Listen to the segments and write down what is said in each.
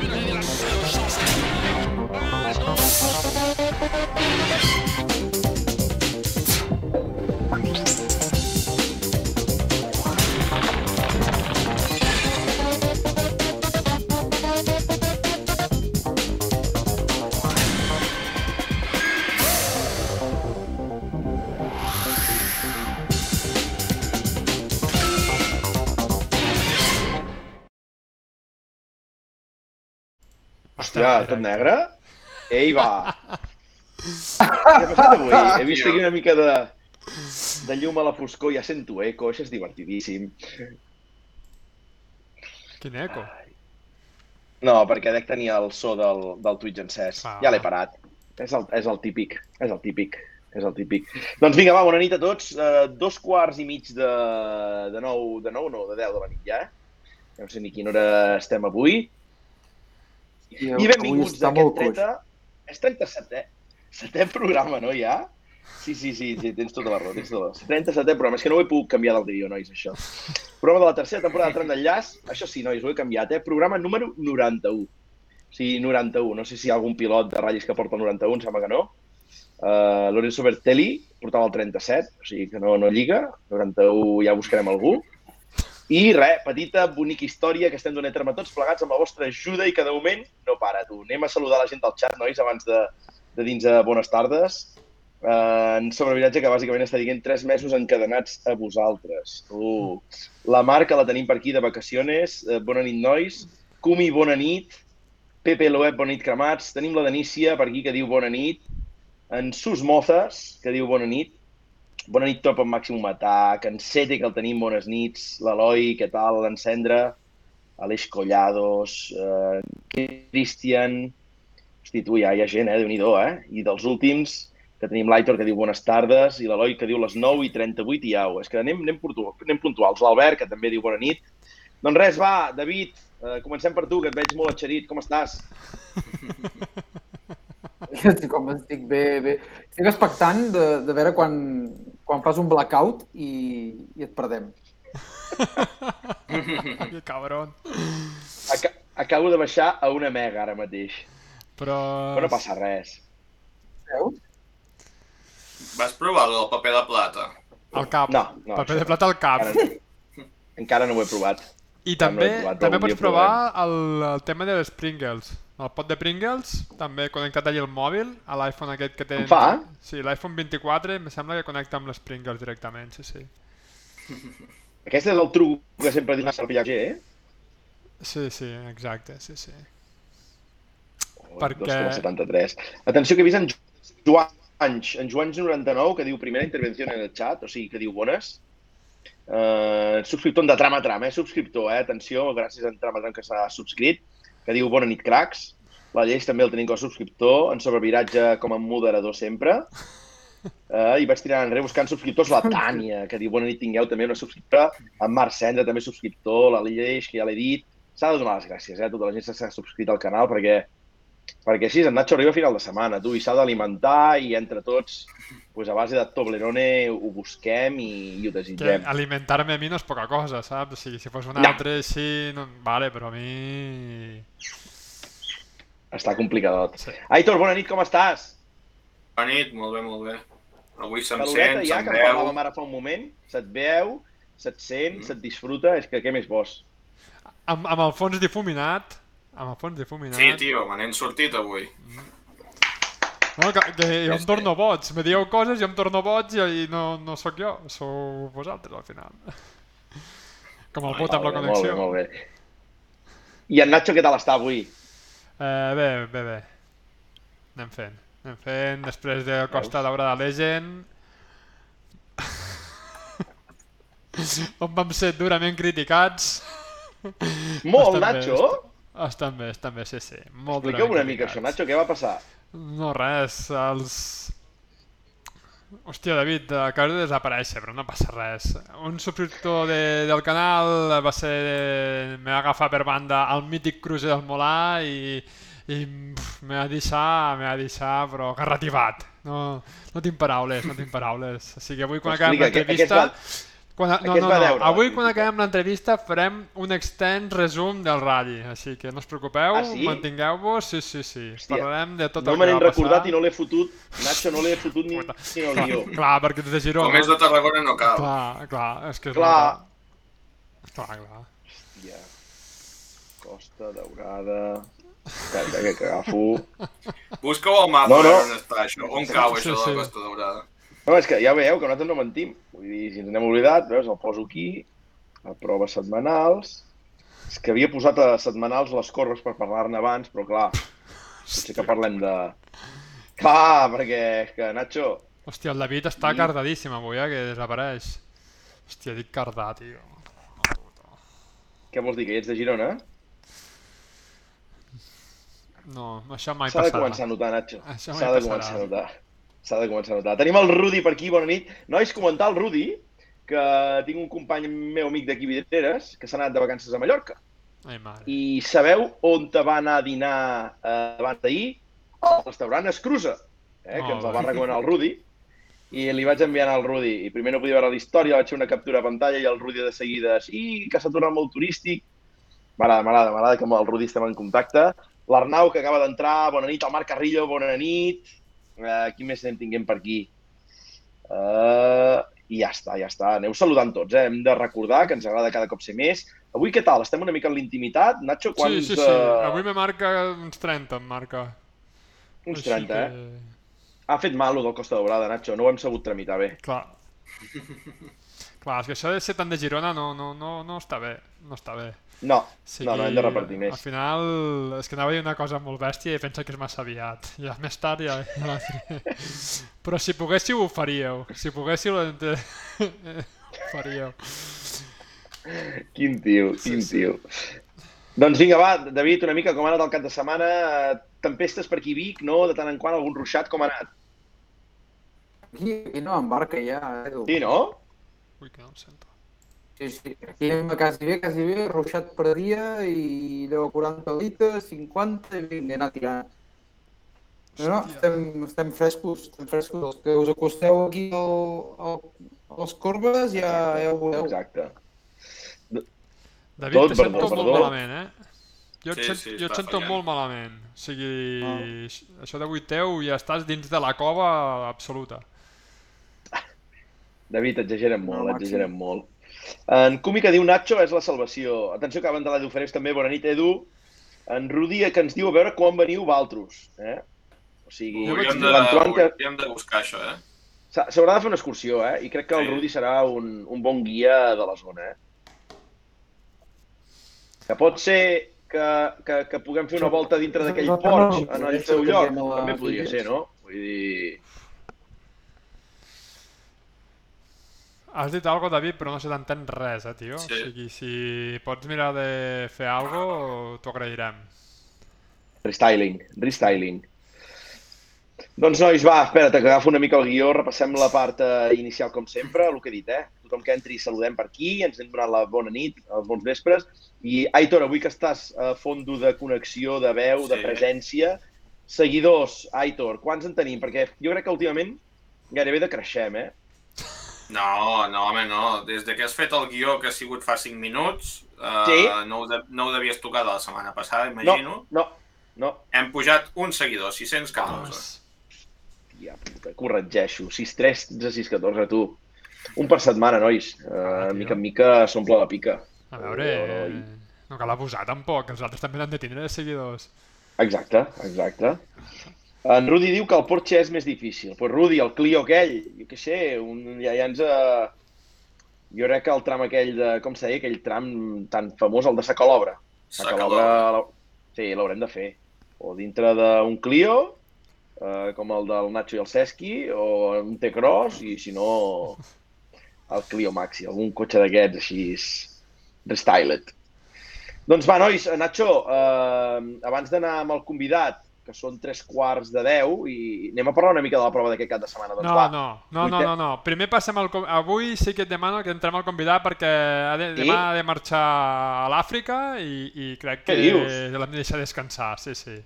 Je suis la seule chance à Hòstia, tot negre? Ei, va! Què ha passat avui? He vist aquí una mica de, de llum a la foscor, ja sento eco, això és divertidíssim. Quin eco. No, perquè dec tenir el so del, del Twitch encès. Ah. Ja l'he parat. És el, és el típic, és el típic, és el típic. Doncs vinga, va, bona nit a tots. Uh, dos quarts i mig de, de nou, de nou no, de deu de la nit ja. No sé ni quina hora estem avui. I, I benvinguts molt coix. 30... És 37è, setè programa, no, ja? Sí, sí, sí, sí, tens tota la raó, tens tota la raó. 37è programa, és que no ho he pogut canviar del guió, nois, això. Programa de la tercera temporada de Tren d'Enllaç, això sí, nois, ho he canviat, eh? Programa número 91. Sí, 91, no sé si hi ha algun pilot de ratllis que porta el 91, em sembla que no. Uh, Lorenzo Bertelli portava el 37, o sigui que no, no lliga. 91 ja buscarem algú. I res, petita, bonica història que estem donant a terme tots plegats amb la vostra ajuda i que de moment no para, tu. Anem a saludar la gent del xat, nois, abans de, de dins a bones tardes. Uh, en sobreviratge que bàsicament està dient tres mesos encadenats a vosaltres. Uh. La Marca la tenim per aquí de vacaciones. Uh, bona nit, nois. Cumi, bona nit. Pepe Loeb, bona nit, cremats. Tenim la Denícia per aquí que diu bona nit. En Sus Mozas, que diu bona nit. Bona nit, top en Màximum Atac. En Sete, que el tenim, bones nits. L'Eloi, què tal? L'Encendre. Aleix Collados. Uh, Cristian. Hosti, tu, ja hi ha gent, eh? Déu-n'hi-do, eh? I dels últims, que tenim l'Aitor, que diu bones tardes, i l'Eloi, que diu les 9 i 38 i au. És que anem, anem, puntu- anem puntuals. L'Albert, que també diu bona nit. Doncs res, va, David, eh, comencem per tu, que et veig molt atxerit. Com estàs? Com estic bé, bé. Estic expectant de, de veure quan, quan fas un blackout i, i et perdem. Que cabron. Aca acabo de baixar a una mega ara mateix. Però... Però no passa res. Veus? Vas provar el paper de plata? Al cap. No, no, Paper això de plata al cap. Encara, encara no ho he provat. I no també, he provat, també pots provar el, el tema de les Pringles. El pot de Pringles, també connectat allà al mòbil, a l'iPhone aquest que té... Fa? Sí, l'iPhone 24 em sembla que connecta amb les Pringles directament, sí, sí. Aquest és el truc que sempre dius al pillar eh? Sí, sí, exacte, sí, sí. Oh, Perquè- 2,73. Atenció que he vist en Joan, en Joans99, que diu primera intervenció en el chat, o sigui, que diu bones. Uh, subscriptor de Trama Trama, eh? Subscriptor, eh? Atenció, gràcies a Trama Trama que s'ha subscrit, que diu bona nit, cracs. La Lleis també el tenim com a subscriptor, en sobreviratge com a moderador sempre. Uh, I vaig tirar enrere buscant subscriptors la Tània, que diu bona nit, tingueu també una subscriptora. En Marc Cendra, també subscriptor. La Lleis, que ja l'he dit. S'ha de donar les gràcies eh, a tota la gent que s'ha subscrit al canal perquè perquè així en Nacho arriba a final de setmana, tu, i s'ha d'alimentar i entre tots, pues, a base de Toblerone ho busquem i, i ho Que desitgem. alimentar-me a mi no és poca cosa, saps? Sigui, si fos un No. altre així, no... vale, però a mi... Està complicadot. Sí. Aitor, bona nit, com estàs? Bona nit, molt bé, molt bé. Avui se'm Caloreta sent, ja, se'm que veu. parlàvem ara fa un moment. Se't veu, se't sent, Mm. se't disfruta, és que què més vols? Amb, amb el fons difuminat, amb el fons difuminat... Sí, tio, me n'hem sortit avui. No, que, que jo em torno boig, me dieu coses i em torno boig i, i no, no sóc jo, sou vosaltres al final. Com el vot amb la connexió. Molt bé, molt bé. I en Nacho què tal està avui? Eh, bé, bé, bé. Anem fent. Anem fent, després de Costa d'Hora de Legend... on vam ser durament criticats. Molt, Estan bé, Nacho? Estan bé, estan bé, sí, sí. Molt Expliqueu una mica això, Nacho, què va passar? No, res, els... Hòstia, David, acabes de desaparèixer, però no passa res. Un subscriptor de, del canal va ser... me va agafar per banda el mític cruce del Molà i, i me va deixar, me va deixar, però garrativat. No, no tinc paraules, no tinc paraules. O sigui, avui quan acabem Explica, què es l'entrevista... Quan, no, no, no. veure la Avui, quan acabem l'entrevista, farem un extens resum del rally, així que no us preocupeu, Ah, sí? mantingueu-vos, sí, sí, sí. Hòstia, Parlarem de tot No el me que n'he va recordat passar. i no l'he fotut. Nacho, no l'he fotut ni, ni el guió. Clar, perquè des de Girona... Com és de Tarragona no cal. Clar, clar, és que... és Clar. molt- Clar, clar. Hòstia. Costa Daurada... Espera, que, agafo... Busca-ho al mapa, No, no. on està això. On cau Sí, això de sí. la Costa Daurada. No, és que ja veieu que nosaltres no mentim. Vull dir, si ens n'hem oblidat, veus, el poso aquí, a proves setmanals. És que havia posat a setmanals les corbes per parlar-ne abans, però clar, potser que parlem de... Clar, perquè és que, Nacho, Hòstia, el David està I- cardadíssim avui, eh, que desapareix. Hòstia, dic cardar, tio. què vols dir, que ets de Girona? No, això mai S'ha de passarà. començar a notar, Nacho. S'ha de passarà. començar a notar. S'ha de començar a notar. Tenim el Rudi per aquí, bona nit. Nois, comentar el Rudi, que tinc un company meu amic d'aquí Vidreres, que s'ha anat de vacances a Mallorca. Ai, mare. I sabeu on te va anar a dinar eh, abans d'ahir? Al restaurant Escrusa, eh, que ens el va recomanar el Rudi. I li vaig enviar al Rudi. I primer no podia veure la història, vaig fer una captura a pantalla i el Rudi de seguida, sí, que s'ha tornat molt turístic. M'agrada, m'agrada, m'agrada que amb el Rudi estem en contacte. L'Arnau, que acaba d'entrar, bona nit. El Marc Carrillo, bona nit. Uh, qui més anem tinguent per aquí? Uh, I ja està, ja està. Aneu saludant tots, eh? Hem de recordar que ens agrada cada cop ser més. Avui què tal? Estem una mica en l'intimitat? Nacho, quants... Sí, sí, sí. eh, Avui me marca uns 30, em marca. Uns Així 30, eh? que... Ha fet mal, del Costa Daurada, Nacho. No ho hem sabut tramitar bé. Clar. Clar, és que això de ser tant de Girona no, no, no, no està bé. No està bé. No, O no, no, hem de repartir Al més. final, és que anava a dir una cosa molt bèstia i pensa que és massa aviat. Ja més tard ja... ja la diré. Però si poguéssiu, ho faríeu. Si poguéssiu, ho faríeu. Quin tio, quin Sí, sí. tio. Doncs vinga, va, David, una mica com ha anat el cap de setmana. Eh, Tempestes per aquí Vic, no? De tant en quant algun ruixat, com ha anat? Aquí, aquí no embarca ja, Edu. Sí, no? Ui, que no em sento. Sí, sí. Aquí anem quasi bé, quasi bé, ruixat per dia i 10 a 40 litres, 50 i vinga, anar tirant. No, no, estem, estem frescos, estem frescos. Els que us acosteu aquí al, al, a les corbes ja, ja ho veureu. Exacte. David, Tot, te sento perdó, molt perdó. malament, eh? Jo et, Sí, sent, sí, jo et sento fallant. molt malament. O sigui, això d'avui teu ja estàs dins de la cova absoluta. David, exagerem No, molt, màxim. exagerem molt. En Cumi que diu Nacho és la salvació. Atenció que abans de l'Edu Ferés també, bona nit, Edu. En Rudi que ens diu a veure quan veniu valtros. Eh? O sigui, vaig Hauríem de, que hauríem de buscar això, eh? s'ha- s'haurà de fer una excursió, eh? I crec que el Sí. Rudi serà un, un bon guia de la zona, eh? Que pot ser que, que, que puguem fer una volta dintre d'aquell porx no, en el seu lloc. També podria ser, no? Vull dir... Has dit algo, David, però no se t'entén res, eh, tio? Sí. O sigui, si pots mirar de fer algo, t'ho agrairem. Restyling, restyling. Doncs nois, va, espera't, que agafo una mica el guió, repassem la part eh, inicial com sempre, el que he dit, eh? Tothom que entri saludem per aquí, ens hem donat la bona nit, els bons vespres. I Aitor, avui que estàs a fondo de connexió, de veu, de Sí. presència, seguidors, Aitor, quants en tenim? Perquè jo crec que últimament gairebé decreixem, eh? No, no, home, no. Des de que has fet el guió, que ha sigut fa 5 minuts, eh, Sí. no, ho de, no ho devies tocar de la setmana passada, No, imagino. no, no. Hem pujat un seguidor, 614. Vamos. Tia puta, corregeixo. 6, 3, 13, 6, 14, tu. Un per setmana, nois. Ah, Uh, tio. mica en mica s'omple la pica. A veure, Oh, eh, no cal abusar tampoc, els altres també han de tindre seguidors. Exacte, exacte. En Rudi diu que el Porsche és més difícil. Pues Rudi, el Clio aquell, jo què sé, un, ja, ja ens... Uh... Jo crec que el tram aquell de... Com se deia? Aquell tram tan famós, el de Sacalobra. Sacalobra. l'hau- Sí, l'haurem de fer. O dintre d'un Clio, eh, com el del Nacho i el Cesqui, o un T-Cross, i si no, el Clio Maxi, algun cotxe d'aquests així restyled. Doncs va, nois, eh, Nacho, eh, abans d'anar amb el convidat, que són tres quarts de deu, i anem a parlar una mica de la prova d'aquest cap de setmana. Doncs No, va. no, no, no, Vuitè- no, no. Primer passem al... Avui sí que et demano que entrem al convidat perquè ha de, Sí? demà ha de marxar a l'Àfrica i, i crec que l'hem de deixar descansar, sí, sí.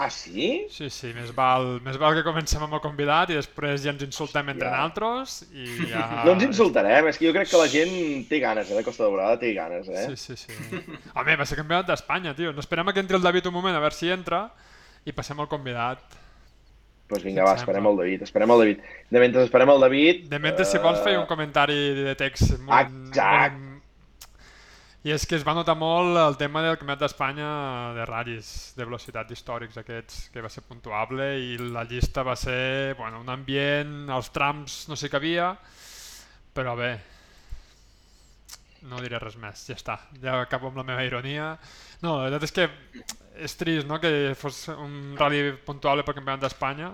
Ah, sí? Sí, sí, més val, més val que comencem amb el convidat i després ja ens insultem entre Ja. nosaltres i ja... No ens insultarem, és que jo crec que la gent té ganes, eh? La Costa Daurada té ganes, eh? Sí, sí, sí. Home, va ser campionat d'Espanya, tio. No esperem que entri el David un moment, a veure si entra i passem al convidat. Doncs vinga, va, Em esperem el David, esperem el David. De mentre esperem el David... De mentre, si vols, feia un comentari de text molt... Exacte. molt- I és que es va notar molt el tema del Campionat d'Espanya de ratllis, de velocitat històrics aquests, que va ser puntuable i la llista va ser bueno, un ambient, els trams no sé què havia, però bé, no diré res més, ja està, ja acabo amb la meva ironia. No, la veritat és que és trist no? que fos un rally puntuable pel Campionat d'Espanya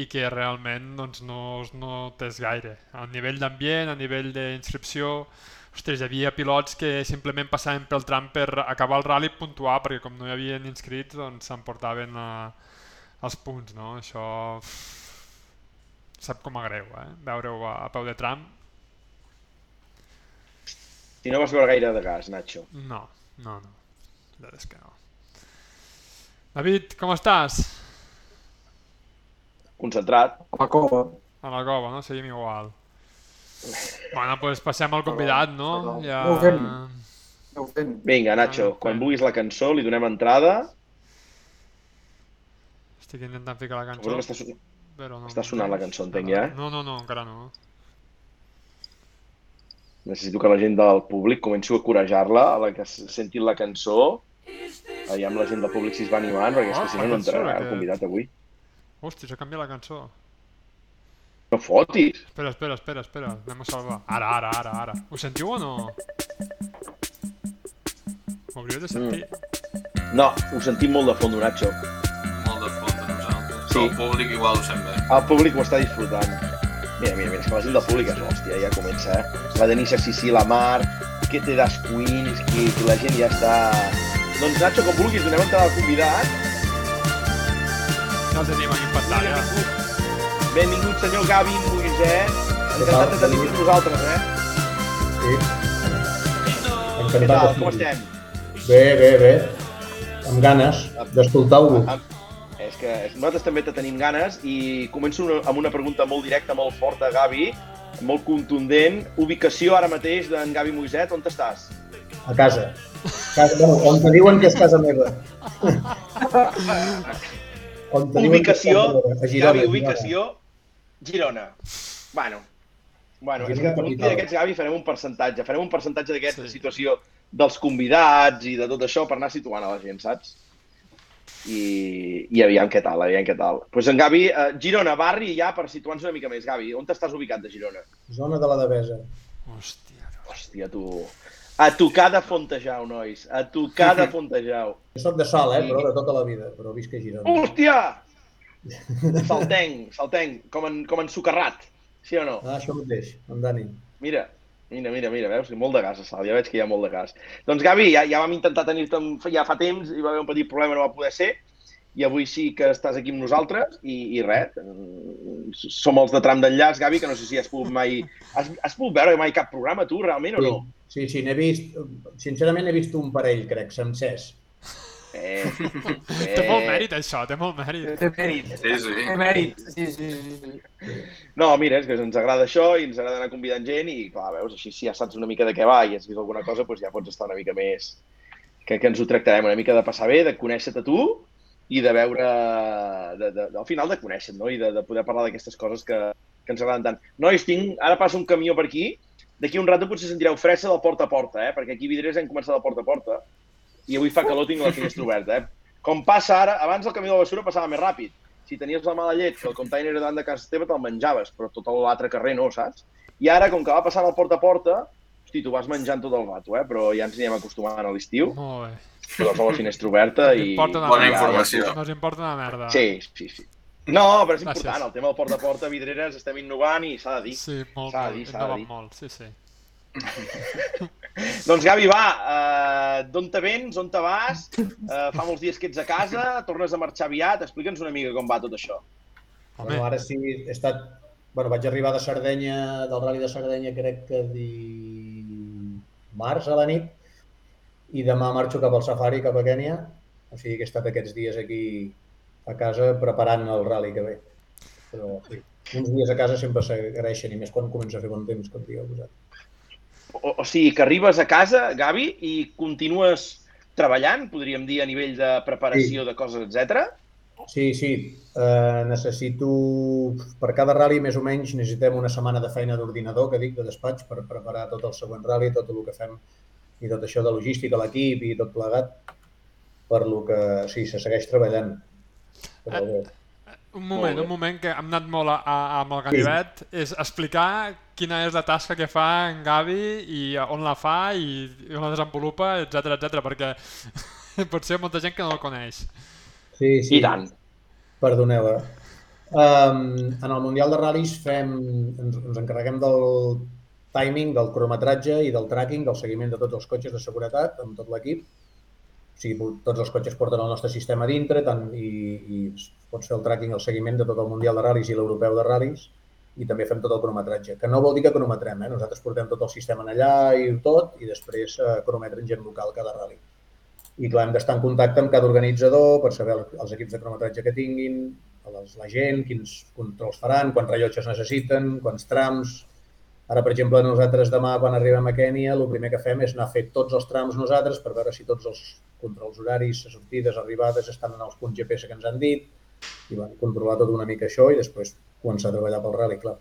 i que realment doncs, no es notés gaire. A nivell d'ambient, a nivell d'inscripció, ostres, hi havia pilots que simplement passaven pel tram per acabar el rally i puntuar, perquè com no hi havien inscrits, doncs s'emportaven eh, els punts, no? Això sap com a greu, eh? Veure-ho a, a peu de tram, Si no vas veure gaire de gas, Nacho. no, no, no. La veritat és que no. David, com estàs? Concentrat. A la cova. A la cova, no? Seguim igual. Bueno, doncs pues passem al convidat, no? Ja... No ho fem. No ho fem. Vinga, Nacho, Ah, quan vulguis la cançó li donem entrada. Estic intentant ficar la cançó, està, son- però no... està sonant la cançó, entenc, ja? No, no, no, encara no. necessito que la gent del públic comenci a corejar-la, a la que s- sentin la cançó. Aviam la gent del públic si es va animant, perquè és Ah, que si no, no entrarà el convidat avui. Hòstia, s'ha canviat la cançó. No fotis! Espera, espera, espera, espera. Anem a salvar. Ara, ara, ara, ara. Ho sentiu o no? Ho hauríeu de sentir. No, ho sentim molt de fons, Nacho. Molt de fons de nosaltres. Sí. El públic igual ho sent bé. El públic ho està disfrutant. Mira, mira, mira, és que la gent del públic és l'hòstia, ja comença, eh? La Denisa Sissi, la Mar, que té das Queens, que, que la gent ja està... Doncs Nacho, com vulguis, donem entrada al convidat. Ja el tenim aquí en pantalla. Benvingut, benvingut senyor Gavi Moisès. Encantat de tenir-vos amb nosaltres, eh? Sí. Què Encantat. tal, com estem? Bé, bé, bé. Amb ganes d'escoltar-vos. Ah, És que nosaltres també te tenim ganes i començo amb una pregunta molt directa, molt forta, Gavi, molt contundent. Ubicació ara mateix d'en Gavi Moiset, on estàs? A casa. Casa bueno, on te diuen que és casa meva. on te diuen que és Ubicació, casa meva. A Girona. Gavi, ubicació, Girona. Bueno, bueno és que d'aquests, Gavi, farem un percentatge. Farem un percentatge d'aquesta Sí. situació dels convidats i de tot això per anar situant a la gent, saps? I, i aviam què tal, aviam què tal. Doncs pues en Gavi, eh, Girona, barri ja per situar-nos una mica més. Gavi, on t'estàs ubicat de Girona? Zona de la Devesa. Hòstia. Hòstia, tu... A tocar de Fontejau, nois. A tocar de Fontejau. Jo soc de Sal, eh, però de tota la vida, però visc a Girona. Hòstia! Saltenc, saltenc, com en, com en socarrat. Sí o no? Ah, això mateix, amb Dani. Mira, mira, mira, mira, veus? Molt de gas a Sal, ja veig que hi ha molt de gas. Doncs Gavi, ja, ja vam intentar tenir-te en- ja fa temps, hi va haver un petit problema, no va poder ser, i avui sí que estàs aquí amb nosaltres, i, i res, som els de tram d'enllaç, Gavi, que no sé si has pogut mai... Has, has pogut veure mai cap programa, tu, realment, o no? Sí, sí, n'he vist, sincerament he vist un parell, crec, sencers. Eh, Té molt mèrit, això, té molt mèrit. Té mèrit. Sí, sí. Té mèrit. Sí, sí, sí. No, mira, és que ens agrada això i ens agrada anar convidant gent i, clar, veus, així si ja saps una mica de què va i has vist alguna cosa, doncs ja pots estar una mica més... Que, que ens ho tractarem una mica de passar bé, de conèixer-te a tu i de veure... De, de, al final de conèixer no? I de, de poder parlar d'aquestes coses que, que ens agraden tant. Nois, tinc... Ara passa un camió per aquí. D'aquí un rato potser sentireu fressa del porta a porta, eh? Perquè aquí a Vidreres hem començat del porta a porta i avui fa calor, tinc la finestra oberta, eh? Com passa ara, abans el camió de la basura passava més ràpid. Si tenies la mala llet que el container davant de casa teva, te'l menjaves, però tot l'altre carrer no, saps? I ara, com que va passant el porta a porta, hosti, tu vas menjant tot el rato, eh? Però ja ens anem acostumant a l'estiu, Molt bé. Posar la finestra oberta i... Bona merda. informació. No us importa una merda. Sí, sí, sí. No, però és Gràcies. important, el tema del porta a porta, Vidreres, estem innovant i s'ha de dir. Sí, molt, S'ha de molt. dir, s'ha de dir. molt, sí, sí. Doncs Gavi, va, uh, d'on te vens, on te vas? Uh, fa molts dies que ets a casa, tornes a marxar aviat, explica'ns una mica com va tot això. Home, Bueno, ara sí, he estat... Bueno, vaig arribar de Sardenya, del Rally de Sardenya, crec que di... març a la nit, i demà marxo cap al safari, cap a Kènia, O sigui que he estat aquests dies aquí a casa preparant el rally que ve. Però sí, uns dies a casa sempre s'agraeixen i més quan comença a fer bon temps, com digueu vosaltres. O, o sigui, que arribes a casa, Gavi, i continues treballant, podríem dir, a nivell de preparació Sí. de coses, etc. Sí, sí. Uh, necessito, per cada rally més o menys necessitem una setmana de feina d'ordinador, que dic, de despatx, per preparar tot el següent rally, tot el que fem i tot això de logística, l'equip i tot plegat, per lo que sí, se segueix treballant. Però bé. Un moment, un moment, que hem anat molt a, a, amb el ganivet, és explicar quina és la tasca que fa en Gavi i on la fa i, i on la desenvolupa, etc etc perquè potser hi ha molta gent que no el coneix. Sí, sí. I tant. Perdoneu. Eh? Um, en el Mundial de Ral·lis fem, ens, ens encarreguem del timing, del cronometratge i del tracking, del seguiment de tots els cotxes de seguretat amb tot l'equip. O sigui, tots els cotxes porten el nostre sistema dintre tant, i, i pots fer el tracking, el seguiment de tot el Mundial de Ral·lis i l'Europeu de Ral·lis i també fem tot el cronometratge, que no vol dir que cronometrem, eh? nosaltres portem tot el sistema en allà i tot, i després eh, cronometren gent local cada rally. I clar, hem d'estar en contacte amb cada organitzador per saber el- els equips de cronometratge que tinguin, les, la gent, quins controls faran, quants rellotges necessiten, quants trams. Ara, per exemple, nosaltres demà, quan arribem a Kènia, el primer que fem és anar a fer tots els trams nosaltres per veure si tots els controls horaris, sortides, arribades, estan en els punts GPS que ens han dit, i bueno, controlar tot una mica això i després començar a treballar pel rally, clar.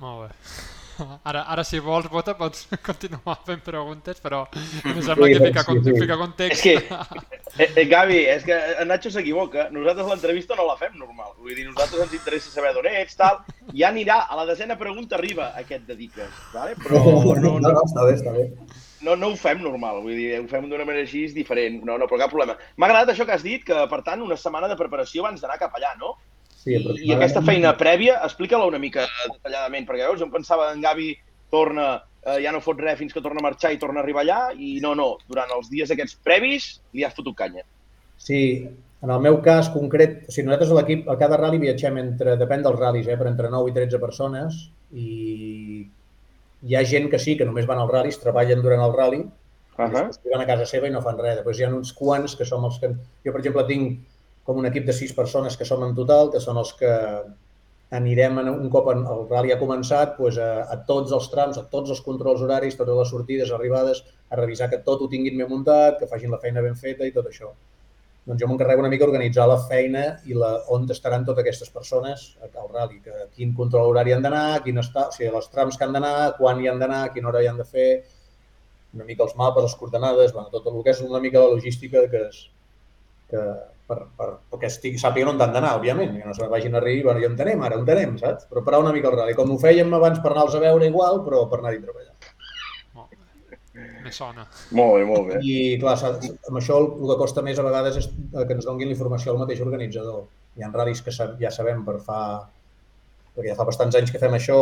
Molt bé. Ara, ara si vols, Bota, pots continuar fent preguntes, però em sembla Sí, que fica, sí, con sí. fica context. És que, eh, eh, Gavi, és que en Nacho s'equivoca. Nosaltres l'entrevista no la fem normal. Vull dir, nosaltres ens interessa saber d'on ets, tal. Ja anirà, a la desena pregunta arriba aquest dediques, vale? però no, no, no, està bé, està bé. no, no ho fem normal, vull dir, ho fem d'una manera així diferent, no, no, però cap problema. M'ha agradat això que has dit, que per tant una setmana de preparació abans d'anar cap allà, no? Sí, I, I aquesta feina prèvia, explica-la una mica detalladament, perquè veus, jo em pensava en Gavi torna, eh, ja no fot res fins que torna a marxar i torna a arribar allà, i no, no, durant els dies aquests previs li has fotut canya. Sí, en el meu cas concret, o sigui, nosaltres a l'equip, a cada rally viatgem entre, depèn dels ral·lis, eh, però entre 9 i 13 persones i hi ha gent que sí, que només van als ral·lis, treballen durant el rally, uh Uh -huh. van a casa seva i no fan res. Després hi ha uns quants que som els que... Jo, per exemple, tinc com un equip de sis persones que som en total, que són els que anirem en- un cop en- el rally ha començat doncs, a, a tots els trams, a tots els controls horaris, totes les sortides, arribades, a revisar que tot ho tinguin ben muntat, que facin la feina ben feta i tot això. Doncs jo m'encarrego una mica d'organitzar la feina i la, on estaran totes aquestes persones al rally, que quin control horari han d'anar, quin està, o sigui, els trams que han d'anar, quan hi han d'anar, a quina hora hi han de fer, una mica els mapes, les coordenades, bueno, tot el que és una mica la logística que és, que per, per, perquè estigui, sàpiguen on han d'anar, òbviament, que no se vagin a dir, bueno, ja on anem, ara on anem, saps? Però parar una mica el rally, com ho fèiem abans per anar-los a veure igual, però per anar-hi a treballar. Me sona. Molt bé, molt bé. I clar, amb això el, el que costa més a vegades és que ens donguin la informació al mateix organitzador. Hi ha ral·lis que ja sabem per fa... perquè ja fa bastants anys que fem això,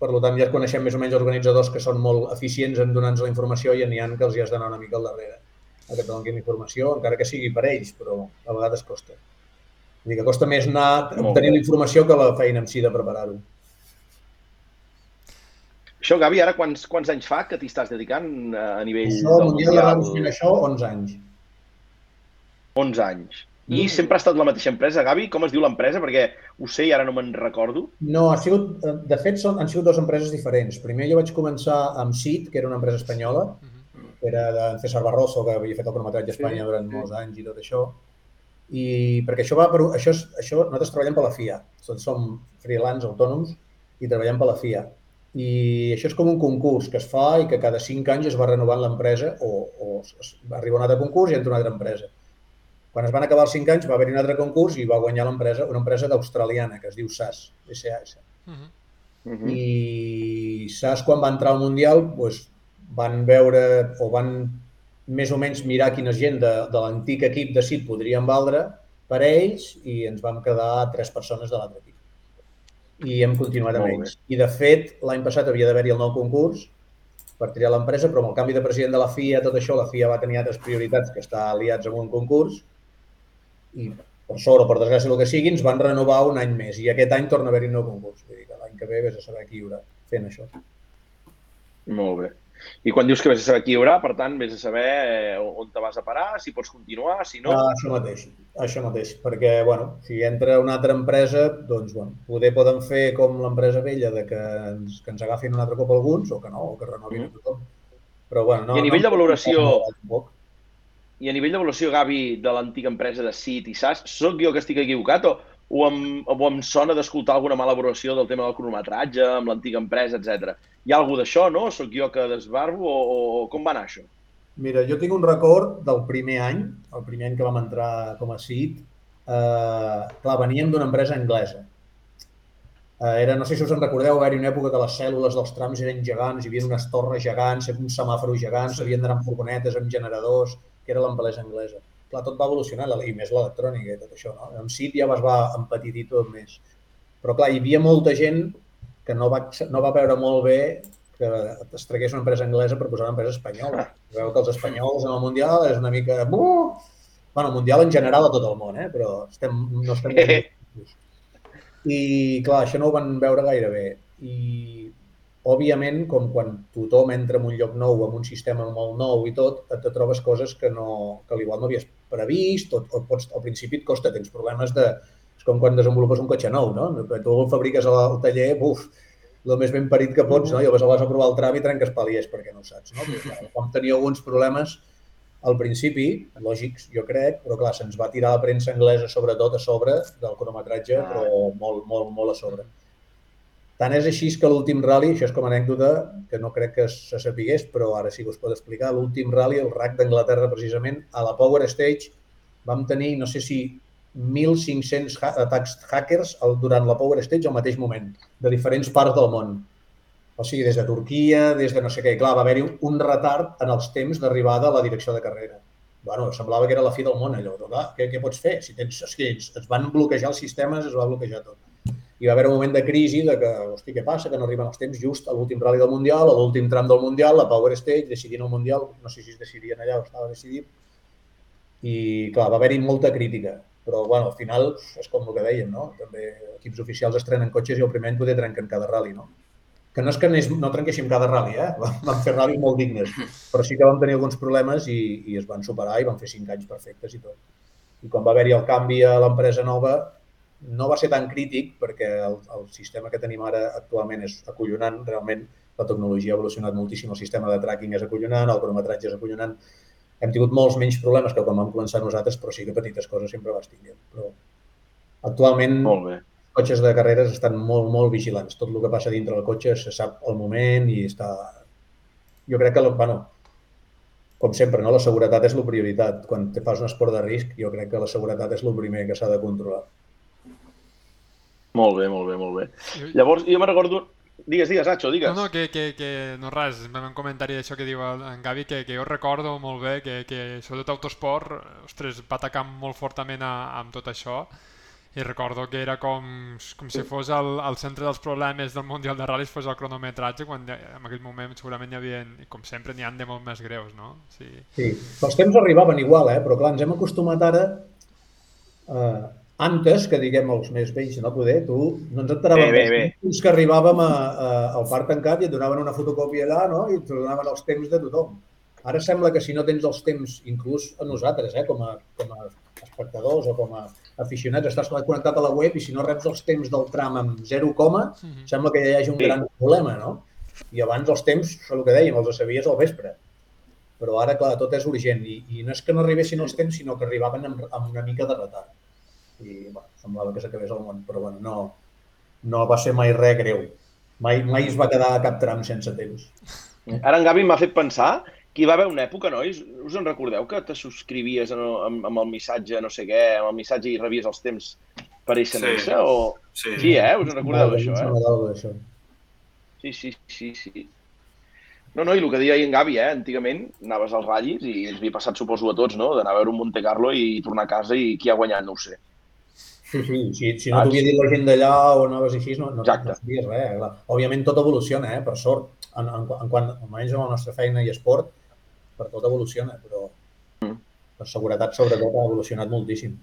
per tant ja coneixem més o menys organitzadors que són molt eficients en donar-nos la informació i n'hi ha que els hi has d'anar una mica al darrere a que et donin la informació, encara que sigui per ells, però a vegades costa. Vull dir que costa més anar obtenint la informació que la feina en si de preparar-ho. Això, Gavi, ara quants, quants anys fa que t'hi estàs dedicant eh, a nivell Això, del Mundial de Ràdios fent això, 11 anys. 11 anys. I sempre ha estat la mateixa empresa, Gavi? Com es diu l'empresa? Perquè ho sé i ara no me'n recordo. No, ha sigut, eh, de fet, són, han sigut dues empreses diferents. Primer jo vaig començar amb CIT, que era una empresa espanyola, que era de César Barroso, que havia fet el cronometratge a Espanya durant molts anys i tot això. I perquè això va per, això, és, això nosaltres treballem per la FIA. Som- Som freelance autònoms i treballem per la FIA. I això és com un concurs que es fa i que cada cinc anys es va renovant l'empresa o, o es- es, arriba un altre concurs i entra una altra empresa. Quan es van acabar els cinc anys va haver-hi un altre concurs i va guanyar l'empresa, una empresa d'australiana que es diu SAS, SAS. Uh -huh. Uh -huh. I SAS, quan va entrar al Mundial, doncs, van veure o van més o menys mirar quina gent de, de l'antic equip de CIT podrien valdre per ells i ens vam quedar tres persones de l'altre equip. I hem continuat amb ells. I, de fet, l'any passat havia d'haver-hi el nou concurs per triar l'empresa, però amb el canvi de president de la FIA, tot això, la FIA va tenir altres prioritats que estar aliats amb un concurs i per sort o per desgràcia el que sigui, ens van renovar un any més i aquest any torna a haver-hi un nou concurs. Vull dir que l'any que ve vés a saber qui hi haurà fent això. Molt bé. I quan dius que vés a saber qui hi haurà, per tant, vés a saber eh, on te vas a parar, si pots continuar, si no... Ah, això mateix, això mateix, perquè, bueno, si entra una altra empresa, doncs, bueno, poder poden fer com l'empresa vella de que ens, que ens agafin un altre cop alguns, o que no, o que renovin mm. a tothom. Però, bueno, no, I a nivell no, de valoració, tampoc. I a nivell d'evolució, Gavi, de l'antiga empresa de CIT i SAS, sóc jo que estic equivocat o, o, em, o em sona d'escoltar alguna mala valoració del tema del cronometratge amb l'antiga empresa, etc. Hi ha alguna d'això, no? Sóc jo que desbarbo o, o, com va anar això? Mira, jo tinc un record del primer any, el primer any que vam entrar com a CIT, eh, clar, veníem d'una empresa anglesa. Eh, era, no sé si us en recordeu, va haver una època que les cèl·lules dels trams eren gegants, hi havia unes torres gegants, uns semàforos gegants, s'havien d'anar amb furgonetes, amb generadors, que era l'empresa anglesa. Clar, tot va evolucionar, i més l'electrònica i tot això. No? Amb SIP ja es va empetitir tot més. Però clar, hi havia molta gent que no va, no va veure molt bé que es tragués una empresa anglesa per posar una empresa espanyola. Veu que els espanyols en el Mundial és una mica... Uh! Bueno, el Mundial en general a tot el món, eh? però estem, no estem... I clar, això no ho van veure gaire bé. I òbviament, com quan tothom entra en un lloc nou, amb un sistema molt nou i tot, et trobes coses que, no, que igual no havies previst, o, o pots, al principi et costa, tens problemes de... És com quan desenvolupes un cotxe nou, no? Tu el fabriques al taller, buf, el més ben parit que pots, no? I vas, vas a provar el tram i trenques paliers perquè no ho saps, no? Però, vam tenir alguns problemes al principi, lògics, jo crec, però clar, se'ns va tirar la premsa anglesa sobretot a sobre del cronometratge, però molt, molt, molt a sobre. Tant és així que l'últim rally, això és com a anècdota, que no crec que se sapigués, però ara sí que us pot explicar, l'últim rally, el RAC d'Anglaterra precisament, a la Power Stage vam tenir, no sé si 1.500 ha atacs hackers durant la Power Stage al mateix moment, de diferents parts del món. O sigui, des de Turquia, des de no sé què. Clar, va haver-hi un retard en els temps d'arribada a la direcció de carrera. Bueno, semblava que era la fi del món, allò. Clar, què, què pots fer? Si tens, és que es van bloquejar els sistemes, es va bloquejar tot hi va haver un moment de crisi de que, hosti, què passa? Que no arriben els temps just a l'últim rally del Mundial, a l'últim tram del Mundial, la Power Stage, decidint el Mundial, no sé si es decidien allà o estava decidit, i clar, va haver-hi molta crítica, però bueno, al final és com el que dèiem, no? També equips oficials estrenen cotxes i el primer any poder trenquen cada rally, no? Que no és que no trenquéssim cada rally, eh? Vam fer rallies molt dignes, però sí que vam tenir alguns problemes i, i es van superar i van fer cinc anys perfectes i tot. I quan va haver-hi el canvi a l'empresa nova, no va ser tan crític perquè el, el sistema que tenim ara actualment és acollonant, realment la tecnologia ha evolucionat moltíssim, el sistema de tracking és acollonant, el cronometratge és acollonant. Hem tingut molts menys problemes que quan vam començar nosaltres, però sí que petites coses sempre les tinguem. Però actualment molt bé. els cotxes de carreres estan molt, molt vigilants. Tot el que passa dintre del cotxe se sap al moment i està... Jo crec que, bueno, com sempre, no? la seguretat és la prioritat. Quan te fas un esport de risc, jo crec que la seguretat és el primer que s'ha de controlar. Molt bé, molt bé, molt bé. Llavors, jo me'n recordo... Digues, digues, Nacho, digues. No, no, que, que, que no res, un comentari d'això que diu en Gavi, que, que jo recordo molt bé que, que sobretot Autosport, ostres, va atacar molt fortament a, amb tot això i recordo que era com, com si fos el, el centre dels problemes del Mundial de Rallys fos el cronometratge, quan en aquell moment segurament hi havia, com sempre, n'hi han de molt més greus, no? Sí. sí, els temps arribaven igual, eh? però clar, ens hem acostumat ara eh, antes, que diguem els més vells, no poder, tu no ens enteràvem bé, bé, bé. que arribàvem a, a, al parc tancat i et donaven una fotocòpia allà no? i et donaven els temps de tothom. Ara sembla que si no tens els temps, inclús a nosaltres, eh, com, a, com a espectadors o com a aficionats, estàs connectat a la web i si no reps els temps del tram amb 0, uh -huh. sembla que ja hi hagi un sí. gran problema, no? I abans els temps, és el que dèiem, els sabies al vespre. Però ara, clar, tot és urgent i, i no és que no arribessin els temps, sinó que arribaven amb, amb una mica de retard i bueno, semblava que s'acabés el món, però bueno, no, no va ser mai res greu. Mai, mai es va quedar a cap tram sense temps. Ara en Gavi m'ha fet pensar que hi va haver una època, nois, us en recordeu que te subscrivies amb, amb el missatge, no sé què, amb el missatge i rebies els temps per SMS? Sí. O... Sí. sí, eh? Us en recordeu d'això, eh? Sí, sí, sí, sí. No, no, i el que deia en Gavi, eh? antigament anaves als ratllis i ens havia passat, suposo, a tots, no? d'anar a veure un Monte Carlo i tornar a casa i qui ha guanyat no ho sé. Sí, sí, si, si no t'havia dit la gent d'allà o anaves així, no, no, no sabies res. Clar. Òbviament tot evoluciona, eh? per sort. En, en, en quant, almenys en la nostra feina i esport, per tot evoluciona, però mm. per seguretat sobretot ha evolucionat moltíssim.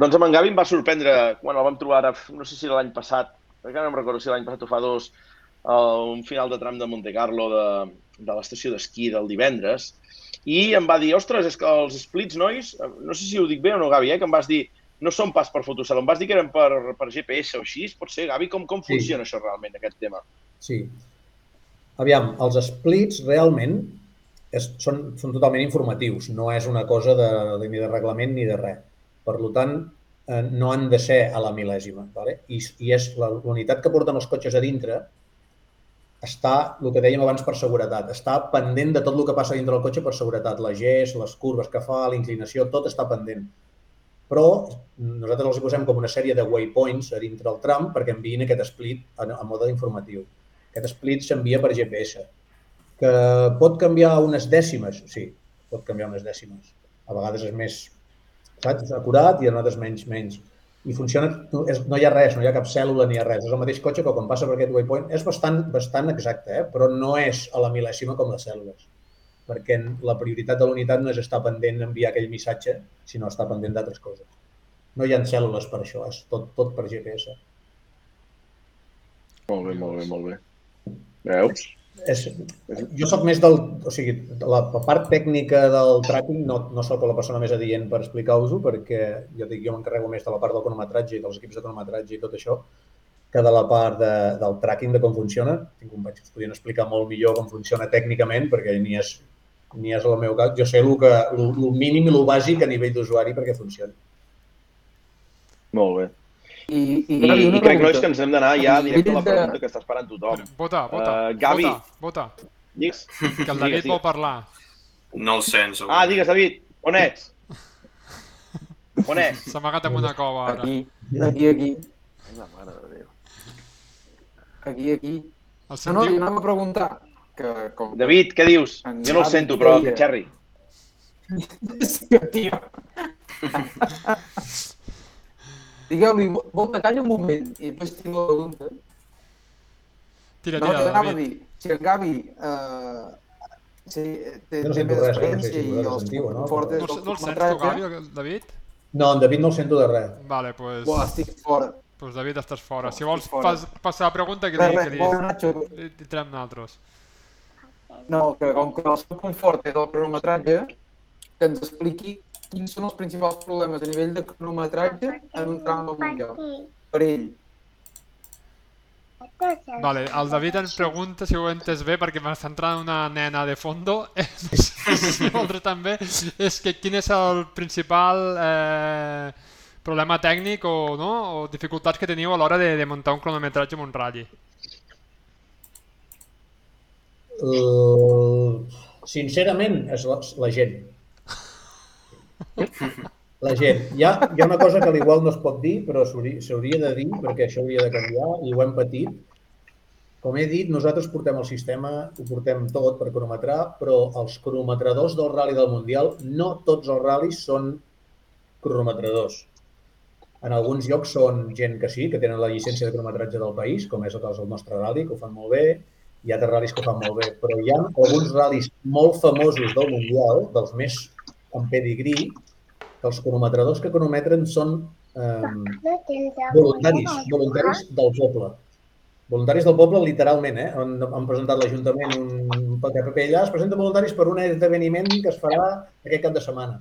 Doncs amb en Gavi em va sorprendre quan el vam trobar ara, no sé si l'any passat, perquè no em recordo si l'any passat o fa dos, uh, un final de tram de Monte Carlo de de l'estació d'esquí del divendres, i em va dir, ostres, és que els splits, nois, no sé si ho dic bé o no, Gavi, eh, que em vas dir, no són pas per fotocel, em vas dir que eren per, per GPS o així, pot ser, Gavi? Com, com Sí. funciona això realment, aquest tema? Sí. Aviam, els splits realment és, són, són totalment informatius, no és una cosa de, de, ni de reglament ni de res. Per tant, eh, no han de ser a la mil·lèsima. Vale? I, I és la, la unitat que porten els cotxes a dintre està, el que dèiem abans, per seguretat. Està pendent de tot el que passa dintre del cotxe per seguretat. La gest, les curves que fa, la inclinació, tot està pendent. Però nosaltres els hi posem com una sèrie de waypoints a dintre del tram perquè enviïn aquest split a, a mode informatiu. Aquest split s'envia per GPS. Que pot canviar unes dècimes? Sí, pot canviar unes dècimes. A vegades és més saps, acurat i a vegades menys, menys. I funciona, és, no hi ha res, no hi ha cap cèl·lula ni hi ha res. És el mateix cotxe que quan passa per aquest waypoint és bastant, bastant exacte, eh? però no és a la mil·lèsima com les cèl·lules. Perquè la prioritat de la unitat no és estar pendent d'enviar aquell missatge, sinó estar pendent d'altres coses. No hi ha cèl·lules per això, és tot, tot per GPS. Molt bé, molt bé, molt bé. Veus? És, jo sóc més del... O sigui, la part tècnica del tracking no, no sóc la persona més adient per explicar-vos-ho perquè jo dic, jo m'encarrego més de la part del cronometratge i dels equips de cronometratge i tot això que de la part de, del tracking de com funciona. Tinc companys que es podien explicar molt millor com funciona tècnicament perquè ni és, ni és el meu cas. Jo sé el, que, el, el mínim i el bàsic a nivell d'usuari perquè funcioni. Molt bé. I, i, I, i crec, nois, que ens hem d'anar ja directe a la pregunta que està esperant tothom. Vota, vota, Eh, Gavi. vota, vota, Digues. que el David digues. vol parlar. No el sents. Ah, digues, David, on ets? On ets? S'ha amagat en una cova ara. Aquí, aquí, aquí, La mare de Déu. aquí, aquí. El No, no, li sentiu? anava a preguntar que com... David, què dius? En Jo no el Gavi sento, però, deia- Xerri. Sí, tio. Digueu-li, vol que calli un moment i després tinc la pregunta. Tira, No, tira, t'anava a David. dir, si en Gavi eh, sí, té, no té sento més res, eh? No sé experiència i els no, fortes No, no el sents tu, Gavi, David? No, en David no el sento de res. Vale, pues, Buah, estic fora. pues David, estàs fora. Si vols fora. pas, passar la pregunta, que Res, li, res, que li, li, li traiem nosaltres. No, que com que el seu punt fort és el cronometratge, que ens expliqui quins són els principals problemes a nivell de cronometratge en un tram del Mundial. Per ell. Vale, el David ens pregunta, si ho he entès bé, perquè m'està entrant una nena de fondo, no sé si vosaltres també, és que quin és el principal eh, problema tècnic o, no, o dificultats que teniu a l'hora de, de muntar un cronometratge amb un ratll. Uh, sincerament, és la, la gent. La gent. Hi ha, hi ha una cosa que igual no es pot dir, però s'hauria de dir, perquè això hauria de canviar, i ho hem patit. Com he dit, nosaltres portem el sistema, ho portem tot per cronometrar, però els cronometradors del Rally del Mundial, no tots els ral·lis són cronometradors. En alguns llocs són gent que sí, que tenen la llicència de cronometratge del país, com és el cas del nostre rally, que ho fan molt bé, hi ha altres ral·lis que fan molt bé, però hi ha alguns ral·lis molt famosos del Mundial, dels més en pedigrí, que els cronometradors que cronometren són eh, voluntaris, voluntaris del poble. Voluntaris del poble, literalment, eh? Han, han presentat l'Ajuntament un paper allà, es presenten voluntaris per un esdeveniment que es farà aquest cap de setmana.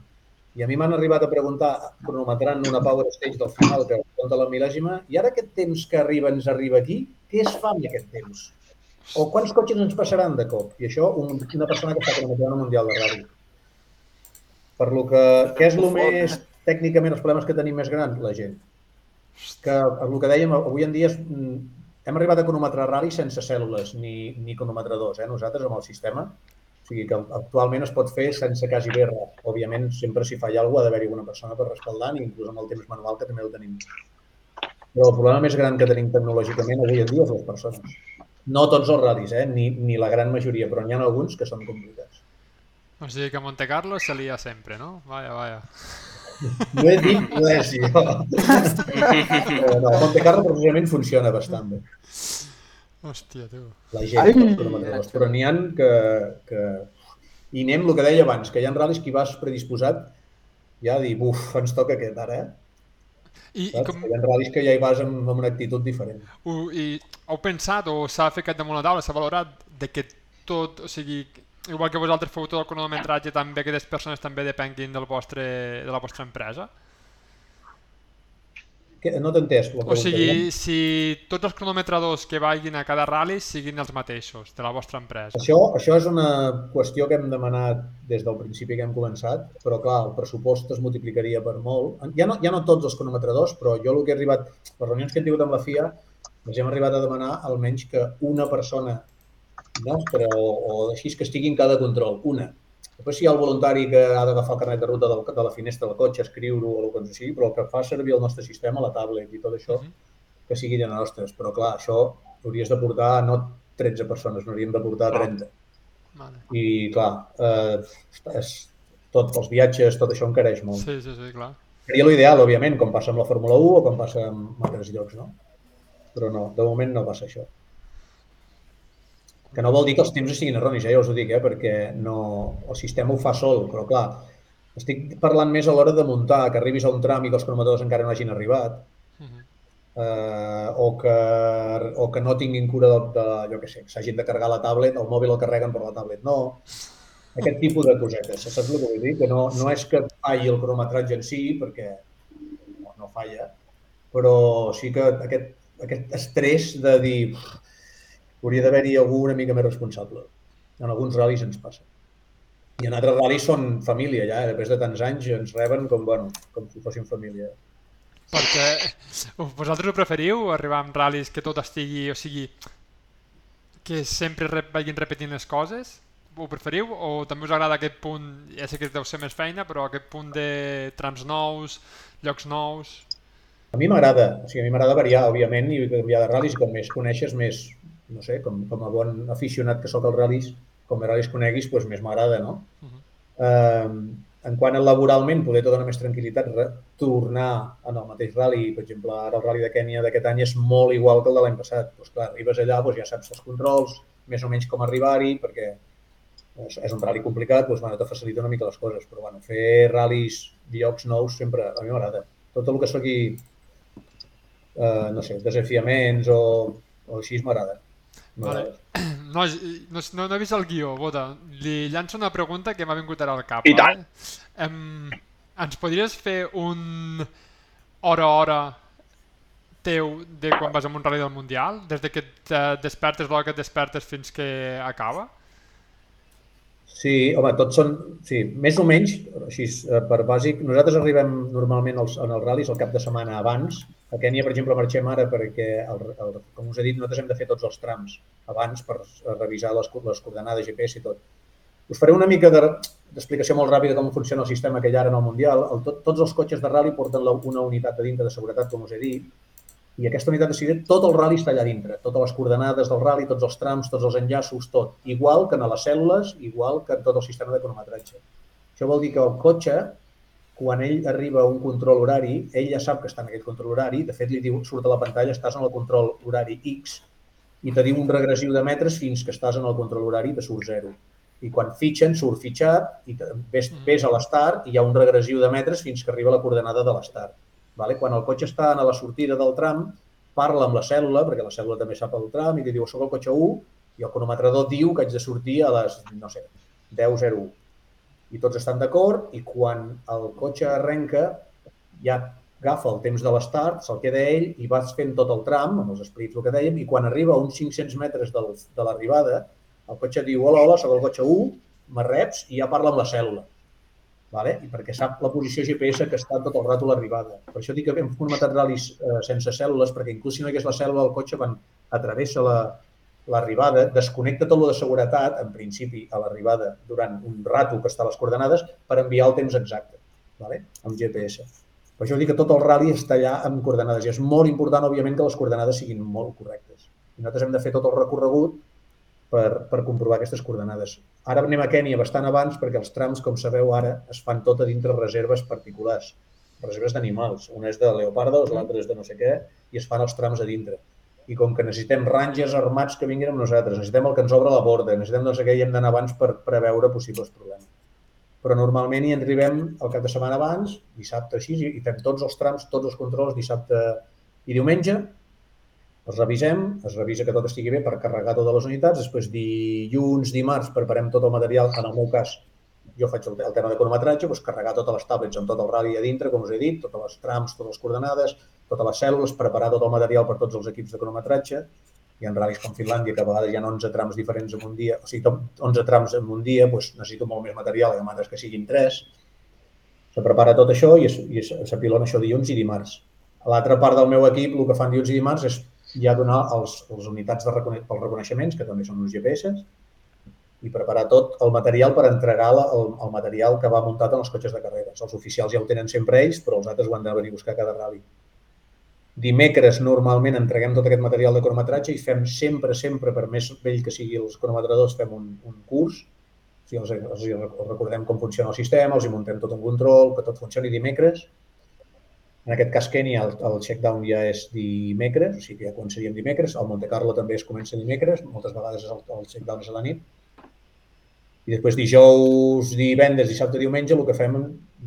I a mi m'han arribat a preguntar, cronometrant una power stage del final que compta la mil·lèsima, i ara aquest temps que arriba ens arriba aquí, què es fa amb aquest temps? O quants cotxes ens passaran de cop? I això un, una persona que està cronometrant un Mundial de Rally. Per lo que, què és el més, tècnicament, els problemes que tenim més grans? La gent. Que el que dèiem, avui en dia és, mm, hem arribat a cronometrar rally sense cèl·lules ni, ni cronometradors, eh, nosaltres amb el sistema. O sigui que actualment es pot fer sense quasi bé res. Òbviament, sempre si falla alguna ha d'haver-hi una persona per respaldar, inclús amb el temps manual, que també ho tenim. Però el problema més gran que tenim tecnològicament avui en dia és les persones. No tots els radis, eh? ni, ni la gran majoria, però n'hi ha alguns que són complicats. O sigui que Monte Carlo se lia sempre, no? Vaya, vaya. No he dit res, jo. Però no, Monte Carlo precisament funciona bastant bé. Hòstia, tu. La gent, Ai! els. Però n'hi ha que, que... I anem el que deia abans, que hi ha ral·lis que hi vas predisposat ja a dir, buf, ens toca aquest ara, eh? I, i, com, Hi ha ral·lis que ja hi vas amb, amb una actitud diferent. ho, i heu pensat o s'ha ficat damunt la taula, s'ha valorat de que tot, o sigui, igual que vosaltres feu tot el cronometratge, també aquestes persones també depenguin del vostre, de la vostra empresa? Que, no t'he entès. la O sigui, si tots els cronometradors que vagin a cada rally siguin els mateixos, de la vostra empresa. Això, això és una qüestió que hem demanat des del principi que hem començat, però clar, el pressupost es multiplicaria per molt. Ja no, ja no tots els cronometradors, però jo el que he arribat, les reunions que hem tingut amb la FIA, les hem arribat a demanar almenys que una persona nostra o, o així que estigui en cada control, una. Després si hi ha el voluntari que ha d'agafar el carnet de ruta del, de la finestra del cotxe, escriure-ho o el que sigui, però el que fa servir el nostre sistema, la tablet i tot això, Mhm. que sigui de nostres. Però clar, això hauries de portar no 13 persones, n'hauríem de portar 30. Vale. I clar, eh, és, tot, els viatges, tot això encareix molt. Sí. Sí, sí, clar. Seria l'ideal, òbviament, com passa amb la Fórmula 1 o com passa en altres llocs, no? Però no, de moment no passa això. Que no vol dir que els temps siguin erronis, eh? ja us ho dic, eh? perquè no, el sistema ho fa sol, però clar, estic parlant més a l'hora de muntar, que arribis a un tram i que els cronometradors encara no hagin arribat, Mhm. eh, o, que, o que no tinguin cura de, de jo què sé, que s'hagin de carregar la tablet, el mòbil el carreguen per la tablet, no. Aquest tipus de cosetes, saps el que vull dir? Que no, no és que falli el cronometratge en si, perquè no, no falla, però sí que aquest, aquest estrès de dir "Uf, hauria d'haver-hi algú una mica més responsable. En alguns ral·lis ens passa. I en altres ral·lis són família ja, eh? després de tants anys ens reben com, bueno, com si fossin família. Perquè uf, vosaltres ho preferiu, arribar amb ral·lis que tot estigui, o sigui, que sempre rep, vagin repetint les coses? Ho preferiu? O també us agrada aquest punt, ja sé que deu ser més feina, però aquest punt de trams nous, llocs nous... A mi m'agrada, o sigui, a mi m'agrada variar, òbviament, i canviar de ral·lis, com més coneixes, més, no sé, com, com a bon aficionat que sóc als ral·lis, com més ral·lis coneguis, doncs més m'agrada, no? Uh -huh. Eh, en quant a laboralment, poder te dona més tranquil·litat tornar en el mateix ral·li, per exemple, ara el ral·li de Kènia d'aquest any és molt igual que el de l'any passat. Doncs clar, arribes allà, doncs ja saps els controls, més o menys com arribar-hi, perquè és, és un ral·li complicat, doncs bueno, te facilita una mica les coses, però bueno, fer ral·lis, llocs nous, sempre a mi m'agrada. Tot el que sigui, eh, no sé, desafiaments o, o així m'agrada. M'agrada. No, no, no, no he vist el guió, Bota. Li llanço una pregunta que m'ha vingut ara al cap. I vale? Em, ens podries fer un hora a hora teu de quan vas a un rally del Mundial? Des de que et despertes, l'hora que et despertes fins que acaba? Sí, home, tots són, sí, més o menys, així, eh, per bàsic, nosaltres arribem normalment als, en els ral·lis el cap de setmana abans. A Kènia, per exemple, marxem ara perquè, el, el, com us he dit, nosaltres hem de fer tots els trams abans per revisar les, les coordenades GPS i tot. Us faré una mica de- d'explicació molt ràpida com funciona el sistema que hi ha ara en el Mundial. El, tot, tots els cotxes de ral·li porten la, una unitat de dintre de seguretat, com us he dit, i aquesta unitat de seguretat, tot el ral·li està allà dintre, totes les coordenades del ral·li, tots els trams, tots els enllaços, tot. Igual que en les cèl·lules, igual que en tot el sistema de cronometratge. Això vol dir que el cotxe, quan ell arriba a un control horari, ell ja sap que està en aquest control horari, de fet li diu, surt a la pantalla, estàs en el control horari X, i te diu un regressiu de metres fins que estàs en el control horari te surt 0. I quan fitxen, surt fitxat i ves, ves a l'estart i hi ha un regressiu de metres fins que arriba la coordenada de l'estart. Vale? Quan el cotxe està a la sortida del tram, parla amb la cèl·lula, perquè la cèl·lula també sap el tram, i li diu, soc el cotxe 1, i el cronometrador diu que haig de sortir a les, no sé, 10.01. I tots estan d'acord, i quan el cotxe arrenca, ja agafa el temps de l'estart, se'l queda ell i vas fent tot el tram, amb els esprits, el que dèiem, i quan arriba a uns 500 metres del, de l'arribada, el cotxe diu, hola, hola, soc el cotxe 1, me reps, i ja parla amb la cèl·lula vale? i perquè sap la posició GPS que està tot el rato a l'arribada. Per això dic que hem formatat ral·lis eh, sense cèl·lules, perquè inclús si no hi hagués la cèl·lula, el cotxe quan atravessa la, l'arribada, desconnecta tot lo de seguretat, en principi, a l'arribada, durant un rato que està a les coordenades, per enviar el temps exacte, vale? amb GPS. Per això dic que tot el rally està allà amb coordenades i és molt important, òbviament, que les coordenades siguin molt correctes. I nosaltres hem de fer tot el recorregut per, per comprovar aquestes coordenades. Ara anem a Kènia bastant abans perquè els trams, com sabeu ara, es fan tot a dintre reserves particulars, reserves d'animals. Una és de leopardos, l'altra és de no sé què, i es fan els trams a dintre. I com que necessitem rangers armats que vinguin amb nosaltres, necessitem el que ens obre la borda, necessitem no sé què, i hem d'anar abans per preveure possibles problemes. Però normalment hi arribem el cap de setmana abans, dissabte així, i fem tots els trams, tots els controls, dissabte i diumenge, Els revisem, es revisa que tot estigui bé per carregar totes les unitats, després dilluns, dimarts preparem tot el material, en el meu cas jo faig el, tema de cronometratge, doncs carregar totes les tablets amb tot el radi a dintre, com us he dit, totes les trams, totes les coordenades, totes les cèl·lules, preparar tot el material per tots els equips de cronometratge. Hi ha ral·lis com Finlàndia, que a vegades hi ha 11 trams diferents en un dia, o sigui, 11 trams en un dia, doncs necessito molt més material, ha altres que siguin 3. Se prepara tot això i s'apilona això dilluns i dimarts. A l'altra part del meu equip, el que fan dilluns i dimarts és ja donar els, les unitats de recone pels reconeixements, que també són uns GPS, i preparar tot el material per entregar la, el, el material que va muntat en els cotxes de carreres. Els oficials ja ho tenen sempre ells, però els altres ho han de venir a buscar cada rally. Dimecres normalment entreguem tot aquest material de cronometratge i fem sempre, sempre, per més vell que sigui els cronometradors, fem un, un curs. O sigui, els, els, els recordem com funciona el sistema, els hi muntem tot un control, que tot funcioni dimecres. En aquest cas, Kenya, el, el check-down ja és dimecres, o sigui que ja començaríem dimecres. El Monte Carlo també es comença dimecres, moltes vegades el, el check-down és a la nit. I després dijous, divendres, dissabte, diumenge, el que fem,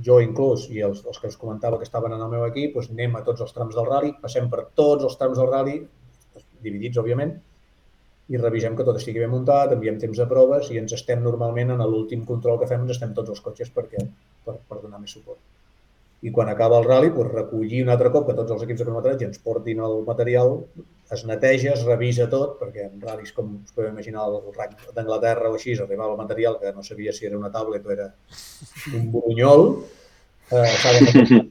jo inclús, i els, els que us comentava que estaven en el meu equip, doncs anem a tots els trams del rally, passem per tots els trams del rally, dividits, òbviament, i revisem que tot estigui ben muntat, enviem temps de proves i ens estem normalment en l'últim control que fem, ens estem tots els cotxes perquè, per, per donar més suport. I quan acaba el rally, doncs recollir un altre cop que tots els equips de cronometratge ens portin el material es neteja, es revisa tot, perquè en ral·lis, com us podeu imaginar, el RAC d'Anglaterra o així, arribava el material que no sabia si era una tablet o era un bunyol, eh, s'ha de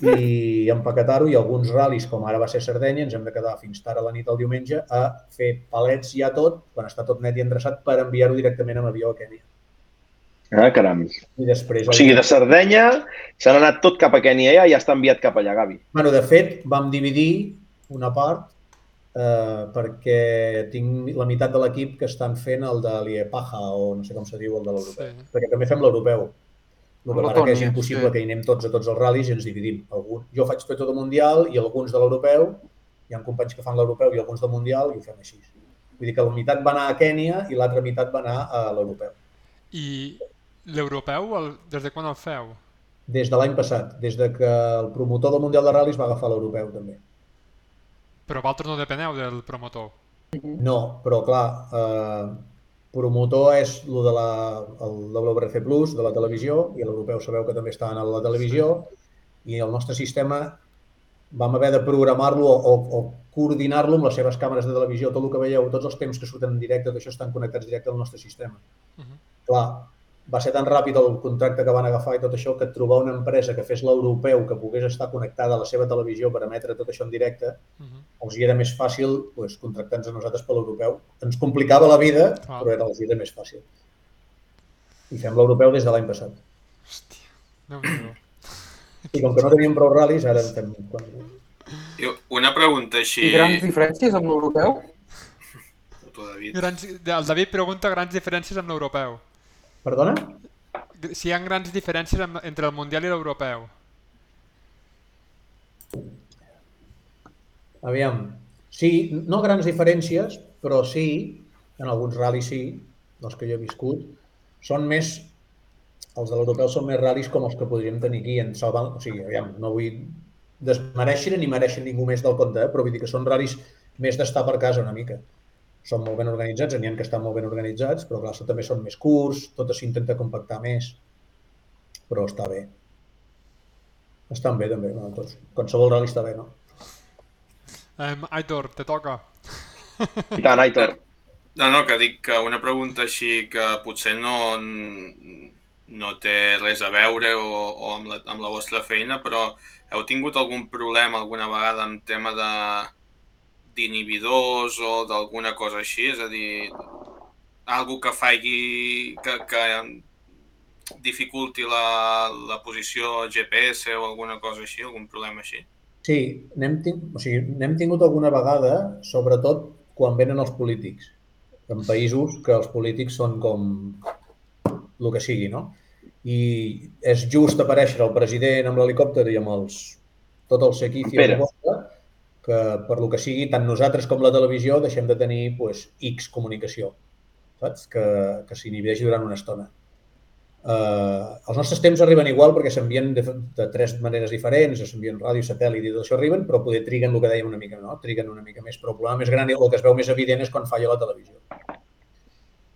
i empaquetar-ho i alguns ral·lis, com ara va ser Sardenya, ens hem de quedar fins tard a la nit el diumenge a fer palets ja tot, quan està tot net i endreçat, per enviar-ho directament amb avió a Kènia. Ah, caram. I després... O sigui, de Sardenya s'han anat tot cap a Kènia ja i ja està enviat cap allà, Gavi. Bueno, de fet, vam dividir una part eh, perquè tinc la meitat de l'equip que estan fent el de l'IEPAJA o no sé com se diu el de l'europeu. Sí. Perquè també fem l'europeu. El que passa que és impossible sí. que hi anem tots a tots els ral·lis i ens dividim. Algun, jo faig tot el Mundial i alguns de l'europeu, hi ha companys que fan l'europeu i alguns del Mundial i ho fem així. Vull dir que la meitat va anar a Kènia i l'altra meitat va anar a l'europeu. I l'europeu, des de quan el feu? Des de l'any passat, des de que el promotor del Mundial de Ral·lis va agafar l'europeu també. Però vosaltres no depeneu del promotor. No, però clar, eh, promotor és el de la, el WRC Plus, de la televisió, i l'europeu sabeu que també està a la televisió, i el nostre sistema vam haver de programar-lo o, o, coordinar-lo amb les seves càmeres de televisió. Tot el que veieu, tots els temps que surten en directe, d'això estan connectats directe al nostre sistema. Uh -huh. Clar, va ser tan ràpid el contracte que van agafar i tot això que trobar una empresa que fes l'europeu que pogués estar connectada a la seva televisió per emetre tot això en directe, uh -huh. els hi era més fàcil pues, contractar-nos a nosaltres per l'europeu. Ens complicava la vida, ah. però era, els hi era més fàcil. I fem l'europeu des de l'any passat. Hòstia, no déu I com que no teníem prou ral·lis, ara en fem... Una pregunta així... I grans diferències amb l'europeu? Grans... El David pregunta grans diferències amb l'europeu. Perdona? Si hi ha grans diferències entre el Mundial i l'Europeu. Aviam. Sí, no grans diferències, però sí, en alguns ral·lis sí, dels que jo he viscut, són més, els de l'europeu són més ral·lis com els que podríem tenir aquí en Salvan, o sigui, aviam, no vull desmereixer ni mereixen ningú més del compte, eh? però vull dir que són ral·lis més d'estar per casa una mica són molt ben organitzats, n'hi ha que estan molt ben organitzats, però clar, també són més curts, tot s'intenta compactar més, però està bé. Estan bé també, no, tots. Qualsevol rally està bé, no? Um, Aitor, te toca. I tant, Aitor. No, no, que dic que una pregunta així que potser no, no té res a veure o, o amb, la, amb la vostra feina, però heu tingut algun problema alguna vegada en tema de, d'inhibidors o d'alguna cosa així, és a dir, algú que faci, que, que dificulti la, la posició GPS o alguna cosa així, algun problema així? Sí, n'hem ting... o sigui, tingut alguna vegada, sobretot quan venen els polítics, en països que els polítics són com el que sigui, no? I és just aparèixer el president amb l'helicòpter i amb els, tot el sequici Pere. Bosta, que per lo que sigui, tant nosaltres com la televisió deixem de tenir pues, X comunicació, saps? Que, que s'inhibeixi durant una estona. Eh, els nostres temps arriben igual perquè s'envien de, de tres maneres diferents, s'envien ràdio, satèl·lit i tot això arriben, però poder triguen el que dèiem una mica, no? Triguen una mica més, però el problema més gran i el que es veu més evident és quan falla la televisió.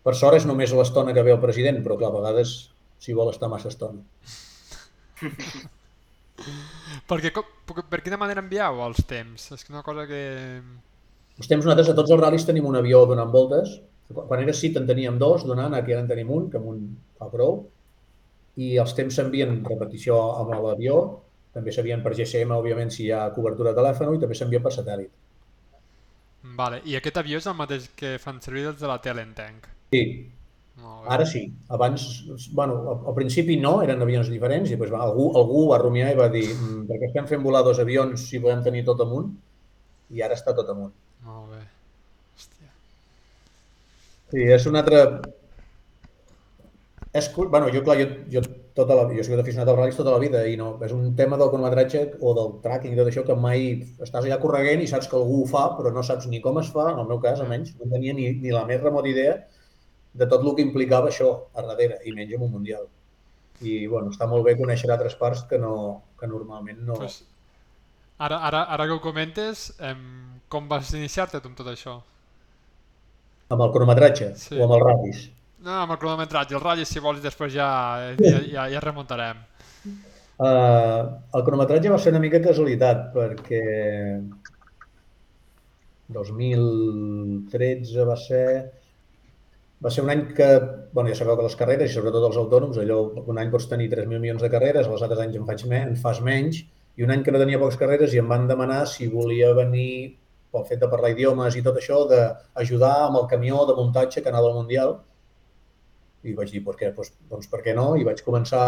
Per sort és només l'estona que ve el president, però clar, a vegades si vol estar massa estona. Perquè, com, per, per quina manera envieu els temps? És que una cosa que... Els temps nosaltres a tots els ral·lis tenim un avió donant voltes. Quan era CIT en teníem dos donant, aquí ara en tenim un, que amb un fa prou. I els temps s'envien repetició amb l'avió, també s'envien per GSM, òbviament, si hi ha cobertura de telèfon, i també s'envien per satèl·lit. Vale. I aquest avió és el mateix que fan servir els de la tele, entenc. Sí. Ara sí. Abans, bueno, al, al principi no, eren avions diferents, i després va, algú, algú va rumiar i va dir "Mm, per què estem fent volar dos avions si podem tenir tot amunt? I ara està tot amunt. Molt bé. Hòstia. Sí, és un altre... És, bueno, jo, clar, jo, jo, tota la, jo he sigut aficionat als ral·lis tota la vida i no, és un tema del cronometratge o del tracking i tot això que mai estàs allà correguent i saps que algú ho fa, però no saps ni com es fa, en el meu cas almenys, no tenia ni, ni la més remota idea de tot el que implicava això a darrere, i menys en un mundial. I, bueno, està molt bé conèixer altres parts que, no, que normalment no... Pues, ara, ara, ara que ho comentes, em, com vas iniciar-te tu amb tot això? Amb el cronometratge Sí. o amb els ratis. No, amb el cronometratge, el ratllis si vols després ja, ja, ja, ja remuntarem. Uh, el cronometratge va ser una mica casualitat perquè 2013 va ser va ser un any que, bueno, ja sabeu que les carreres, i sobretot els autònoms, allò, un any pots tenir 3.000 milions de carreres, els altres anys en, faig me, en fas menys, i un any que no tenia poques carreres i em van demanar si volia venir, pel fet de parlar idiomes i tot això, d'ajudar amb el camió de muntatge que anava al Mundial, i vaig dir, per què? Pues, doncs per què no? I vaig començar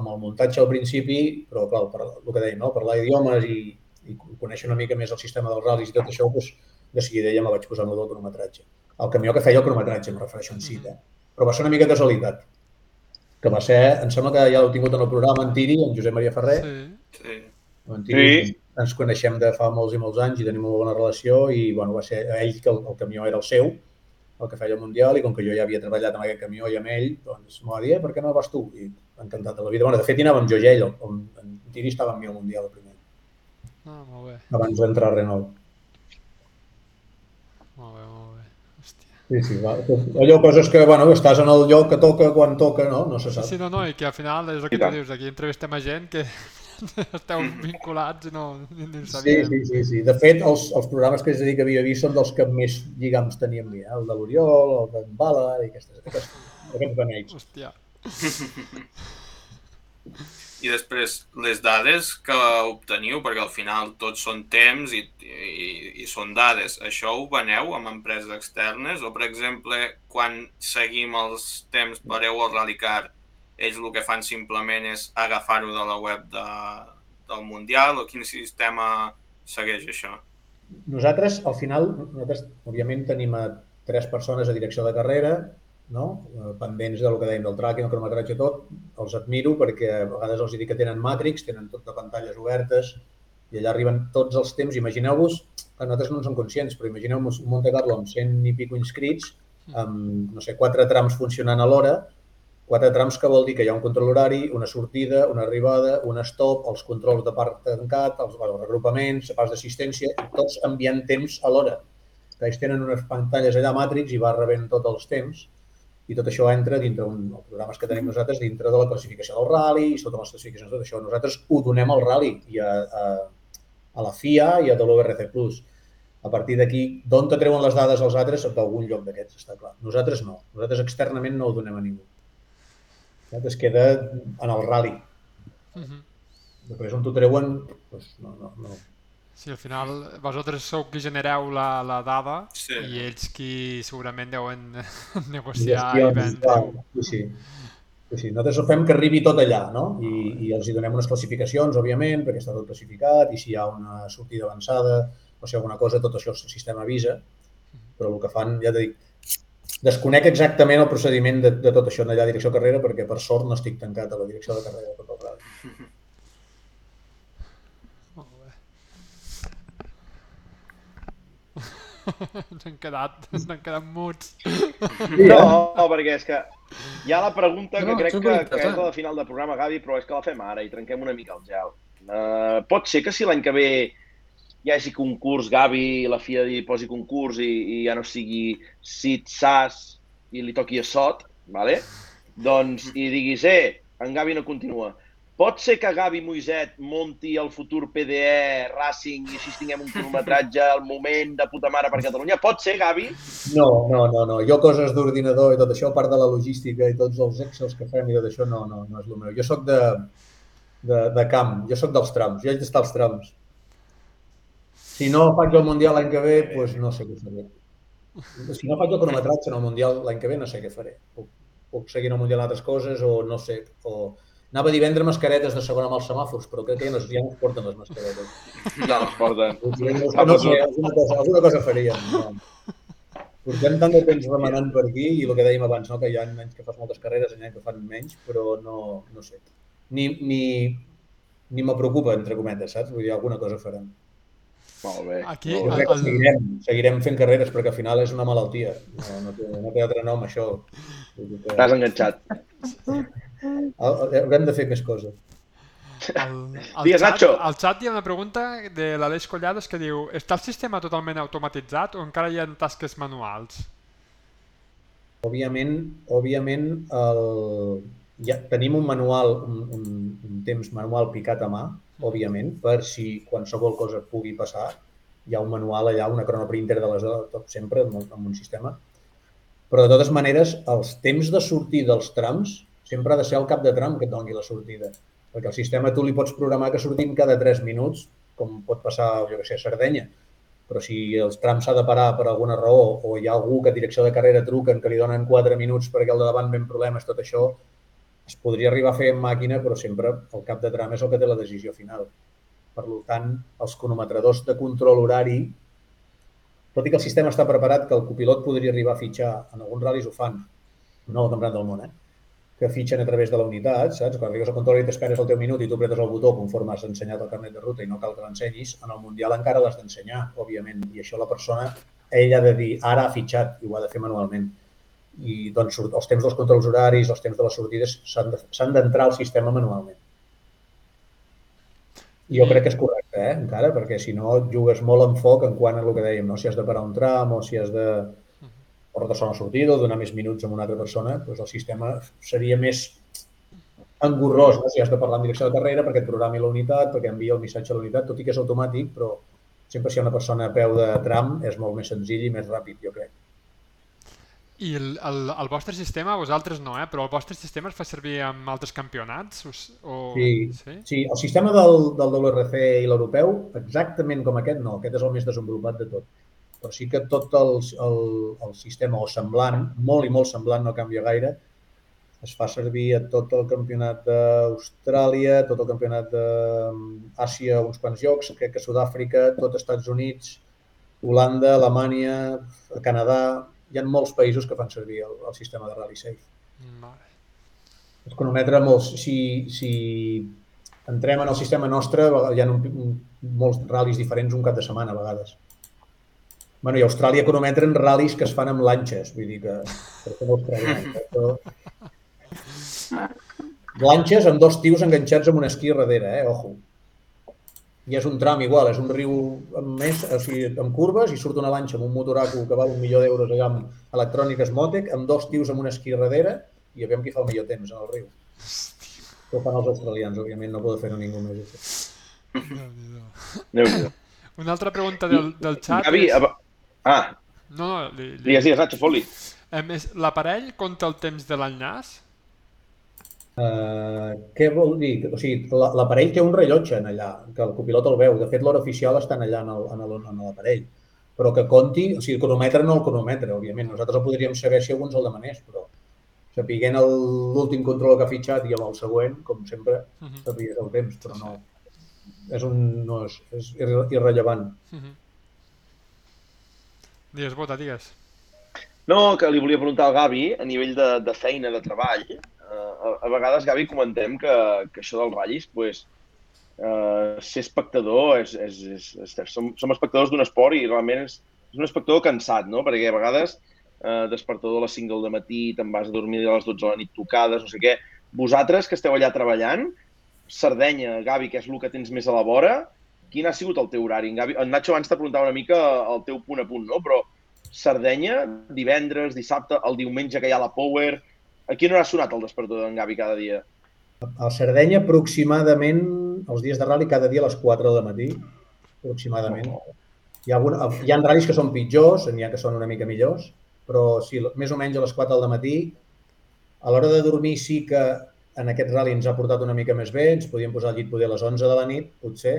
amb el muntatge al principi, però clar, per, el que dèiem, no? parlar idiomes i, i conèixer una mica més el sistema dels ral·lis i tot això, doncs, de seguida ja me vaig posar del cronometratge. El camió que feia el cronometratge, em refereixo en si, eh? però va ser una mica casualitat. Que va ser, em sembla que ja l'heu tingut en el programa, en Tiri, en Josep Maria Ferrer, Sí. Sí. en Tiri, Sí. ens coneixem de fa molts i molts anys i tenim una bona relació i bueno, va ser ell que el, el camió era el seu, el que feia el Mundial, i com que jo ja havia treballat amb aquest camió i amb ell, doncs m'ho va dir, eh, per què no vas tu? I encantat de la vida. Bueno, de fet, hi anàvem jo i ell, on en Tiri estava amb mi al Mundial el primer, Ah, molt bé, abans d'entrar a Renault. molt bé, molt bé. Hòstia. Sí, sí, va. Allò, coses que, bueno, estàs en el lloc que toca quan toca, no? No se Sí, sap. sí, no, no, i que al final és el que tu dius, aquí entrevistem a gent que esteu vinculats i no, ni, ni ho Sí, sabíem. sí, sí, sí. De fet, els, els programes que es dedica a Viva són dels que més lligams teníem mi, eh? el de l'Oriol, el d'en Bala i aquestes, aquests, aquests beneits. Hòstia. I després, les dades que obteniu, perquè al final tots són temps i, i, i són dades, això ho veneu amb empreses externes? O, per exemple, quan seguim els temps per EU al Rallycar, ells el que fan simplement és agafar-ho de la web de, del Mundial o quin sistema segueix això? Nosaltres, al final, nosaltres, òbviament, tenim a tres persones a direcció de carrera, no? Eh, pendents del que dèiem del tracking, el cronometratge, tot. Els admiro perquè a vegades els dic que tenen Matrix, tenen tot de pantalles obertes, i allà arriben tots els temps. Imagineu-vos, que nosaltres no en som conscients, però imagineu-vos un Monte Carlo amb 100 i pico inscrits, amb, no sé, quatre trams funcionant alhora, quatre trams que vol dir que hi ha un control horari, una sortida, una arribada, un stop, els controls de part tancat, els, els regrupaments, pas d'assistència, tots enviant temps alhora. Ells tenen unes pantalles allà Matrix i va rebent tots els temps i tot això entra dintre un, els programes que tenim nosaltres dintre de la classificació del rally i totes les classificacions, tot això. Nosaltres ho donem al rally i a, a, a la FIA i a WRC+. A partir d'aquí, d'on te treuen les dades els altres? D'algun lloc d'aquests, està clar. Nosaltres no. Nosaltres externament no ho donem a ningú. Es queda en el rally. Mhm. Després on t'ho treuen, doncs no, no, no. Sí, al final vosaltres sou qui genereu la, la dada Sí. i ells qui segurament deuen negociar i Gestions, vendre. Sí, sí. Sí, sí. Nosaltres ho fem que arribi tot allà, no? I, I els hi donem unes classificacions, òbviament, perquè està tot classificat, i si hi ha una sortida avançada o si hi ha alguna cosa, tot això el sistema avisa. Però el que fan, ja t'he dit, desconec exactament el procediment de, de tot això allà a direcció carrera, perquè per sort no estic tancat a la direcció de carrera de tot el rally. Molt bé. Ens han quedat, ens han quedat muts. No, no, perquè és que Hi ha la pregunta que No, crec que, que és la de final de programa, Gavi, però és que la fem ara i trenquem una mica el gel. Uh, pot ser que si l'any que ve hi hagi concurs, Gavi, la FIA li posi concurs i, i ja no sigui SIT, SAS i li toqui a SOT, vale? doncs, i diguis, eh, en Gavi no continua. Pot ser que Gavi Moiset monti el futur PDE Racing i així tinguem un cronometratge al moment de puta mare per Catalunya? Pot ser, Gavi? No, no, no, no. Jo coses d'ordinador i tot això, part de la logística i tots els excels que fem i tot això, no, no, no és el meu. Jo sóc de, de, de camp, jo sóc dels trams, jo haig d'estar als trams. Si no faig el Mundial l'any que ve, doncs no sé què faré. Si no faig el cronometratge en el Mundial l'any que ve, no sé què faré. Puc, puc seguir en el Mundial altres coses o no sé. O... Anava a dir vendre mascaretes de segona amb els semàfors, però crec que ja no, ja no es porten les mascaretes. Ja no es porten. No sé, alguna cosa, alguna cosa faríem. No. Portem tant de temps remenant per aquí i el que dèiem abans, no? que hi ha anys que fas moltes carreres hi ha que fan menys, però no, no sé. Ni, ni, ni me preocupa, entre cometes, saps? Vull dir, alguna cosa farem. Molt bé. Aquí, molt bé. que el- seguirem, seguirem fent carreres perquè al final és una malaltia. No, no, té, no té altre nom, això. T'has enganxat. Haurem de fer més coses. El, el, Digues, xat, Nacho. al xat hi ha una pregunta de l'Aleix Collades que diu està el sistema totalment automatitzat o encara hi ha tasques manuals? Òbviament, òbviament el... ja tenim un manual, un, un, un temps manual picat a mà, òbviament, per si qualsevol cosa pugui passar. Hi ha un manual allà, una cronoprinter de les tot sempre, amb, un- amb un sistema. Però de totes maneres, els temps de sortir dels trams sempre ha de ser el cap de tram que et doni la sortida. Perquè el sistema tu li pots programar que sortim cada 3 minuts, com pot passar, jo què sé, a Sardenya. Però si els trams s'ha de parar per alguna raó o hi ha algú que a direcció de carrera truquen que li donen 4 minuts perquè el de davant ven problemes, tot això, es podria arribar a fer en màquina, però sempre el cap de tram és el que té la decisió final. Per tant, els cronometradors de control horari, tot i que el sistema està preparat, que el copilot podria arribar a fitxar, en alguns ral·lis ho fan, no al campionat del món, eh? Que fitxen a través de la unitat, saps? Quan arribes al control i t'esperes el teu minut i tu apretes el botó conforme has ensenyat el carnet de ruta i no cal que l'ensenyis, en el Mundial encara l'has d'ensenyar, òbviament, i això la persona, ella ha de dir, ara ha fitxat, i ho ha de fer manualment. I doncs els temps dels controls horaris, els temps de les sortides, s'han de- s'han d'entrar al sistema manualment. Jo crec que és correcte, eh, encara, perquè si no jugues molt en foc en quant a el que dèiem, no? si has de parar un tram o si has de o retorçar una sortida o donar més minuts a una altra persona, doncs el sistema seria més engorrós, no? si has de parlar en direcció de carrera perquè et programi la unitat, perquè envia el missatge a la unitat, tot i que és automàtic, però sempre si hi ha una persona a peu de tram és molt més senzill i més ràpid, jo crec. I el, el, el vostre sistema, vosaltres no, eh? però el vostre sistema es fa servir amb altres campionats? O, o... Sí, sí? sí el sistema del, del WRC i l'europeu, exactament com aquest, no, aquest és el més desenvolupat de tot. Però sí que tot el, el, el sistema, o semblant, molt i molt semblant, no canvia gaire, es fa servir a tot el campionat d'Austràlia, tot el campionat d'Àsia, uns quants jocs, crec que Sud-àfrica, tot Estats Units, Holanda, Alemanya, Canadà, hi ha molts països que fan servir el, el sistema de Rally Safe. Vale. Es cronometra molts. Si, si entrem en el sistema nostre, hi ha un, un, molts ral·lis diferents un cap de setmana, a vegades. Bueno, i a Austràlia cronometren ral·lis que es fan amb lanxes, vull dir que... Però... Lanxes amb dos tios enganxats amb un esquí darrere, eh? Ojo. I és un tram igual, és un riu amb, més, o sigui, amb curves i surt una lanxa amb un motoraco que val un milió d'euros allà amb electròniques Motec, amb dos tios amb un esquí darrere i aviam qui fa el millor temps en el riu. Això ho fan els australians, òbviament, no poden fer-ho ningú més. això. Déu-n'hi-do. Una altra pregunta del, del xat Gavi, és... a... ah, No, no, li, li... digues, digues, Nacho, fot-li. Em, és- L'aparell compta el temps de l'enllaç? Uh, què vol dir? O sigui, la- l'aparell té un rellotge en allà, que el copilot el veu. De fet, l'hora oficial està en allà en el- en el- en l'aparell. Però que compti, o sigui, el cronometre no el cronometre, òbviament. Nosaltres el podríem saber si algú ens el demanés, però sapiguent el- l'últim control que ha fitxat i amb el següent, com sempre, Mhm. sabies el temps, però no. És un... no és, és irre- irrellevant. Mhm. Digues, Bota, digues. No, que li volia preguntar al Gavi, a nivell de, de feina, de treball, eh, a, a vegades, Gavi, comentem que, que això dels ratllis, pues, eh, ser espectador, és, és, és, és, som, som espectadors d'un esport i realment és, és un espectador cansat, no? Perquè a vegades eh, despertador a les 5 del matí, te'n vas a dormir a les 12 de la nit tocades, no sé què. Vosaltres, que esteu allà treballant, Sardenya, Gavi, que és el que tens més a la vora, quin ha sigut el teu horari? En, Gavi, en Nacho abans te preguntava una mica el teu punt a punt, no? Però Sardenya, divendres, dissabte, el diumenge que hi ha la Power... A quina hora ha sonat el despertador d'en Gavi cada dia? A Sardenya, aproximadament, els dies de rally, cada dia a les 4 del matí, aproximadament. Hi ha, alguna, hi ha ral·lis que són pitjors, n'hi ha que són una mica millors, però sí, més o menys a les 4 del matí. A l'hora de dormir sí que en aquest rally ens ha portat una mica més bé, ens podíem posar al llit poder a les 11 de la nit, potser.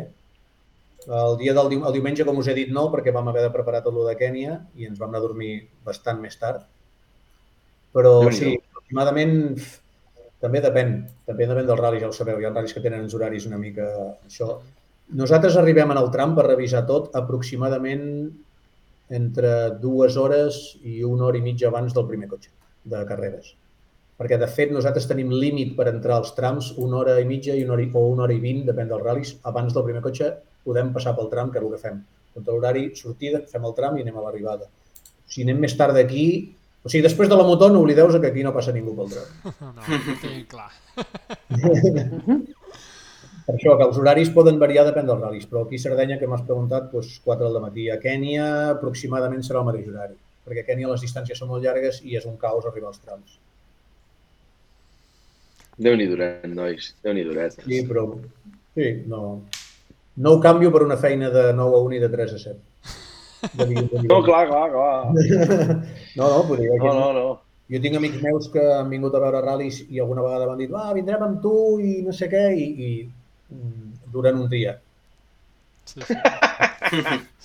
El dia del el diumenge, com us he dit, no, perquè vam haver de preparar tot lo de Kènia i ens vam anar a dormir bastant més tard. Però sí, aproximadament també depèn, també depèn del rally, ja ho sabeu, hi ha ral·lis que tenen els horaris una mica això. Nosaltres arribem en el tram per revisar tot aproximadament entre dues hores i una hora i mitja abans del primer cotxe de carreres. Perquè, de fet, nosaltres tenim límit per entrar als trams una hora i mitja i una hora, i, o una hora i vint, depèn dels ral·lis. Abans del primer cotxe podem passar pel tram, que és el que fem. Contra l'horari, sortida, fem el tram i anem a l'arribada. Si anem més tard d'aquí, o sigui, després de la moto no oblideu que aquí no passa ningú pel tram. No, tinc clar. Per això, que els horaris poden variar depèn dels ral·lis, però aquí a Sardenya, que m'has preguntat, doncs 4 del matí. A Kènia aproximadament serà el mateix horari, perquè a Kènia les distàncies són molt llargues i és un caos arribar als trams. Déu-n'hi duret, nois. Déu-n'hi duret. Sí, però sí, no, no ho canvio per una feina de 9 a 1 i de 3 a 7. De dia, de dia. No, clar, clar, clar. No, no, podria. No, no, no. Jo tinc amics meus que han vingut a veure ral·lis i alguna vegada m'han dit va, vindrem amb tu i no sé què, i, i mm, duren un dia. Sí, sí.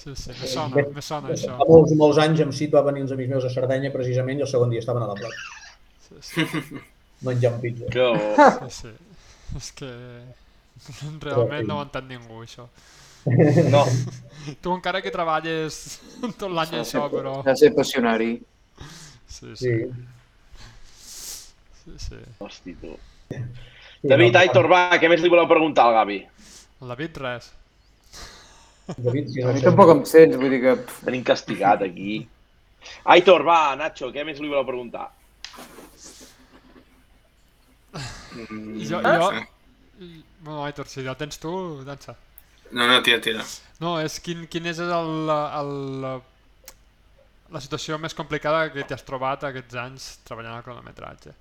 Sí, sí, me sona, me sona això. Fa molts, molts anys amb Cit va venir uns amics meus a Sardenya precisament i el segon dia estaven a la plaça, Sí, sí, menjant pizza. Que bo. sí, sí. És que realment no ho entén ningú, això. No, Tu encara que treballes tot l'any això, però... Ha de ser passionari. Sí, sí, Sí. sí, hosti, tu. David, Aitor, va, què més li voleu preguntar al Gavi? El David, res. David, si A no mi sé. tampoc em sents, vull dir que... Tenim castigat aquí. Aitor, va, Nacho, què més li voleu preguntar? Jo, jo... Bueno, Aitor, si ja tens tu, dansa. No, no, tira, tira. No, és quin, quin és el, el, la situació més complicada que t'has trobat aquests anys treballant al cronometratge?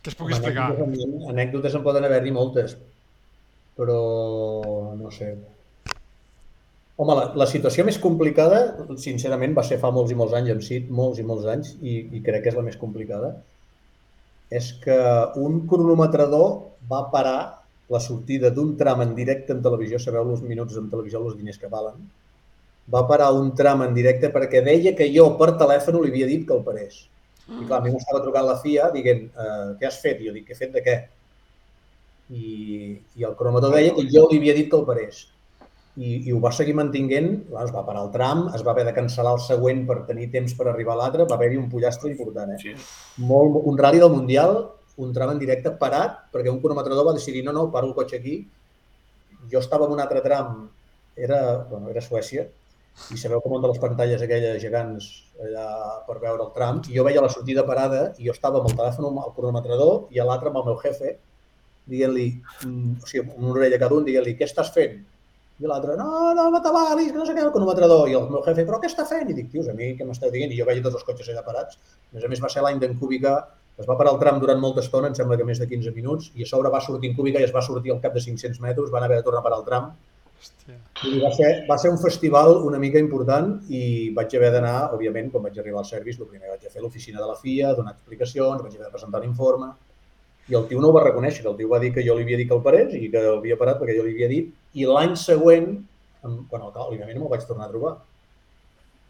Que es pugui explicar. Anècdotes, anècdotes en poden haver-hi moltes, però no sé. Home, la, la situació més complicada, sincerament, va ser fa molts i molts anys amb CIT, molts i molts anys, i, i crec que és la més complicada, és que un cronometrador va parar la sortida d'un tram en directe en televisió, sabeu els minuts en televisió, els diners que valen, va parar un tram en directe perquè deia que jo per telèfon li havia dit que el parés. I clar, a mi m'estava trucant la FIA dient, eh, què has fet? I jo dic, què he fet de què? I, i el cronometrador deia que jo li havia dit que el parés. I, i ho va seguir mantinguent, clar, es va parar el tram, es va haver de cancel·lar el següent per tenir temps per arribar a l'altre, va haver-hi un pollastre important, eh? Sí. Molt, un rally del Mundial, un tram en directe parat, perquè un cronometrador va decidir, no, no, paro el cotxe aquí. Jo estava en un altre tram, era, bueno, era Suècia, i sabeu com de les pantalles aquelles gegants allà per veure el tram, i jo veia la sortida parada i jo estava amb el telèfon al cronometrador i a l'altre amb el meu jefe dient-li, mm, o sigui, amb una orella cada un, dient-li, què estàs fent? I l'altre, no, no m'atabalis, que no sé què, el cronometrador. I el meu jefe, però què està fent? I dic, tios, a mi què m'esteu dient? I jo veia tots els cotxes allà parats. A més a més va ser l'any d'en Cúbica, es va parar el tram durant molta estona, em sembla que més de 15 minuts, i a sobre va sortir en Cúbica i es va sortir al cap de 500 metres, van haver de tornar a parar el tram. Hòstia. I va ser, va ser un festival una mica important i vaig haver d'anar, òbviament, quan vaig arribar al service, el primer vaig a fer l'oficina de la FIA, donar explicacions, vaig haver de presentar l'informe, i el tio no ho va reconèixer, el tio va dir que jo li havia dit que el parés i que l'havia parat perquè jo li havia dit, i l'any següent, quan el, òbviament no me'l vaig tornar a trobar,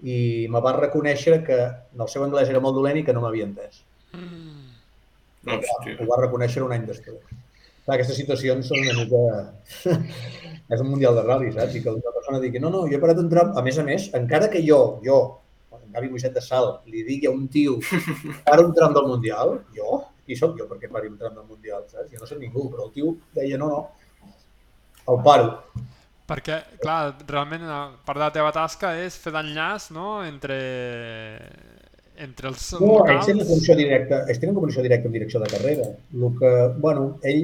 i me va reconèixer que el seu anglès era molt dolent i que no m'havia entès. Hòstia. Ho va reconèixer un any després. Clar, aquestes situacions són una mica... és un mundial de ral·li, saps? I que una persona digui, no, no, jo he parat un tram... A més a més, encara que jo, jo, Gavi Moixet de Sal, li digui a un tio para un tram del mundial, jo, qui sóc jo perquè pari un tram del mundial, saps? Jo no soc ningú, però el tio deia, no, no, el paro. Perquè, clar, realment eh, part de la teva tasca és fer d'enllaç no? entre, entre els No, ells locals. tenen connexió directa, ells tenen connexió directa en direcció de carrera. El que, bueno, ell,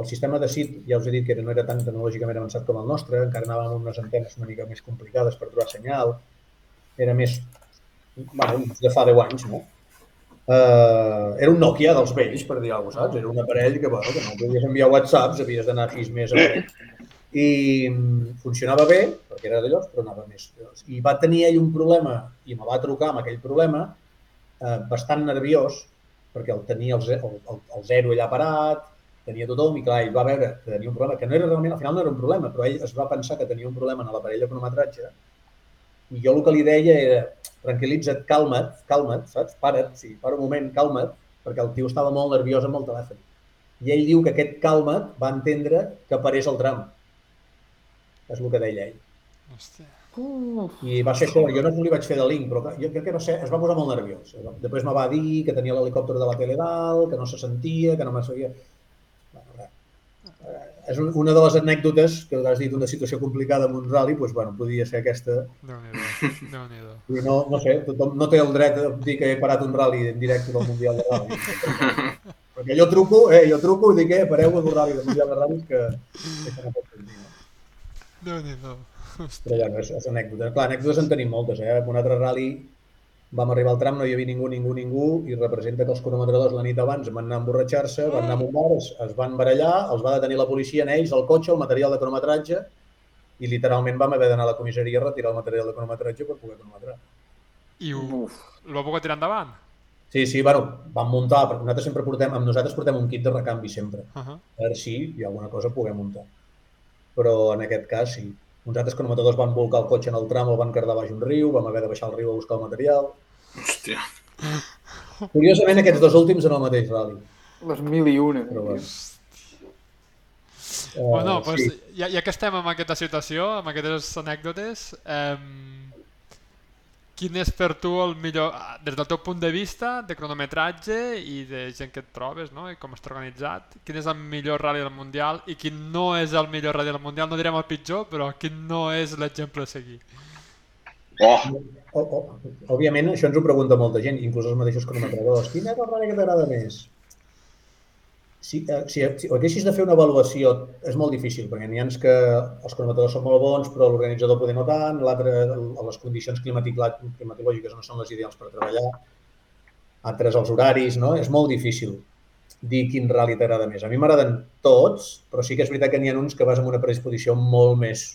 el sistema de SIT, ja us he dit que no era tan tecnològicament avançat com el nostre, encara anàvem amb unes antenes una mica més complicades per trobar senyal, era més, bueno, de fa 10 anys, no? Uh, era un Nokia dels vells, per dir alguna cosa, saps? Era un aparell que, bueno, que no podies enviar whatsapps, havies d'anar sis més a I mm, funcionava bé, perquè era d'allò, però anava més. I va tenir ell un problema, i me va trucar amb aquell problema, eh, bastant nerviós, perquè el tenia el, el, el, el zero allà parat, tenia tothom, i clar, ell va veure que tenia un problema, que no era realment, al final no era un problema, però ell es va pensar que tenia un problema en l'aparell de cronometratge, i jo el que li deia era, tranquil·litza't, calma't, calma't, saps? Para't, sí, para un moment, calma't, perquè el tio estava molt nerviós amb el telèfon. I ell diu que aquest calma't va entendre que parés el tram. És el que deia ell. Hòstia. I va ser això, jo no li vaig fer de link, però jo crec que no sé, es va posar molt nerviós. Després me va dir que tenia l'helicòpter de la tele dalt, que no se sentia, que no me sabia... És un- una de les anècdotes que has dit una situació complicada amb un rally, doncs, bueno, podia ser aquesta. Déu-n'hi-do, Déu-n'hi-do. I no, no sé, tothom no té el dret a dir que he parat un rally en directe del Mundial de Rally. Perquè jo truco, eh, jo truco i dic, eh, pareu el rally del Mundial de Rally que, que no pot ser. No? Déu-n'hi-do. Però ja no, és, és anècdota. Clar, anècdotes en tenim moltes, eh? En un altre rally vam arribar al tram, no hi havia ningú, ningú, ningú, i representa que els cronometradors la nit abans van anar a emborratxar-se, van anar a un bar, es, es van barallar, els va detenir la policia en ells, el cotxe, el material de cronometratge, i literalment vam haver d'anar a la comissaria a retirar el material de cronometratge per poder cronometrar. I ho, Uf. ho va poder tirar endavant? Sí, sí, bueno, vam muntar, perquè nosaltres sempre portem, amb nosaltres portem un kit de recanvi sempre, Uh -huh. veure si hi ha alguna cosa puguem muntar. Però en aquest cas sí. Uns altres cronometradors van volcar el cotxe en el tram, el van cardar baix un riu, vam haver de baixar al riu a buscar el material. Hòstia. Curiosament, aquests dos últims en el mateix rally. Les mil i una. Però bueno. Uh, Bueno, doncs, sí. ja, ja que estem en aquesta situació, amb aquestes anècdotes, eh, quin és per tu el millor, ah, des del teu punt de vista, de cronometratge i de gent que et trobes, no? i com està organitzat, quin és el millor rally del Mundial i quin no és el millor rally del Mundial, no direm el pitjor, però quin no és l'exemple a seguir. Oh, O, o, òbviament, això ens ho pregunta molta gent, inclús els mateixos cronometradors. Quin és el rally que t'agrada més? Si, eh, si, si haguessis de fer una avaluació, és molt difícil, perquè n'hi ha que els cronometradors són molt bons, però l'organitzador poder no tant, l'altre, les condicions climatològiques no són les ideals per treballar, altres els horaris, no? És molt difícil dir quin rally t'agrada més. A mi m'agraden tots, però sí que és veritat que n'hi ha uns que vas amb una predisposició molt més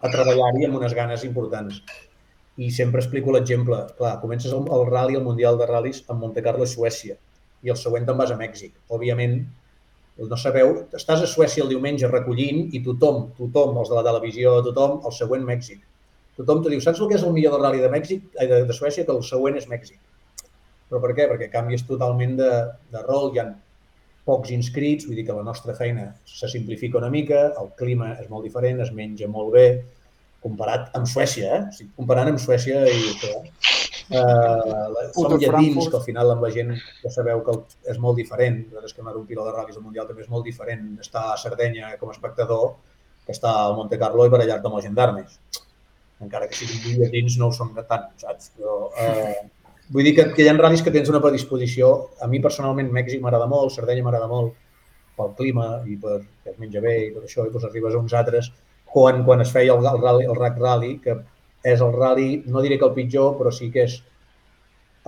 a treballar-hi amb unes ganes importants. I sempre explico l'exemple. Clar, comences el, el rally, el Mundial de Ral·lis, amb Monte Carlo Suècia, i el següent te'n vas a Mèxic. Òbviament, no sabeu, estàs a Suècia el diumenge recollint i tothom, tothom, els de la televisió, tothom, el següent Mèxic. Tothom te diu, saps el que és el millor del rally de Mèxic, de, de Suècia? Que el següent és Mèxic. Però per què? Perquè canvies totalment de, de rol, hi ha pocs inscrits, vull dir que la nostra feina se simplifica una mica, el clima és molt diferent, es menja molt bé, comparat amb Suècia, eh? O sigui, comparant amb Suècia i. Eh, la- som llatins, que al final amb la gent ja sabeu que és molt diferent. Nosaltres que hem anat a un pilot de ral·lis al Mundial també és molt diferent estar a Sardenya com a espectador que estar al Monte Carlo i barallar-te amb els gendarmes. Encara que siguin llatins no ho són tant, saps? Però, eh, vull dir que, que hi ha ral·lis que tens una predisposició. A mi personalment Mèxic m'agrada molt, Sardenya m'agrada molt pel clima i per que es menja bé i tot això, i doncs arribes a uns altres quan, quan es feia el, el, rally, el RAC Rally, que és el rally, no diré que el pitjor, però sí que és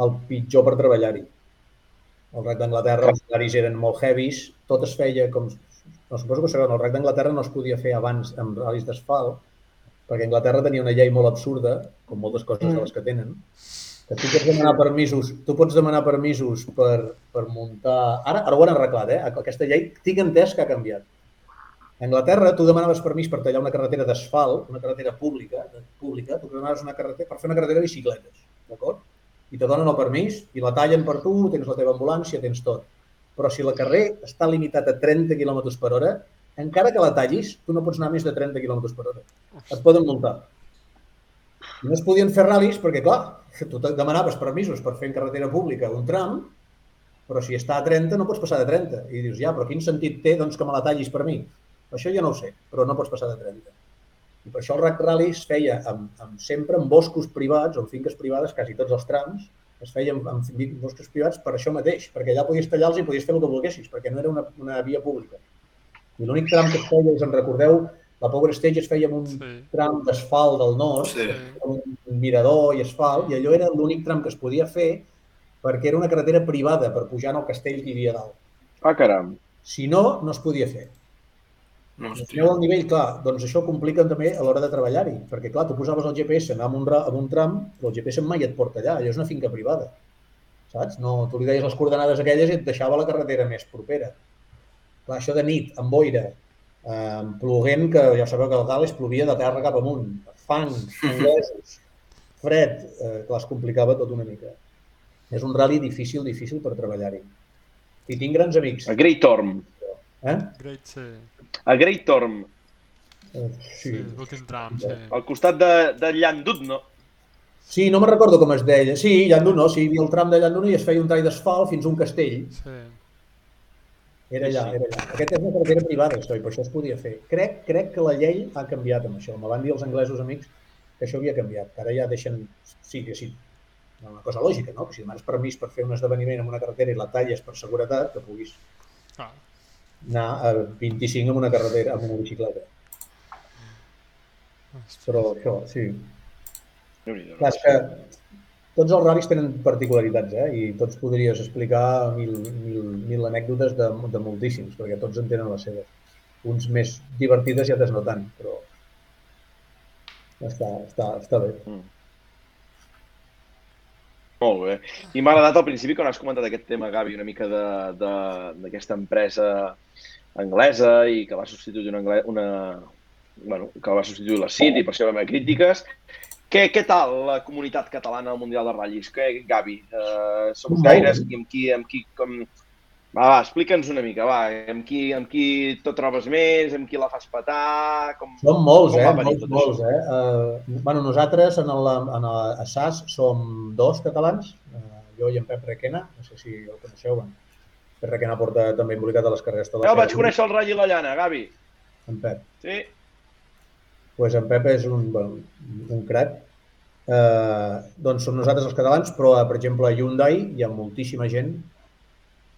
el pitjor per treballar-hi. El RAC d'Anglaterra, els horaris eren molt heavies, tot es feia com... No, suposo que sabeu, el RAC d'Anglaterra no es podia fer abans amb ral·lis d'asfalt, perquè Anglaterra tenia una llei molt absurda, com moltes coses de les que tenen, que tu pots demanar permisos, tu pots demanar permisos per, per muntar... Ara, ara ho han arreglat, eh? Aquesta llei tinc entès que ha canviat. A Anglaterra, tu demanaves permís per tallar una carretera d'asfalt, una carretera pública, pública, tu demanaves una carretera, per fer una carretera de bicicletes, d'acord? I te donen el permís i la tallen per tu, tens la teva ambulància, tens tot. Però si la carrer està limitat a 30 km per hora, encara que la tallis, tu no pots anar més de 30 km per hora. Et poden multar. I no es podien fer ral·lis perquè, clar, tu demanaves permisos per fer en carretera pública un tram, però si està a 30 no pots passar de 30. I dius, ja, però quin sentit té doncs, que me la tallis per mi? Això ja no ho sé, però no pots passar de 30. I per això el Rack Rally es feia amb, amb, sempre en boscos privats o en finques privades, quasi tots els trams, es feia en, en fin- boscos privats per això mateix, perquè allà podies tallar-los i podies fer el que volguessis, perquè no era una, una via pública. I l'únic tram que es feia, us en recordeu, la Power Stage es feia amb un Sí. tram d'asfalt del nord, Sí. amb un mirador i asfalt, i allò era l'únic tram que es podia fer perquè era una carretera privada per pujar al castell que hi havia dalt. Ah, caram. Si no, no es podia fer. No, Imagineu el nivell, clar, doncs això complica també a l'hora de treballar-hi, perquè clar, tu posaves el GPS anar amb un, ra- amb un tram, però el GPS mai et porta allà, allò és una finca privada, saps? No, tu li deies les coordenades aquelles i et deixava la carretera més propera. Clar, això de nit, amb boira, eh, ploguent, que ja sabeu que el Gales plovia de terra cap amunt, fang, anglesos, fred, eh, clar, es complicava tot una mica. És un rally difícil, difícil per treballar-hi. I tinc grans amics. A Great Torm. Eh? Great, sí. A Great Torm, Eh, Sí, Sí. l'últim tram, sí. al costat de, de Llandudno. Sí, no me'n recordo com es deia. Sí, Llanduno, sí, hi havia el tram de Llanduno i es feia un tall d'asfalt fins a un castell. sí. Era allà, era allà. Aquesta és una carretera privada, això, i per això es podia fer. Crec, crec que la llei ha canviat amb això. Me van dir els anglesos amics que això havia canviat, que ara ja deixen... Sí, que sí, una cosa lògica, no? Que si demanes permís per fer un esdeveniment en una carretera i la talles per seguretat, que puguis Clar. Anar a 25 amb una carretera, amb una bicicleta. Però això, sí. Clar, és que tots els ral·lis tenen particularitats, eh? I tots podries explicar mil, mil, mil anècdotes de, de moltíssims, perquè tots en tenen les seves. Uns més divertides i altres no tant, però està, està, està bé. Molt bé. I m'ha agradat al principi quan has comentat aquest tema, Gavi, una mica de- de- d'aquesta empresa anglesa i que va substituir una, angle- una bueno, que va substituir la CIT i per això vam haver crítiques. Què, què tal la comunitat catalana al Mundial de Ratllis? Què, Gavi? Uh, som gaires amb qui, amb qui com... Va, va, explica'ns una mica, va, amb qui, amb qui tot trobes més, amb qui la fas petar, com... Són molts, Com eh? Molts, molts, eh? Uh, bueno, nosaltres en el, en el, a SAS som dos catalans, uh, jo i en Pep Requena, no sé si el coneixeu. En Pep Requena porta també embolicat a les carreres de el vaig conèixer al Ratll i la Llana, Gavi. En Pep. Sí, pues en Pep és un, bueno, un crac. Eh, doncs som nosaltres els catalans, però, per exemple, a Hyundai hi ha moltíssima gent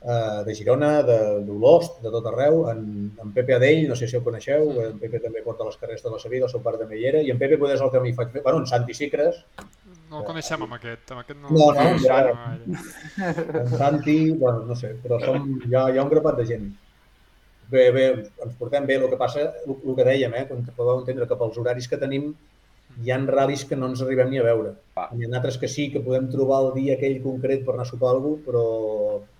eh, de Girona, de d'Olost, de tot arreu. En, en Pepe Adell, no sé si el coneixeu, en Pepe també porta les carreres de la seva vida, el seu pare també hi era, i en Pepe poder és el que m'hi faig fer. Bueno, en Santi Sicres, No el coneixem amb aquest, amb aquest no... No, no, no, ja- gaire. en Santi, bueno, no sé, però som, hi, ha, hi ha un grapat de gent. Bé, bé, ens portem bé, el que passa, el, el que dèiem, eh, com que podeu entendre que pels horaris que tenim hi ha ral·lis que no ens arribem ni a veure. Hi ha altres que sí, que podem trobar el dia aquell concret per anar a sopar a algú, però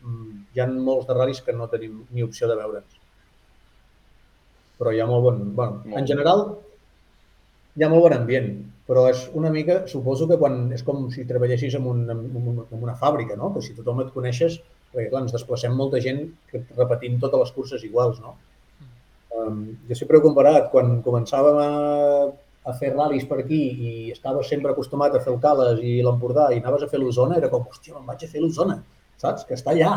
mm, hi ha molts de ral·lis que no tenim ni opció de veure'ns. Però hi ha molt bon... Bueno, Molt en general, hi ha molt bon ambient, però és una mica, suposo que quan és com si treballessis en, un, en, un, en una fàbrica, no? Que si tothom et coneixes, perquè clar, ens desplacem molta gent que repetint totes les curses iguals, no? Um, jo sempre he comparat, quan començàvem a, a fer ral·lis per aquí i estaves sempre acostumat a fer el Cales i l'Empordà i anaves a fer l'Osona, era com, hòstia, me'n vaig a fer l'Osona, saps? Que està allà,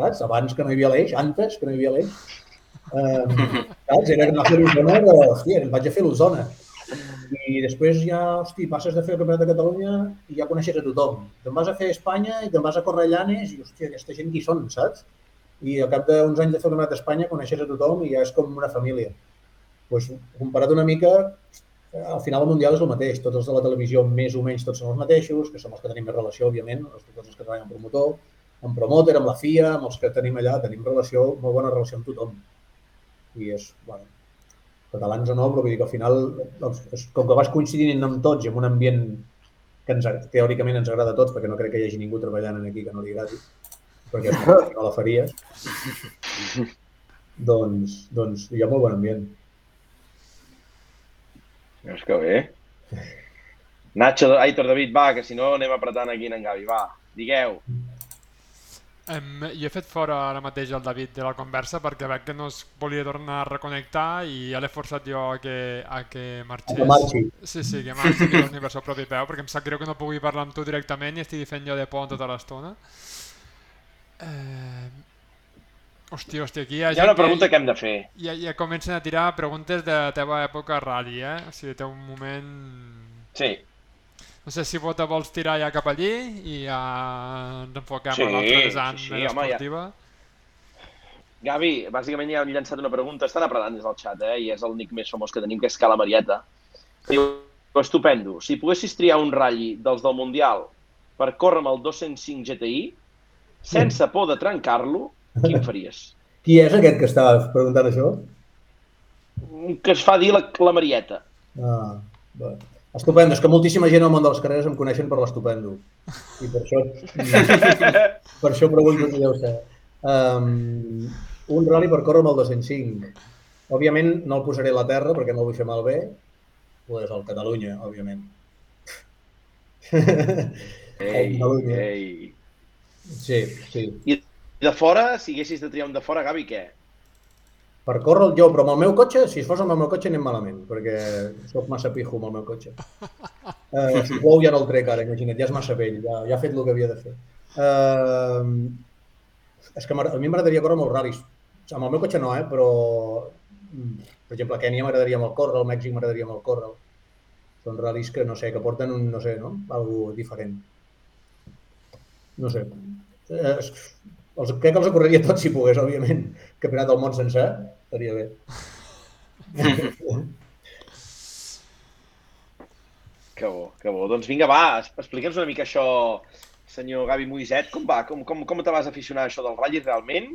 saps? Abans que no hi havia l'eix, antes que no hi havia l'eix. Um, saps? Era anar a fer l'Osona, de, hòstia, em vaig a fer l'Osona. I després ja, hosti, passes de fer el Campionat de Catalunya i ja coneixes a tothom. Te'n vas a fer Espanya i te'n vas a Correllanes i, hòstia, aquesta gent qui són, saps? I al cap d'uns anys de fer el Campionat d'Espanya coneixes a tothom i ja és com una família. Pues, comparat una mica, al final el Mundial és el mateix. Tots els de la televisió més o menys tots són els mateixos, que som els que tenim més relació, òbviament, els, tots els que treballen promotor, amb promotor, amb la FIA, amb els que tenim allà, tenim relació, molt bona relació amb tothom. I és, bueno, catalans o no, però vull dir que al final, doncs, és, com que vas coincidint amb tots i en un ambient que ens, teòricament ens agrada a tots, perquè no crec que hi hagi ningú treballant en aquí que no li agradi, perquè no, no la faries, doncs, doncs hi ha molt bon ambient. Veus que bé. Nacho, Aitor, David, va, que si no anem apretant aquí en Gavi, va, digueu. Em, jo he fet fora ara mateix el David de la conversa perquè veig que no es volia tornar a reconnectar i ja l'he forçat jo a que, a que marxés. Que marxi. Sí, sí, que marxi que torni per seu propi peu perquè em sap greu que no pugui parlar amb tu directament i estigui fent jo de pont tota l'estona. Eh, Hòstia, hòstia, aquí hi ha Hi ha una pregunta que que hem de fer. ja, ja comencen a tirar preguntes de la teva època rally, eh? O sigui, té un moment... Sí. No sé si Bota vols tirar ja cap allí i ja ens enfoquem Sí, a l'altre vessant sí, sí, home, ja. esportiva. Gavi, bàsicament ja han llançat una pregunta, estan apretant des del xat, eh? i és el nick més famós que tenim, que és Cala Marieta. Diu, estupendo, si poguessis triar un ratll dels del Mundial per córrer amb el 205 GTI, sense por de trencar-lo, quin faries? Qui és aquest que està preguntant això? Que es fa dir la, la Marieta. Ah, bé. Estupendo, és que moltíssima gent al món de les carreres em coneixen per l'estupendo. I per això, per això pregunto qui deu ser. Um, un rally per córrer amb el 205. Òbviament no el posaré a la terra perquè no el vull fer malbé, pues al Catalunya, òbviament. Ei, Catalunya. ei. Sí, sí. I de fora, si haguessis de triar un de fora, Gavi, què? Per córrer el jo, però amb el meu cotxe, si fos amb el meu cotxe anem malament, perquè sóc massa pijo amb el meu cotxe. Uh, si plou ja no el trec ara, imagina't, ja és massa vell, ja, ja ha fet el que havia de fer. Uh, és que a mi m'agradaria córrer molts ral·lis. Amb el meu cotxe no, eh? però mm, per exemple, a Kènia m'agradaria molt córrer, al Mèxic m'agradaria molt córrer. Són ral·lis que, no sé, que porten un, no sé, no? Algo diferent. No sé. Eh, els, crec que els correria tots si pogués, òbviament. Campionat del món sencer, estaria bé. Que bo, que bo. Doncs vinga, va, explica'ns una mica això, senyor Gavi Moiset, com va? Com, com, com te vas aficionar a això del ratll realment?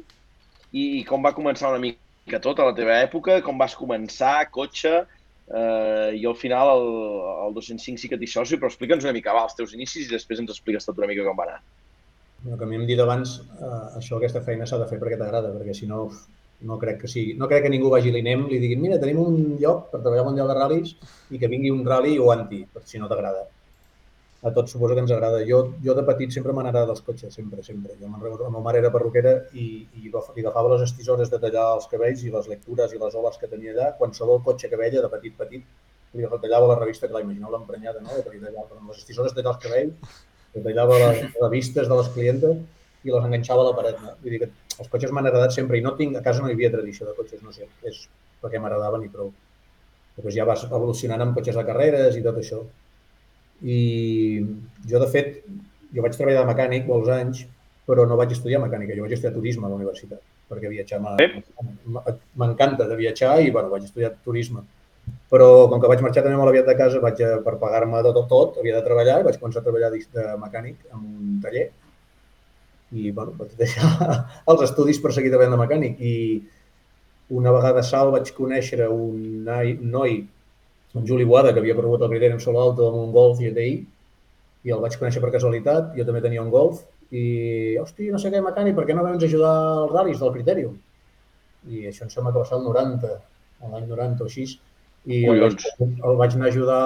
I, I com va començar una mica tot a la teva època? Com vas començar, cotxe? Eh, I al final el, el 205 sí que t'hi soci, però explica'ns una mica, va, els teus inicis i després ens expliques tot una mica com va anar. El mi hem dit abans, eh, això, aquesta feina s'ha de fer perquè t'agrada, perquè si no, no crec que sigui. No crec que ningú vagi a l'INEM i li diguin mira, tenim un lloc per treballar al Mundial de Ral·lis i que vingui un rally i ho anti, si no t'agrada. A tots suposo que ens agrada. Jo, jo de petit sempre m'han agradat els cotxes, sempre, sempre. Jo me'n recordo, la meva mare era perruquera i, i li agafava les estisores de tallar els cabells i les lectures i les oles que tenia allà. Qualsevol cotxe que veia, de petit, petit, li retallava la revista, que la imagineu l'emprenyada, no? Que li tallava les estisores de tallar els cabells que tallava les revistes de les clientes i les enganxava a la paret. No? Vull dir que els cotxes m'han agradat sempre i no tinc, a casa no hi havia tradició de cotxes, no sé, és perquè m'agradaven i prou. Després ja vas evolucionant amb cotxes de carreres i tot això. I jo, de fet, jo vaig treballar de mecànic molts anys, però no vaig estudiar mecànica, jo vaig estudiar turisme a la universitat, perquè viatjar m'encanta de viatjar i bueno, vaig estudiar turisme però com que vaig marxar també molt aviat de casa, vaig a, per pagar-me tot, tot, tot, havia de treballar i vaig començar a treballar de, de mecànic en un taller i bueno, vaig deixar els estudis per seguir treballant de mecànic i una vegada a Sal vaig conèixer un, noi, un noi, en Juli Boada, que havia corregut el criteri en solo alto amb un Golf GTI i el vaig conèixer per casualitat, jo també tenia un Golf i, hosti, no sé què, mecànic, per què no a ajudar als ral·lis del Criterium? I això em sembla que va ser el 90, l'any 90 o així, i el vaig, Collons. el vaig anar a ajudar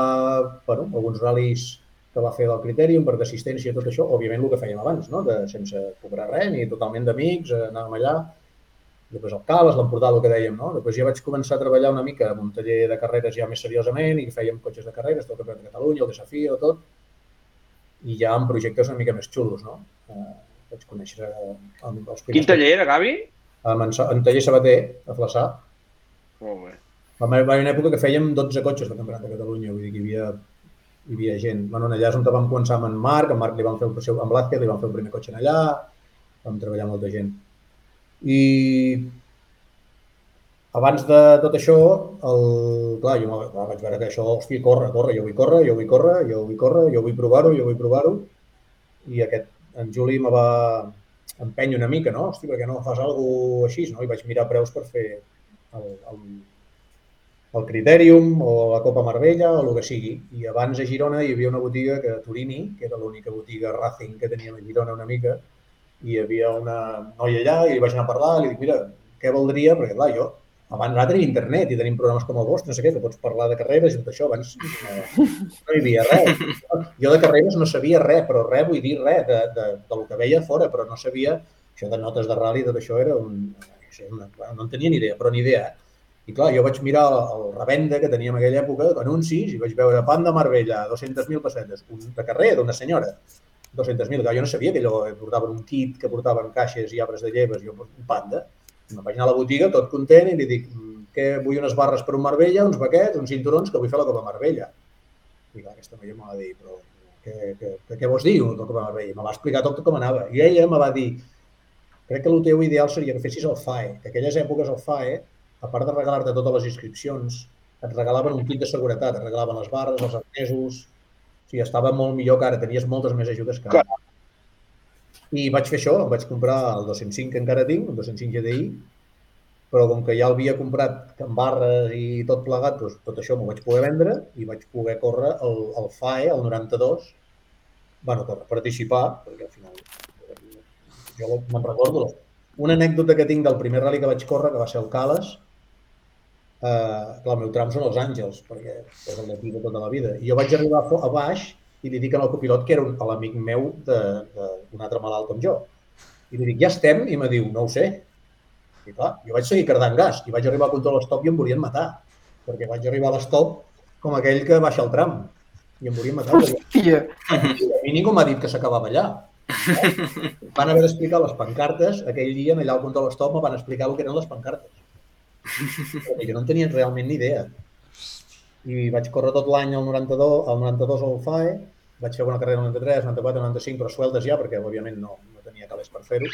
bueno, alguns ral·lis que va fer del Criterium per d'assistència i tot això, òbviament el que fèiem abans, no? de, sense cobrar res, ni totalment d'amics, eh, anàvem allà, després el Cales, l'Empordà, el que dèiem, no? Després ja vaig començar a treballar una mica en un taller de carreres ja més seriosament i fèiem cotxes de carreres, tot el Campionat de Catalunya, el Desafío, tot, i ja amb projectes una mica més xulos, no? Eh, vaig conèixer eh, amb els Quin taller era, Gavi? En, en taller Sabater, a Flaçà. Molt bé. Va haver una època que fèiem 12 cotxes de Campionat de Catalunya, vull dir que hi havia, hi havia gent. Bueno, allà és on vam començar amb en Marc, en Marc li vam fer el seu, amb Blázquez li vam fer el primer cotxe allà, vam treballar molta gent. I abans de tot això, el, clar, jo clar, vaig veure que això, hòstia, corre, corre, jo vull córrer, jo vull córrer, jo vull córrer, jo vull provar-ho, jo vull provar-ho. I aquest, en Juli me va empènyer una mica, no? Hòstia, per què no fas alguna així, no? I vaig mirar preus per fer el, el, el Criterium o la Copa Marbella o el que sigui. I abans a Girona hi havia una botiga que a Turini, que era l'única botiga Racing que teníem a Girona una mica, i hi havia una noia allà i li vaig anar a parlar i li dic, mira, què valdria? Perquè, clar, jo, abans ara tenim internet i tenim programes com el vostre, no sé què, que pots parlar de carreres i tot això. Abans no, no hi havia res. Jo de carreres no sabia res, però res vull dir res de, de, de lo que veia fora, però no sabia això de notes de rally, tot això era un... No, sé, una, no en tenia ni idea, però ni idea. Eh? I clar, jo vaig mirar el, el revenda que teníem en aquella època, anuncis, i vaig veure Pan de Marbella, 200.000 pessetes, un de carrer d'una senyora, 200.000, jo no sabia que allò portaven un kit, que portaven caixes i arbres de lleves, jo, un panda, Me'n vaig anar a la botiga tot content i li dic "Mm, que vull unes barres per un Marbella, uns baquets, uns cinturons, que vull fer la Copa Marbella. I clar, aquesta noia me va dir, però què, què, què, què vols dir, la Copa Marbella? Me va explicar tot com anava. I ella me va dir, crec que el teu ideal seria que fessis el FAE, que aquelles èpoques el FAE, a part de regalar-te totes les inscripcions, et regalaven un kit de seguretat, et regalaven les barres, els arnesos, o sigui, estava molt millor que ara, tenies moltes més ajudes que ara. I vaig fer això, vaig comprar el 205 que encara tinc, el 205 GDI, però com que ja l'havia comprat amb barres i tot plegat, doncs tot això m'ho vaig poder vendre i vaig poder córrer el, el FAE, el 92, bueno, córrer, participar, perquè al final jo me'n recordo. Una anècdota que tinc del primer rally que vaig córrer, que va ser el Cales, eh, clar, el meu tram són els Àngels, perquè és el d'aquí de tota la vida. I jo vaig arribar a, a baix i li dic al copilot que era un, l'amic meu d'un altre malalt com jo. I li dic, ja estem? I me diu, no ho sé. I clar, jo vaig seguir cardant gas i vaig arribar a control stop i em volien matar. Perquè vaig arribar a l'estop com aquell que baixa el tram. I em volien matar. perquè Hòstia, a mi ningú m'ha dit que s'acabava allà. Van haver d'explicar les pancartes, aquell dia allà al control stop me van explicar el que eren les pancartes. Jo no en tenia realment ni idea. I vaig córrer tot l'any al 92, al 92 al FAE, vaig fer una carrera al 93, 94, 95, però sueltes ja, perquè òbviament no, no tenia calés per fer-ho.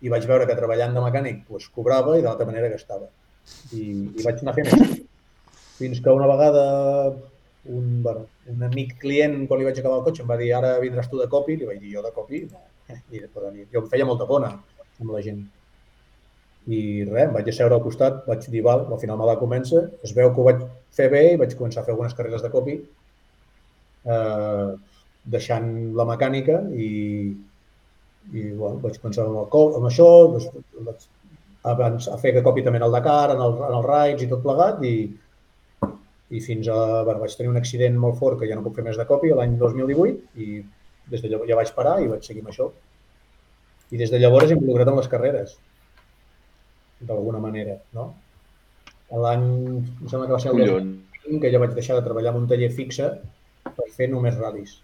I vaig veure que treballant de mecànic pues, cobrava i de manera gastava. I, I vaig anar fent. Fins que una vegada un, bueno, un amic client, quan li vaig acabar el cotxe, em va dir ara vindràs tu de copi, li vaig dir jo de copi, no. I, però, jo em feia molta pona amb la gent. I res, em vaig asseure al costat, vaig dir, val, al final me la comença, es veu que ho vaig fer bé i vaig començar a fer algunes carreres de copi, eh, deixant la mecànica i, i bueno, vaig començar amb, el, co- amb això, doncs, vaig abans a fer que copi també en el Dakar, en el, en el Raids i tot plegat i, i fins a... Bueno, vaig tenir un accident molt fort que ja no puc fer més de copi l'any 2018 i des de llavors ja vaig parar i vaig seguir amb això. I des de llavors he involucrat en les carreres, d'alguna manera, no? L'any, em sembla que va ser el Collons. 2005 que ja vaig deixar de treballar en un taller fixe per fer només ral·lis.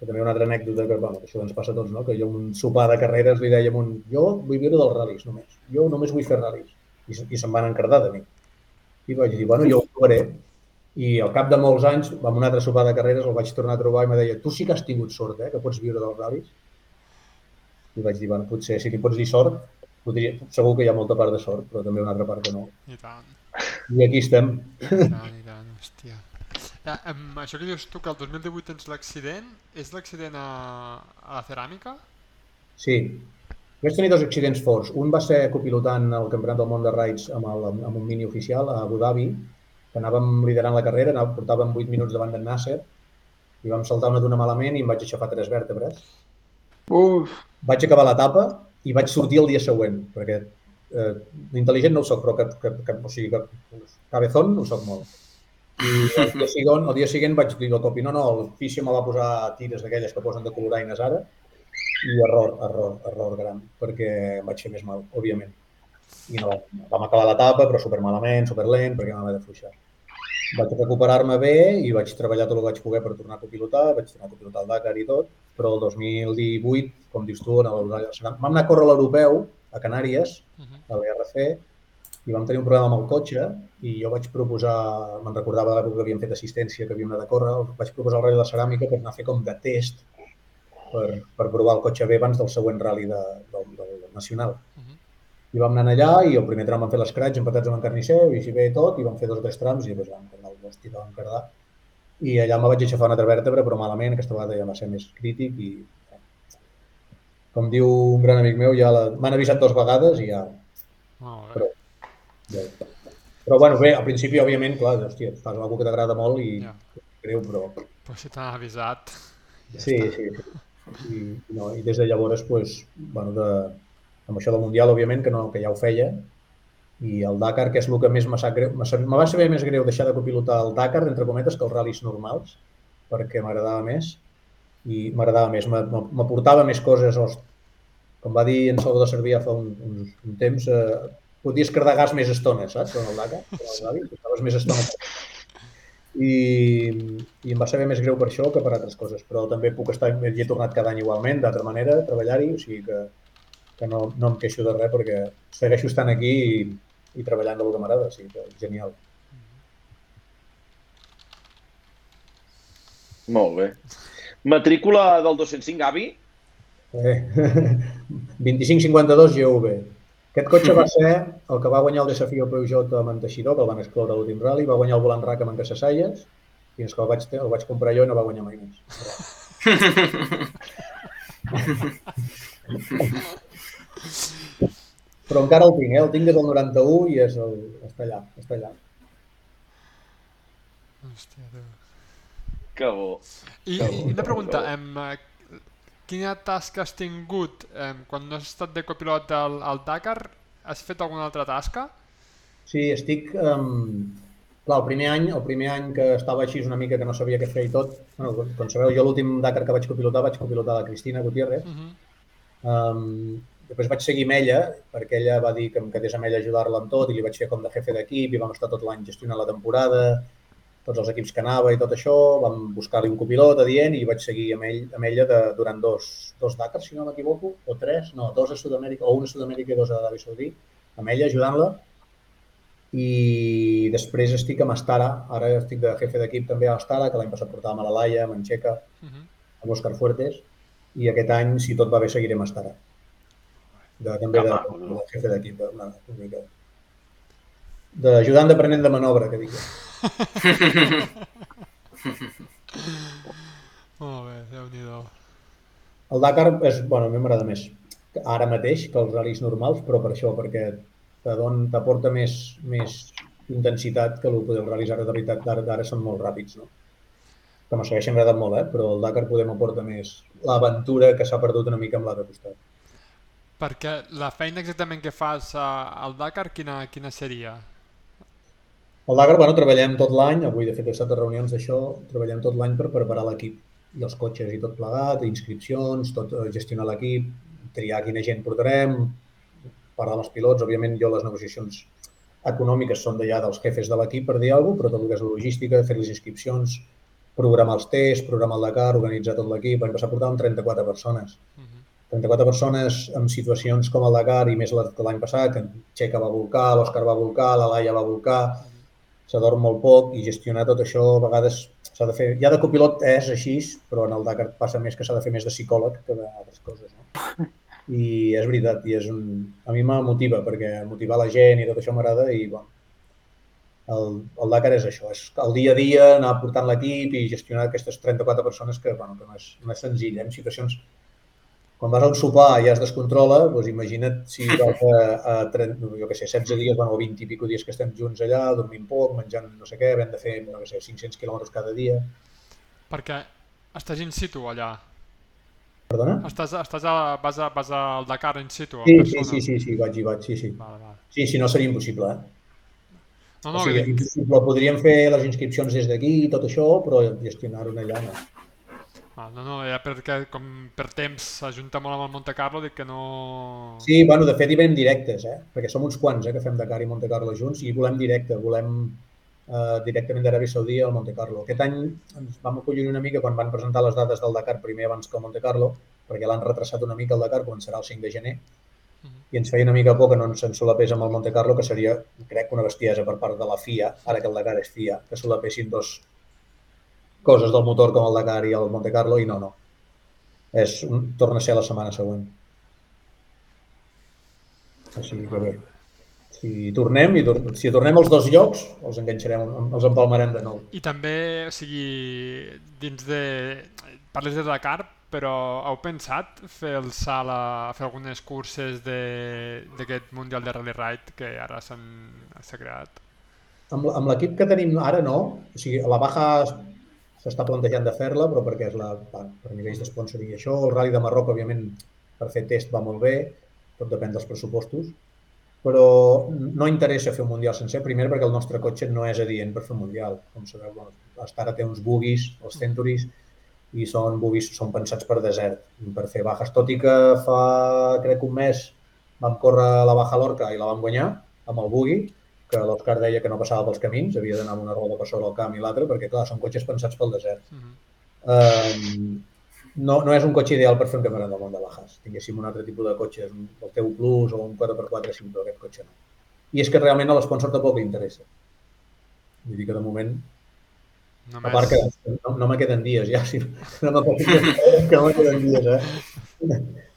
Que també una altra anècdota que, bueno, que això ens passa a tots, no? que jo un sopar de carreres li dèiem un, jo vull viure dels ral·lis només, jo només vull fer ral·lis. I, i se'n van encardar de mi. I vaig dir, bueno, jo ho provaré. I al cap de molts anys, amb un altre sopar de carreres, el vaig tornar a trobar i me deia, tu sí que has tingut sort, eh, que pots viure dels ral·lis. I vaig dir, bueno, potser si li pots dir sort, podria, segur que hi ha molta part de sort, però també una altra part que no. I tant, I aquí estem. i tant, i tant, hòstia. Ja, amb això que dius tu, que el 2018 tens l'accident, és l'accident a, a la ceràmica? Sí. Vaig tenir dos accidents forts. Un va ser copilotant el Campionat del Món de Raids amb, el, amb un mini oficial a Abu Dhabi, que anàvem liderant la carrera, anàvem, portàvem 8 minuts davant d'en Nasser, i vam saltar una d'una malament i em vaig aixafar tres vèrtebres. uf, Vaig acabar l'etapa i vaig sortir el dia següent, perquè eh, intel·ligent no ho soc, però que, que, que, o sigui, que cabezón ho soc molt. I el dia, següent, el dia següent vaig dir al copi, no, no, el fisio me va posar tires d'aquelles que posen de coloraines ara, i error, error, error gran, perquè em vaig fer més mal, òbviament. I no, vam acabar l'etapa, però super malament, super lent, perquè m'havia de fluixar. Vaig recuperar-me bé i vaig treballar tot el que vaig poder per tornar a copilotar, vaig tornar a copilotar el Dakar i tot, però el 2018, com dius tu, vam anar a córrer l'europeu a Canàries, Uh -huh. a l'ERC, i vam tenir un problema amb el cotxe i jo vaig proposar, me'n recordava l'època que havíem fet assistència, que havíem anat a córrer, vaig proposar el Rally de Ceràmica per anar a fer com de test per, per provar el cotxe bé abans del següent rally de, del, del nacional. Uh -huh. I vam anar allà i el primer tram vam fer l'escratx empatats amb en Carnisser, i així bé tot, i vam fer dos o tres trams i després vam cardar el hosti que vam cardar. I allà me vaig aixafar una altra vèrtebra, però malament, aquesta vegada ja va ser més crític i com diu un gran amic meu, ja la- m'han avisat dues vegades i ja, Molt bé. Però- ja. Però bueno, bé, al principi, òbviament, clar, hòstia, fas alguna que t'agrada molt i Ja. greu, però Pues si t'han avisat. Ja sí, està. sí. I, no, I des de llavors, pues, bueno, de, amb això del Mundial, òbviament, que, no, que ja ho feia, i el Dakar, que és el que més me sap greu, me va saber més greu deixar de copilotar el Dakar, entre cometes, que els ral·lis normals, perquè m'agradava més, i m'agradava més, m'aportava més coses, els, com va dir en Salvador Servià fa un, un, un temps, eh, podies cardar gas més estona, saps, en el Dakar, en el més estona. I, I em va saber més greu per això que per altres coses, però també puc estar, hi he tornat cada any igualment, d'altra manera, treballar-hi, o sigui que que no, no em queixo de res perquè segueixo estant aquí i, i treballant del que m'agrada, sí, que genial. Molt bé. Matrícula del 205, avi? Eh, 2552 GV. Aquest cotxe va ser el que va guanyar el desafí Peugeot amb en Teixidor, que el van excloure a l'últim rally, va guanyar el volant RAC amb en Casassalles, fins que el vaig, el vaig comprar jo i no va guanyar mai més. Però encara el tinc, eh? el tinc des del 91 i és el, està allà, està allà. Hòstia, Déu. Que bo. I, Que i bo, una que pregunta, bo. em, eh, quina tasca has tingut em, quan no has estat de copilot al, al Dakar? Has fet alguna altra tasca? Sí, estic... Um, clar, el primer any, el primer any que estava així una mica que no sabia què fer i tot, bueno, com- com sabeu, jo l'últim Dakar que vaig copilotar vaig copilotar la Cristina Gutiérrez, Uh -huh. Um, després vaig seguir amb ella, perquè ella va dir que em quedés amb ella a ajudar-la amb tot i li vaig fer com de jefe d'equip i vam estar tot l'any gestionant la temporada, tots els equips que anava i tot això, vam buscar-li un copilot adient i vaig seguir amb, ell, amb ella de, durant dos, dos Dakar, si no m'equivoco, o tres, no, dos a Sud-amèrica, o un a Sud-amèrica i dos a Aràbia Saudí, amb ella ajudant-la. I després estic amb Astara, ara estic de jefe d'equip també a Astara, que l'any passat portàvem a la Laia, amb en Xeca, Uh -huh. amb Òscar Fuertes, i aquest any, si tot va bé, seguirem a Astara. De, també Que de, tu. de jefe d'equip, de- una, una mica. D'ajudant d'aprenent de manobra, que dic. Molt bé, Déu-n'hi-do. El Dakar és, bueno, a mi m'agrada més ara mateix que els ral·lis normals, però per això, perquè t'aporta més, més intensitat que el que els ral·lis ara de veritat d'ara són molt ràpids, no? Que me segueixen agradant molt, eh? però el Dakar podem aporta més l'aventura que s'ha perdut una mica amb l'altre costat. Perquè la feina exactament que fas al Dakar, quina, quina seria? El Dakar, bueno, treballem tot l'any, avui de fet he estat a reunions d'això, treballem tot l'any per preparar l'equip i els cotxes i tot plegat, inscripcions, tot eh, gestionar l'equip, triar quina gent portarem, parlar amb els pilots, òbviament jo les negociacions econòmiques són d'allà dels jefes de l'equip per dir alguna cosa, però tot el que és la logística, fer les inscripcions, programar els tests, programar el Dakar, organitzar tot l'equip, l'any passat portàvem 34 persones. Uh -huh. 34 persones en situacions com el Dakar i més l'any passat, que en Xeca va volcar, l'Òscar va volcar, la Laia va volcar, s'adorm molt poc i gestionar tot això a vegades s'ha de fer... Ja de copilot és així, però en el Dakar passa més que s'ha de fer més de psicòleg que d'altres coses. No? I és veritat, i és un... a mi me motiva, perquè motivar la gent i tot això m'agrada i bueno, el, el Dakar és això, és el dia a dia anar portant l'equip i gestionar aquestes 34 persones que, bueno, que no, és, no és senzill, eh? en situacions quan vas a un sopar i ja es descontrola, doncs imagina't si vas a, a 30, jo què sé, 16 dies, bueno, o 20 i pico dies que estem junts allà, dormint poc, menjant no sé què, havent de fer, no sé, 500 quilòmetres cada dia. Perquè estàs in situ allà. Perdona? Estàs, estàs a, vas, a, vas al Dakar in situ, Sí, sí, sí, sí, sí, vaig i vaig, sí, sí. Vale, vale. Sí, si no seria impossible, eh? No, O no, sigui, que impossible. Podríem fer les inscripcions des d'aquí i tot això, però gestionar-ho allà no. Ah, no, no, era perquè com per temps s'ajunta molt amb el Monte Carlo, dic que no... Sí, bueno, de fet hi venim directes, eh? perquè som uns quants eh, que fem Dakar i Monte Carlo junts i volem directe, volem eh, directament d'Aràbia Saudí al Monte Carlo. Aquest any ens vam acollir una mica quan van presentar les dades del Dakar primer abans que el Monte Carlo, perquè l'han retrasat una mica el Dakar, començarà el 5 de gener, i ens feia una mica por que no ens ensolapés amb el Monte Carlo, que seria, crec, una bestiesa per part de la FIA, ara que el Dakar és FIA, que solapessin dos coses del motor com el Dakar i el Monte Carlo, i no, no. És, un- torna a ser la setmana següent. Sigui que bé. Si tornem, i tor si tornem als dos llocs, els enganxarem, els empalmarem de nou. I també, o sigui, dins de... Parles de Dakar, però heu pensat fer el salt a fer algunes curses de- d'aquest Mundial de Rally Ride que ara s'ha creat? Amb, amb l'equip que tenim ara no, o sigui, la Baja s'està plantejant de fer-la, però perquè és la, per, per nivells d'esponsoring i això, el Rally de Marroc, òbviament, per fer test va molt bé, tot depèn dels pressupostos, però no interessa fer un Mundial sencer, primer perquè el nostre cotxe no és adient per fer un Mundial. Com sabeu, Astara té uns bugis, els Centuries, i són bugis, són pensats per desert, per fer bajes, tot i que fa, crec, un mes vam córrer la Baja Lorca i la vam guanyar amb el bugui, que l'Òscar deia que no passava pels camins, havia d'anar amb una roda per sobre el camp i l'altre, perquè clar, són cotxes pensats pel desert. Uh -huh. Um, no, no és un cotxe ideal per fer un campionat del món de Bajas. Tinguéssim un altre tipus de cotxe, un, el teu Plus o un 4x4 5, però aquest cotxe no. I és que realment a l'esponsor tampoc li interessa. Vull dir que de moment, Només... a part que no, no me queden dies ja, si no me que no me queden dies, eh?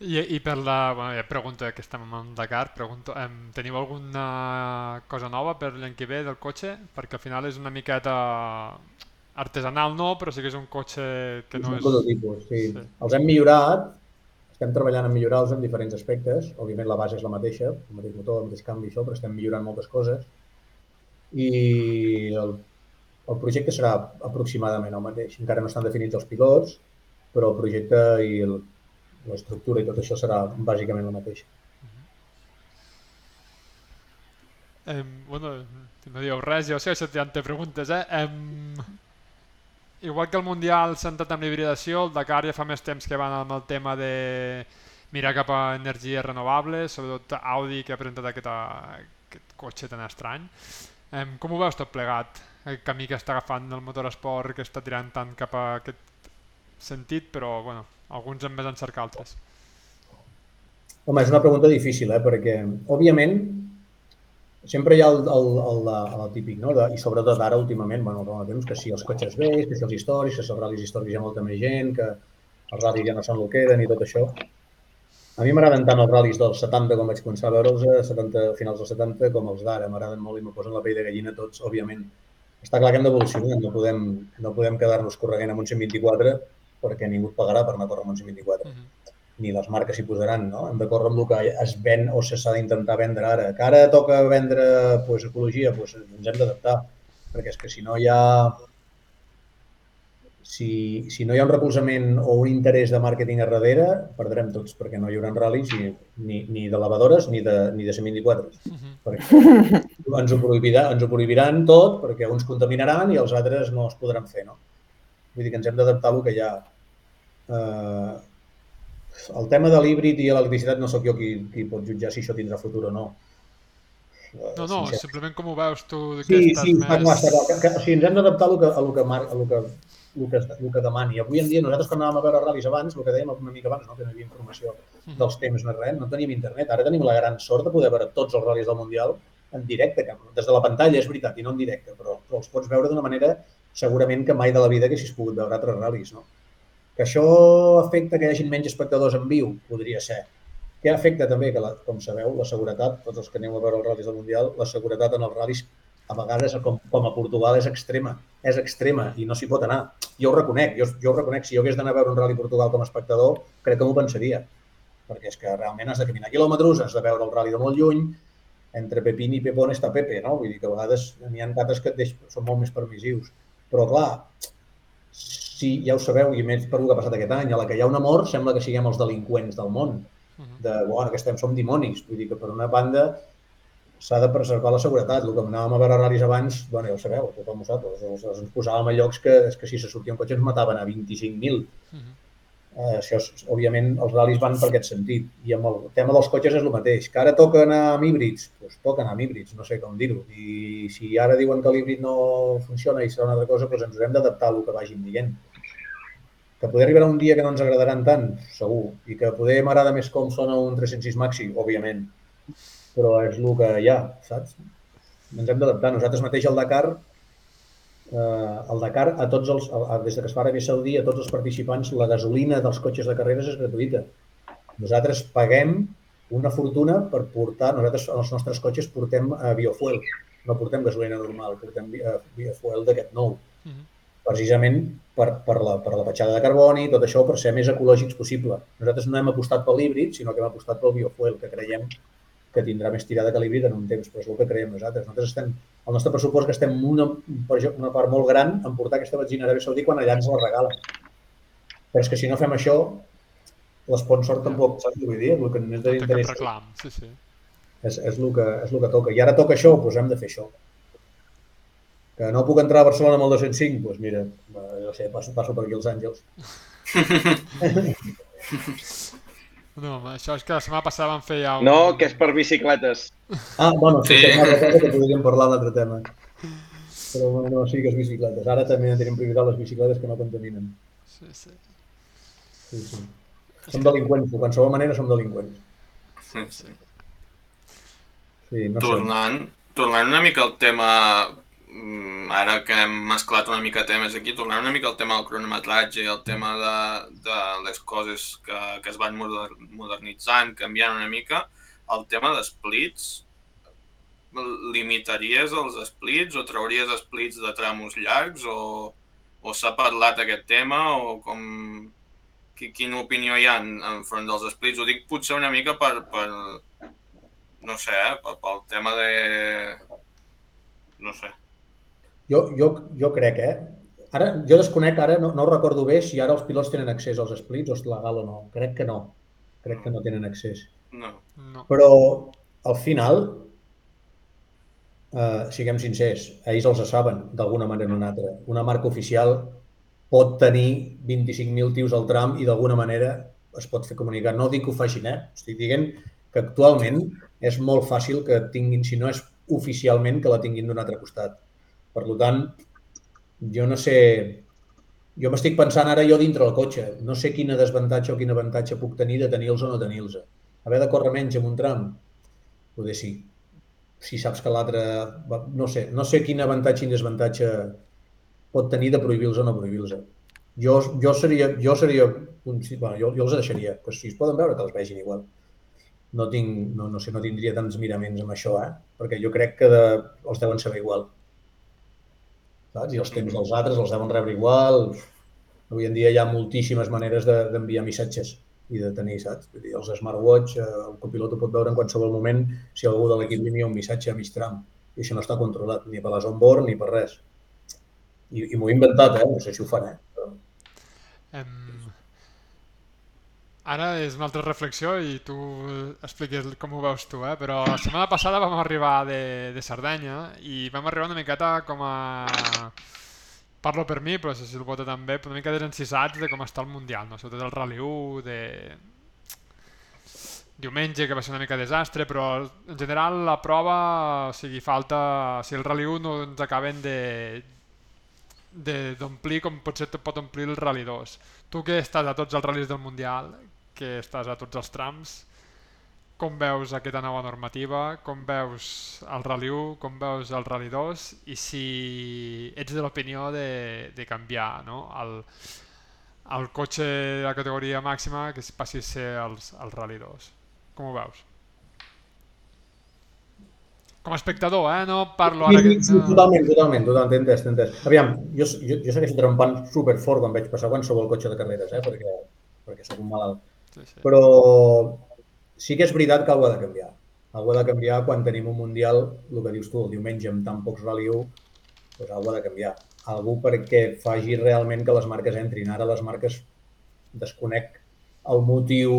I, I per la... Bueno, ja pregunto que estem amb el Dakar, pregunto, em, teniu alguna cosa nova per l'any que ve del cotxe? Perquè al final és una miqueta artesanal no, però sí que és un cotxe que no un és... prototipus, sí. Sí. Els hem millorat, estem treballant en millorar-los en diferents aspectes. Òbviament la base és la mateixa, el mateix motor, el mateix canvi, això, però estem millorant moltes coses. I el, el projecte serà aproximadament el mateix. Encara no estan definits els pilots, però el projecte i el, l'estructura i tot això serà bàsicament el mateix. Em, bueno, no dieu res, jo sé que ja té preguntes, eh? Em, igual que el Mundial s'ha entrat amb l'hibridació, el Dakar ja fa més temps que van amb el tema de mirar cap a energies renovables, sobretot Audi que ha presentat aquest, aquest cotxe tan estrany. Em, com ho veus tot plegat? El camí que està agafant el motoresport, que està tirant tant cap a aquest sentit, però bueno, alguns en més encercar altres. Home, és una pregunta difícil, eh? perquè, òbviament, sempre hi ha el, el, el, el, el típic, no? De, i sobretot ara, últimament, bueno, molt temps, que si els cotxes vells, que si els històrics, que si els històrics hi ha molta més gent, que els ral·lis ja no són el que eren i tot això. A mi m'agraden tant els ral·lis dels 70, quan vaig començar a veure'ls, a 70, a finals dels 70, com els d'ara. M'agraden molt i me posen la pell de gallina tots, òbviament. Està clar que hem d'evolucionar, no podem, no podem quedar-nos correguent amb un 124 perquè ningú et pagarà per anar a córrer amb un 124 Uh -huh. ni les marques hi posaran, no? Hem de córrer amb el que es ven o s'ha d'intentar vendre ara. Que ara toca vendre pues, ecologia, pues, ens hem d'adaptar, perquè és que si no hi ha si, si no hi ha un recolzament o un interès de màrqueting a darrere, perdrem tots, perquè no hi haurà ral·lis ni, ni, ni de lavadores ni de, ni de 124. Uh -huh. Perquè ens ho, prohibirà, ens ho prohibiran tot, perquè uns contaminaran i els altres no es podran fer, no? Vull dir que ens hem d'adaptar al que hi ha. Eh, el tema de l'híbrid i l'electricitat no sóc jo qui, qui pot jutjar si això tindrà futur o no. Eh, No, no, sincer- simplement com ho veus tu, Sí, sí, més... clar, clar. Que, que, o sigui, ens hem d'adaptar a lo que, a lo que, a lo que, el que, el que demani. Avui en dia, nosaltres quan anàvem a veure ral·lis abans, el que dèiem una mica abans, no? que no hi havia informació dels temps ni res, no teníem internet. Ara tenim la gran sort de poder veure tots els ral·lis del Mundial en directe, que des de la pantalla és veritat, i no en directe, però, però els pots veure d'una manera segurament que mai de la vida haguessis pogut veure altres ral·lis. No? Que això afecta que hi hagin menys espectadors en viu? Podria ser. Què afecta també? Que, la, com sabeu, la seguretat, tots els que aneu a veure els ral·lis del Mundial, la seguretat en els ral·lis a vegades, com, com a Portugal, és extrema. És extrema i no s'hi pot anar. Jo ho reconec, jo, jo ho reconec. Si jo hagués d'anar a veure un ral·li Portugal com a espectador, crec que m'ho pensaria. Perquè és que realment has de caminar quilòmetres, has de veure el ral·li de molt lluny, entre Pepín i Pepón està Pepe, no? Vull dir que a vegades n'hi ha altres que et deix, són molt més permissius. Però, clar, sí, ja ho sabeu, i més per el que ha passat aquest any, a la que hi ha un amor sembla que siguem els delinqüents del món, de, bueno, que estem, som dimonis. Vull dir que per una banda s'ha de preservar la seguretat. El que anàvem a veure ral·lis abans, bueno, ja ho sabeu, tothom ho sap, ens posàvem a llocs que, és que si se sortia un cotxe ens mataven a 25.000. Uh -huh. Eh, això, és- òbviament, els ral·lis van per aquest sentit. I amb el tema dels cotxes és el mateix. Que ara toca anar amb híbrids? Doncs toca anar amb híbrids, no sé com dir-ho. I si ara diuen que l'híbrid no funciona i serà una altra cosa, doncs ens haurem d'adaptar al que vagin dient. Que poder arribar un dia que no ens agradaran tant, segur. I que poder m'agrada més com sona un 306 Maxi, òbviament. Però és el que hi ha, saps? Ens hem d'adaptar. Nosaltres mateix al Dakar eh, el Dakar, a tots els, a, des de que es fa Aràbia Saudí, a tots els participants, la gasolina dels cotxes de carreres és gratuïta. Nosaltres paguem una fortuna per portar, nosaltres en els nostres cotxes portem uh, biofuel, no portem gasolina normal, portem uh, biofuel d'aquest nou, Uh -huh. precisament per, per, la, per la petjada de carboni tot això per ser més ecològics possible. Nosaltres no hem apostat pel híbrid, sinó que hem apostat pel biofuel, que creiem que tindrà més tirada que l'híbrid en un temps, però és el que creiem nosaltres. Nosaltres estem, el nostre pressupost gastem una, una part molt gran en portar aquesta benzina a Aràbia Saudí quan allà ens la regalen. Però és que si no fem això, l'esponsor tampoc, saps què vull dir? El que més No cap d'interès reclam, sí, sí. és, és, el que, és el que toca. I ara toca això, doncs hem de fer això. Que no puc entrar a Barcelona amb el 205, doncs mira, no sé, passo, passo per aquí als Àngels. No, home, això és que la setmana passada vam fer ja un... No, que és per bicicletes. Ah, bueno, sí, Sí. és una altra cosa que podríem parlar d'un altre tema. Però bueno, sí que és bicicletes. Ara també tenim prioritat les bicicletes que no contaminen. Sí, sí. Sí, sí. Som delinqüents, de qualsevol manera som delinqüents. Sí, sí. Sí, no sé. Tornant, tornant una mica al tema, ara que hem mesclat una mica temes aquí, tornant una mica al tema del cronometratge i el tema de, de les coses que, que es van moder, modernitzant, canviant una mica, el tema d'esplits, limitaries els splits o trauries splits de tramos llargs o, o s'ha parlat aquest tema o com... Qui- Quina opinió hi ha en, enfront dels splits? Ho dic potser una mica per, per no sé, eh, pel tema de... No sé. Jo, jo, jo crec, eh? Ara, jo desconec, ara no, no recordo bé si ara els pilots tenen accés als splits o és legal o no. Crec que no. Crec que no tenen accés. No. No. Però al final, eh, siguem sincers, ells els saben d'alguna manera o una altra. Una marca oficial pot tenir 25.000 tios al tram i d'alguna manera es pot fer comunicar. No dic que ho facin, eh? Estic dient que actualment és molt fàcil que tinguin, si no és oficialment, que la tinguin d'un altre costat. Per tant, jo no sé... Jo m'estic pensant ara jo dintre del cotxe. No sé quina desavantatge o quin avantatge puc tenir de tenir-los o no tenir-los. Haver de córrer menys en un tram? Poder sí. Si saps que l'altre... No sé, no sé quin avantatge i desavantatge pot tenir de prohibir-los o no prohibir-los. Jo, jo seria, jo seria, bueno, jo, jo els deixaria, pues si es poden veure que els vegin igual. No, tinc, no, no sé, no tindria tants miraments amb això, eh? perquè jo crec que de, els deuen saber igual. Saps? I els temps dels altres els deuen rebre igual. Avui en dia hi ha moltíssimes maneres de- d'enviar de, missatges i de tenir, saps? Vull dir, els smartwatch, eh, el copilot ho pot veure en qualsevol moment si algú de l'equip li un missatge a mig tram. I això no està controlat ni per les onboard ni per res. I, i m'ho he inventat, eh? No sé si ho fan, eh? Però... Em... Ara és una altra reflexió i tu expliques com ho veus tu, eh? però la setmana passada vam arribar de, de Cerdanya i vam arribar una miqueta com a... Parlo per mi, però no sé si el vota també, però una mica desencisats de com està el Mundial, no? sobretot el Rally 1, de... Diumenge, que va ser una mica desastre, però en general la prova, o sigui, falta... Si el Rally 1 no ens acaben de, d'omplir com potser pot omplir el Rally 2. Tu que estàs a tots els ral·lis del Mundial, que estàs a tots els trams, com veus aquesta nova normativa, com veus el Rally 1, com veus el Rally 2 i si ets de l'opinió de, de canviar no? el, el cotxe de la categoria màxima que es passi a ser els, el Rally 2. Com ho veus? Com a espectador, eh? No parlo ara... Sí, sí, no... totalment, totalment, totalment, entès, entès. Aviam, jo, jo, jo segueixo trempant superfort quan veig passar qualsevol cotxe de carreres, eh? perquè, perquè sóc un malalt. Però sí que és veritat que alguna ha de canviar. Alguna ha de canviar quan tenim un Mundial, el que dius tu, el diumenge amb tan pocs 1, doncs alguna ha de canviar. Algú perquè faci realment que les marques entrin. Ara les marques desconec el motiu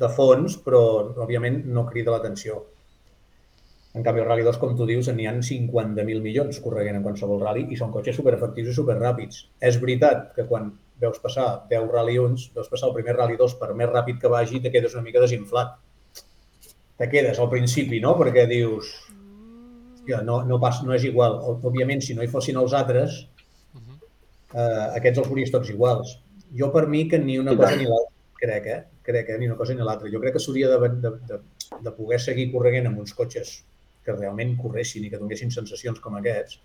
de fons, però òbviament no crida l'atenció. En canvi, el Rally 2, com tu dius, n'hi ha 50.000 milions corregent en qualsevol rally i són cotxes superefectius i superràpids. És veritat que quan veus passar 10 Rally 1, veus passar el primer Rally 2 per més ràpid que vagi, te quedes una mica desinflat. Te quedes al principi, no? Perquè dius, hòstia, no, no, pas, no és igual. Òbviament, si no hi fossin els altres, eh, aquests els veuries tots iguals. Jo per mi que ni una cosa ni l'altra, crec, eh? Crec, eh? Ni una cosa ni l'altra. Jo crec que s'hauria de, de, de, de poder seguir corregent amb uns cotxes que realment corressin i que donessin sensacions com aquests,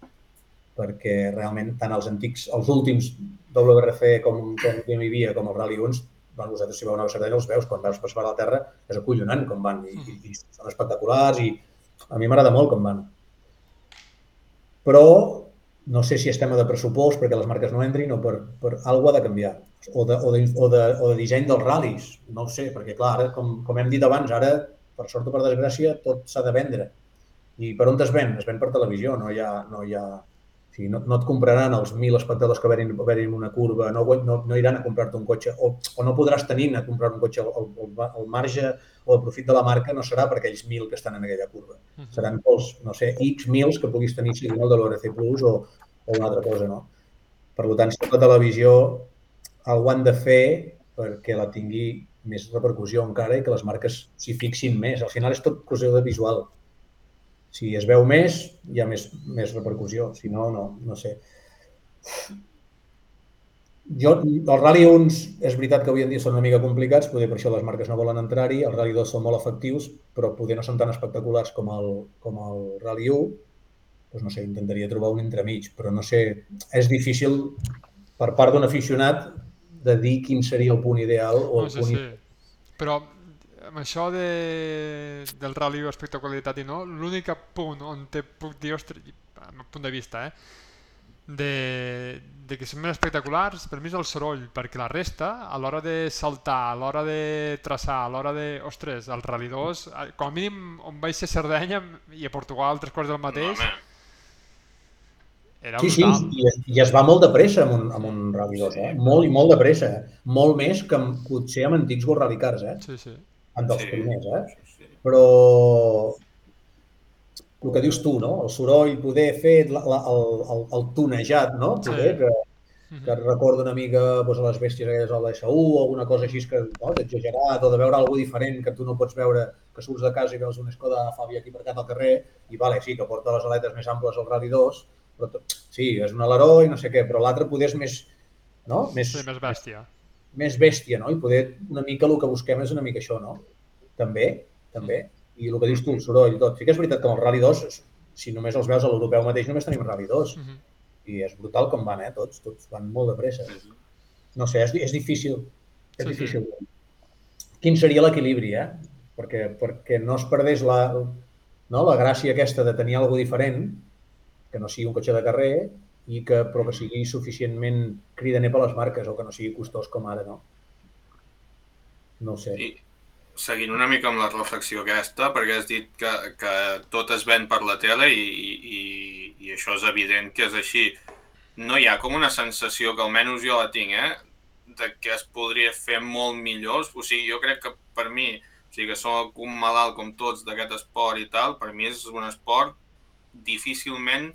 perquè realment tant els antics, els últims WRC com, com que hi havia, com el Rally 1, bueno, vosaltres si veu una Cerdanya els veus, quan veus passar a la terra és acollonant com van i, i, i són espectaculars i a mi m'agrada molt com van. Però no sé si és tema de pressupost perquè les marques no entrin o per, per alguna ha de canviar. O de, o, de, o, de, o de disseny dels ral·lis, no ho sé, perquè clar, ara, com, com hem dit abans, ara, per sort o per desgràcia, tot s'ha de vendre. I per on es ven? Es ven per televisió, no hi ha... No, hi ha... O sigui, no, no et compraran els 1.000 espectadors que verin, verin una curva, no, no, no iran a comprar-te un cotxe, o, o no podràs tenir a comprar un cotxe, el, el, el marge o el profit de la marca no serà per aquells 1.000 que estan en aquella curva. Mhm. Seran pels, no sé, X mils que puguis tenir si no, de l'ORC Plus o, o una altra cosa, no? Per tant, si la televisió algú han de fer perquè la tingui més repercussió encara i que les marques s'hi fixin més. Al final és tot qüestió de visual. Si es veu més, hi ha més, més repercussió. Si no, no, no sé. jo, el Rally 1 és veritat que avui en dia són una mica complicats, poder per això les marques no volen entrar-hi, el Rally 2 són molt efectius, però poder no són tan espectaculars com el, com el Rally 1, doncs no sé, intentaria trobar un entremig, però no sé, és difícil per part d'un aficionat de dir quin seria el punt ideal o No el sé, punt sí. Però amb això de, del rally o espectacularitat i no, l'únic punt on te puc dir, ostres, el meu punt de vista, eh, de, de que són més espectaculars, per mi és el soroll, perquè la resta, a l'hora de saltar, a l'hora de traçar, a l'hora de... Ostres, el Rally 2, eh, com a mínim on vaig ser a Sardenya i a Portugal tres quarts del No, mateix, home, Sí, era sí, brutal. i, es- i es va molt de pressa amb un, amb un Rally 2, eh? Molt i molt de pressa. Molt més que amb, potser amb antics World Rally Cars, eh? Sí, sí. En dels Sí. primers, eh? sí, sí. Però el que dius tu, no? El soroll, poder fer la, la, el, el, el tunejat, no? Sí. Poder, que, Mhm. que et recorda una mica doncs, a les bèsties aquelles de l'SU o alguna cosa així que no, d'exagerat o de veure alguna diferent que tu no pots veure, que surts de casa i veus una Skoda Fabia aquí aparcat al carrer i vale, sí, que porta les aletes més amples al Rally 2, però sí, és un aleró i no sé què, però l'altre poder és més, no? més, Sí, més bèstia. més bèstia, no? I poder una mica el que busquem és una mica això, no? També, també. I el que dius tu, el soroll, tot. Sí que és veritat que amb el Rally 2, si només els veus a l'europeu mateix, només tenim Rally 2. Mhm. I és brutal com van, eh? Tots, tots van molt de pressa. Sí, sí. No sé, és, és difícil. És Sí, sí. difícil. Quin seria l'equilibri, eh? Perquè, perquè no es perdés la, no, la gràcia aquesta de tenir alguna diferent, que no sigui un cotxe de carrer, i que, però que sigui suficientment cridaner per les marques o que no sigui costós com ara, no? No sé. I seguint una mica amb la reflexió aquesta, perquè has dit que, que tot es ven per la tele i, i, i això és evident que és així. No hi ha com una sensació, que almenys jo la tinc, eh? de que es podria fer molt millor. O sigui, jo crec que per mi, o sigui, que sóc un malalt com tots d'aquest esport i tal, per mi és un esport difícilment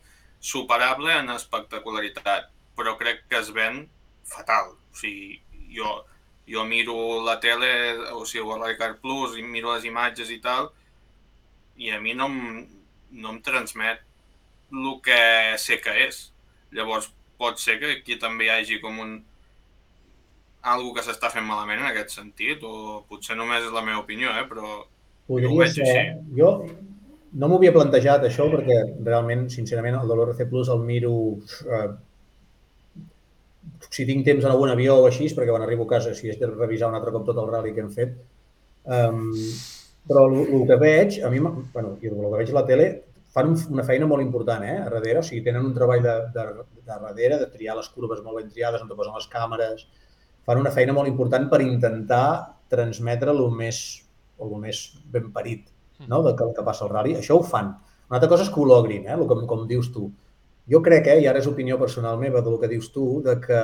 superable en espectacularitat, però crec que es ven fatal. O sigui, jo, jo miro la tele, o sigui, el Radical Plus, i miro les imatges i tal, i a mi no em, no em transmet el que sé que és. Llavors, pot ser que aquí també hi hagi com un algo que s'està fent malament en aquest sentit, o potser només és la meva opinió, eh? però jo ho Podria veig ser. així. Jo no m'ho havia plantejat, això, perquè realment, sincerament, el l'ORC Plus el miro... Eh, si tinc temps en algun avió o així, perquè quan arribo a casa, si és de revisar un altre cop tot el rally que hem fet. Um, però el, el que veig, a mi, bueno, i el que veig a la tele, fan un- una feina molt important, eh, a darrere, o sigui, tenen un treball de, de, de darrere, de triar les curves molt ben triades, on te posen les càmeres, fan una feina molt important per intentar transmetre el més, el més ben parit no? del que, el que passa al rally. Això ho fan. Una altra cosa és que ho logrin, eh? el, com, com dius tu. Jo crec, eh, i ara és opinió personal meva del que dius tu, de que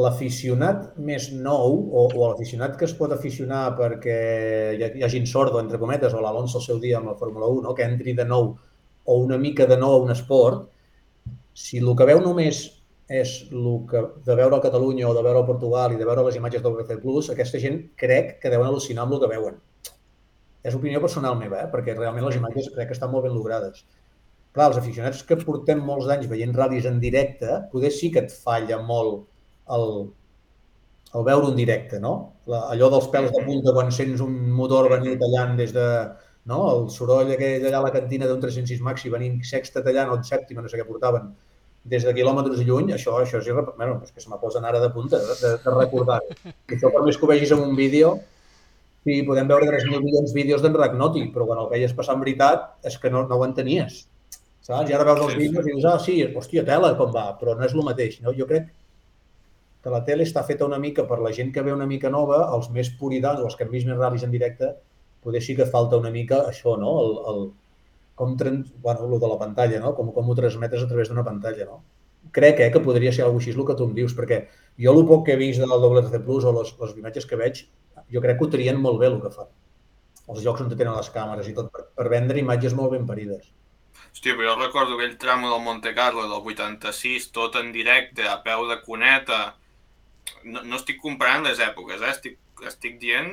l'aficionat més nou o, o l'aficionat que es pot aficionar perquè hi, hi hagin sordo, entre cometes, o l'Alonso al seu dia amb la Fórmula 1, no? que entri de nou o una mica de nou a un esport, si el que veu només és el que, de veure a Catalunya o de veure a Portugal i de veure les imatges del Plus, aquesta gent crec que deuen al·lucinar amb el que veuen. És opinió personal meva, eh? perquè realment les imatges crec que estan molt ben logrades. Clar, els aficionats que portem molts d'anys veient ral·lis en directe, poder sí que et falla molt el, el veure un directe, no? La, allò dels pèls de punta quan sents un motor venir tallant des de... No? El soroll aquell allà a la cantina d'un 306 maxi venint sexta tallant o sèptima, no sé què portaven, des de quilòmetres lluny, això, això és, irrep... bueno, és que se me posen ara de punta de, de, de recordar. I això per més que ho vegis en un vídeo, sí, podem veure 3.000 milions vídeos d'en Ragnoti, però quan el veies passar en veritat és que no, no ho entenies. Saps? I ara veus els Sí, vídeos i dius, ah, sí, hòstia, tela, com va, però no és el mateix. No? Jo crec que la tele està feta una mica per la gent que ve una mica nova, els més puritans o els que han vist més ral·lis en directe, poder sí que falta una mica això, no? El, el, com trans... bueno, el de la pantalla, no? Com, com ho transmetes a través d'una pantalla, no? Crec eh, que podria ser alguna així el que tu em dius, perquè jo el poc que he vist del WRC Plus o les, les imatges que veig, jo crec que ho trien molt bé el que fan. Els jocs on tenen les càmeres i tot, per, per vendre imatges molt ben parides. Hòstia, però jo recordo aquell tramo del Monte Carlo del 86, tot en directe, a peu de cuneta. No, no estic comparant les èpoques, eh? estic, estic dient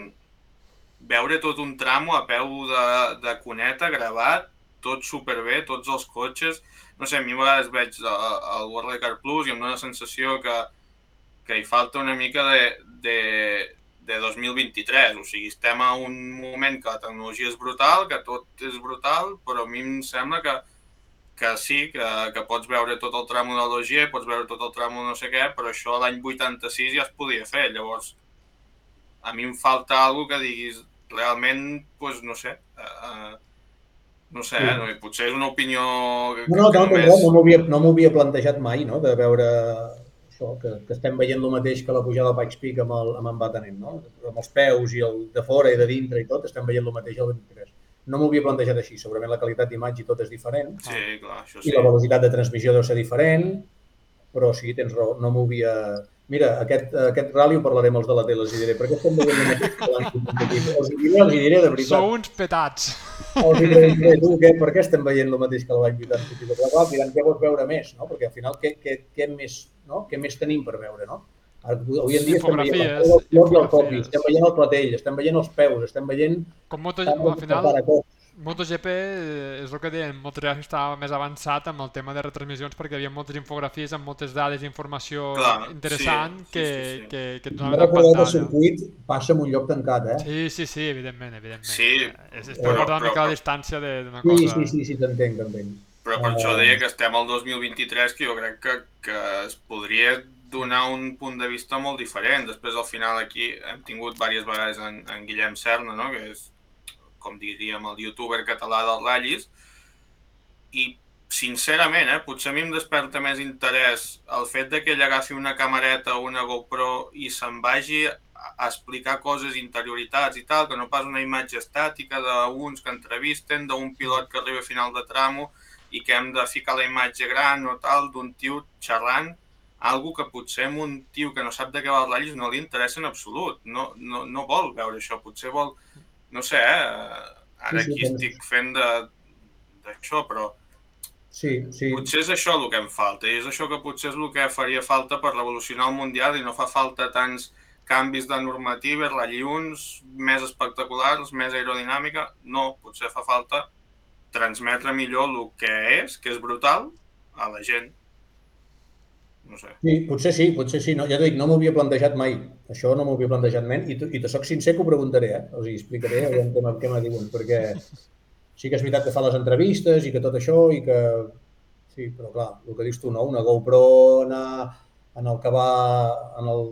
veure tot un tramo a peu de, de cuneta gravat, tot superbé, tots els cotxes. No sé, a mi a vegades veig el World Car Plus i em dóna la sensació que, que hi falta una mica de, de, de 2023. O sigui, estem a un moment que la tecnologia és brutal, que tot és brutal, però a mi em sembla que, que sí, que, que pots veure tot el tram de l'OG, pots veure tot el tram no sé què, però això l'any 86 ja es podia fer. Llavors, a mi em falta alguna que diguis, realment, doncs, no sé, uh, no sé, sí. eh? no, potser és una opinió... Que, no, no, que no, només... no m'ho no havia plantejat mai, no?, de veure això, que, que estem veient el mateix que la pujada del Pikes Peak amb, el, amb en Batanent, no? Amb els peus i el de fora i de dintre i tot, estem veient el mateix al 23. No m'ho havia plantejat així, segurament la qualitat d'imatge i tot és diferent. Sí, clar, això sí. I la velocitat de transmissió deu ser diferent, però sí, tens raó, no m'ho havia mira, aquest, aquest rally ho parlarem els de la tele, els diré, perquè estem veient mateix Els diré, els diré de veritat. Sou uns petats. Els diré, diré tu, què, per què estem veient el mateix que l'any 80? Però clar, diran, què vols veure més, no? Perquè al final, què, què, què, més, no? què més tenim per veure, no? Avui en dia estem veient el copi, estem veient el platell, estem veient els peus, estem veient... Com moto, al final, MotoGP eh, és el que deien, MotoGP estava més avançat amb el tema de retransmissions perquè hi havia moltes infografies amb moltes dades i informació Clar, interessant sí, que, sí, sí, sí. que, que et donaven no pantalla. el circuit passa en un lloc tancat, eh? Sí, sí, sí, evidentment, evidentment. Sí, és, és per guardar una mica la distància d'una cosa. Sí, sí, sí, sí t'entenc, t'entenc. Però per uh... això deia que estem al 2023, que jo crec que, que es podria donar un punt de vista molt diferent. Després, al final, aquí hem tingut diverses vegades en, en Guillem Serna, no? que és com diríem, el youtuber català dels ratllis, i sincerament, eh, potser a mi em desperta més interès el fet de que ell agafi una camareta o una GoPro i se'n vagi a explicar coses, interioritats i tal, que no pas una imatge estàtica d'uns que entrevisten, d'un pilot que arriba a final de tramo i que hem de ficar la imatge gran o tal, d'un tio xerrant, algo que potser un tio que no sap de què va els ratllis no li interessa en absolut, no, no, no vol veure això, potser vol no sé, eh? ara sí, sí, aquí estic fent d'això, però sí, sí. potser és això el que em falta, i és això que potser és el que faria falta per revolucionar el Mundial i no fa falta tants canvis de normatives, rellions més espectaculars, més aerodinàmica, no, potser fa falta transmetre millor el que és, que és brutal, a la gent. No sé. Sí, potser sí, potser sí. No, ja t'ho dic, no m'ho havia plantejat mai. Això no m'ho havia plantejat mai. I, i te soc sincer que ho preguntaré, eh? O sigui, explicaré què, què me diuen, perquè sí que és veritat que fa les entrevistes i que tot això i que... Sí, però clar, el que dius tu, no? Una GoPro en, en el que va en el,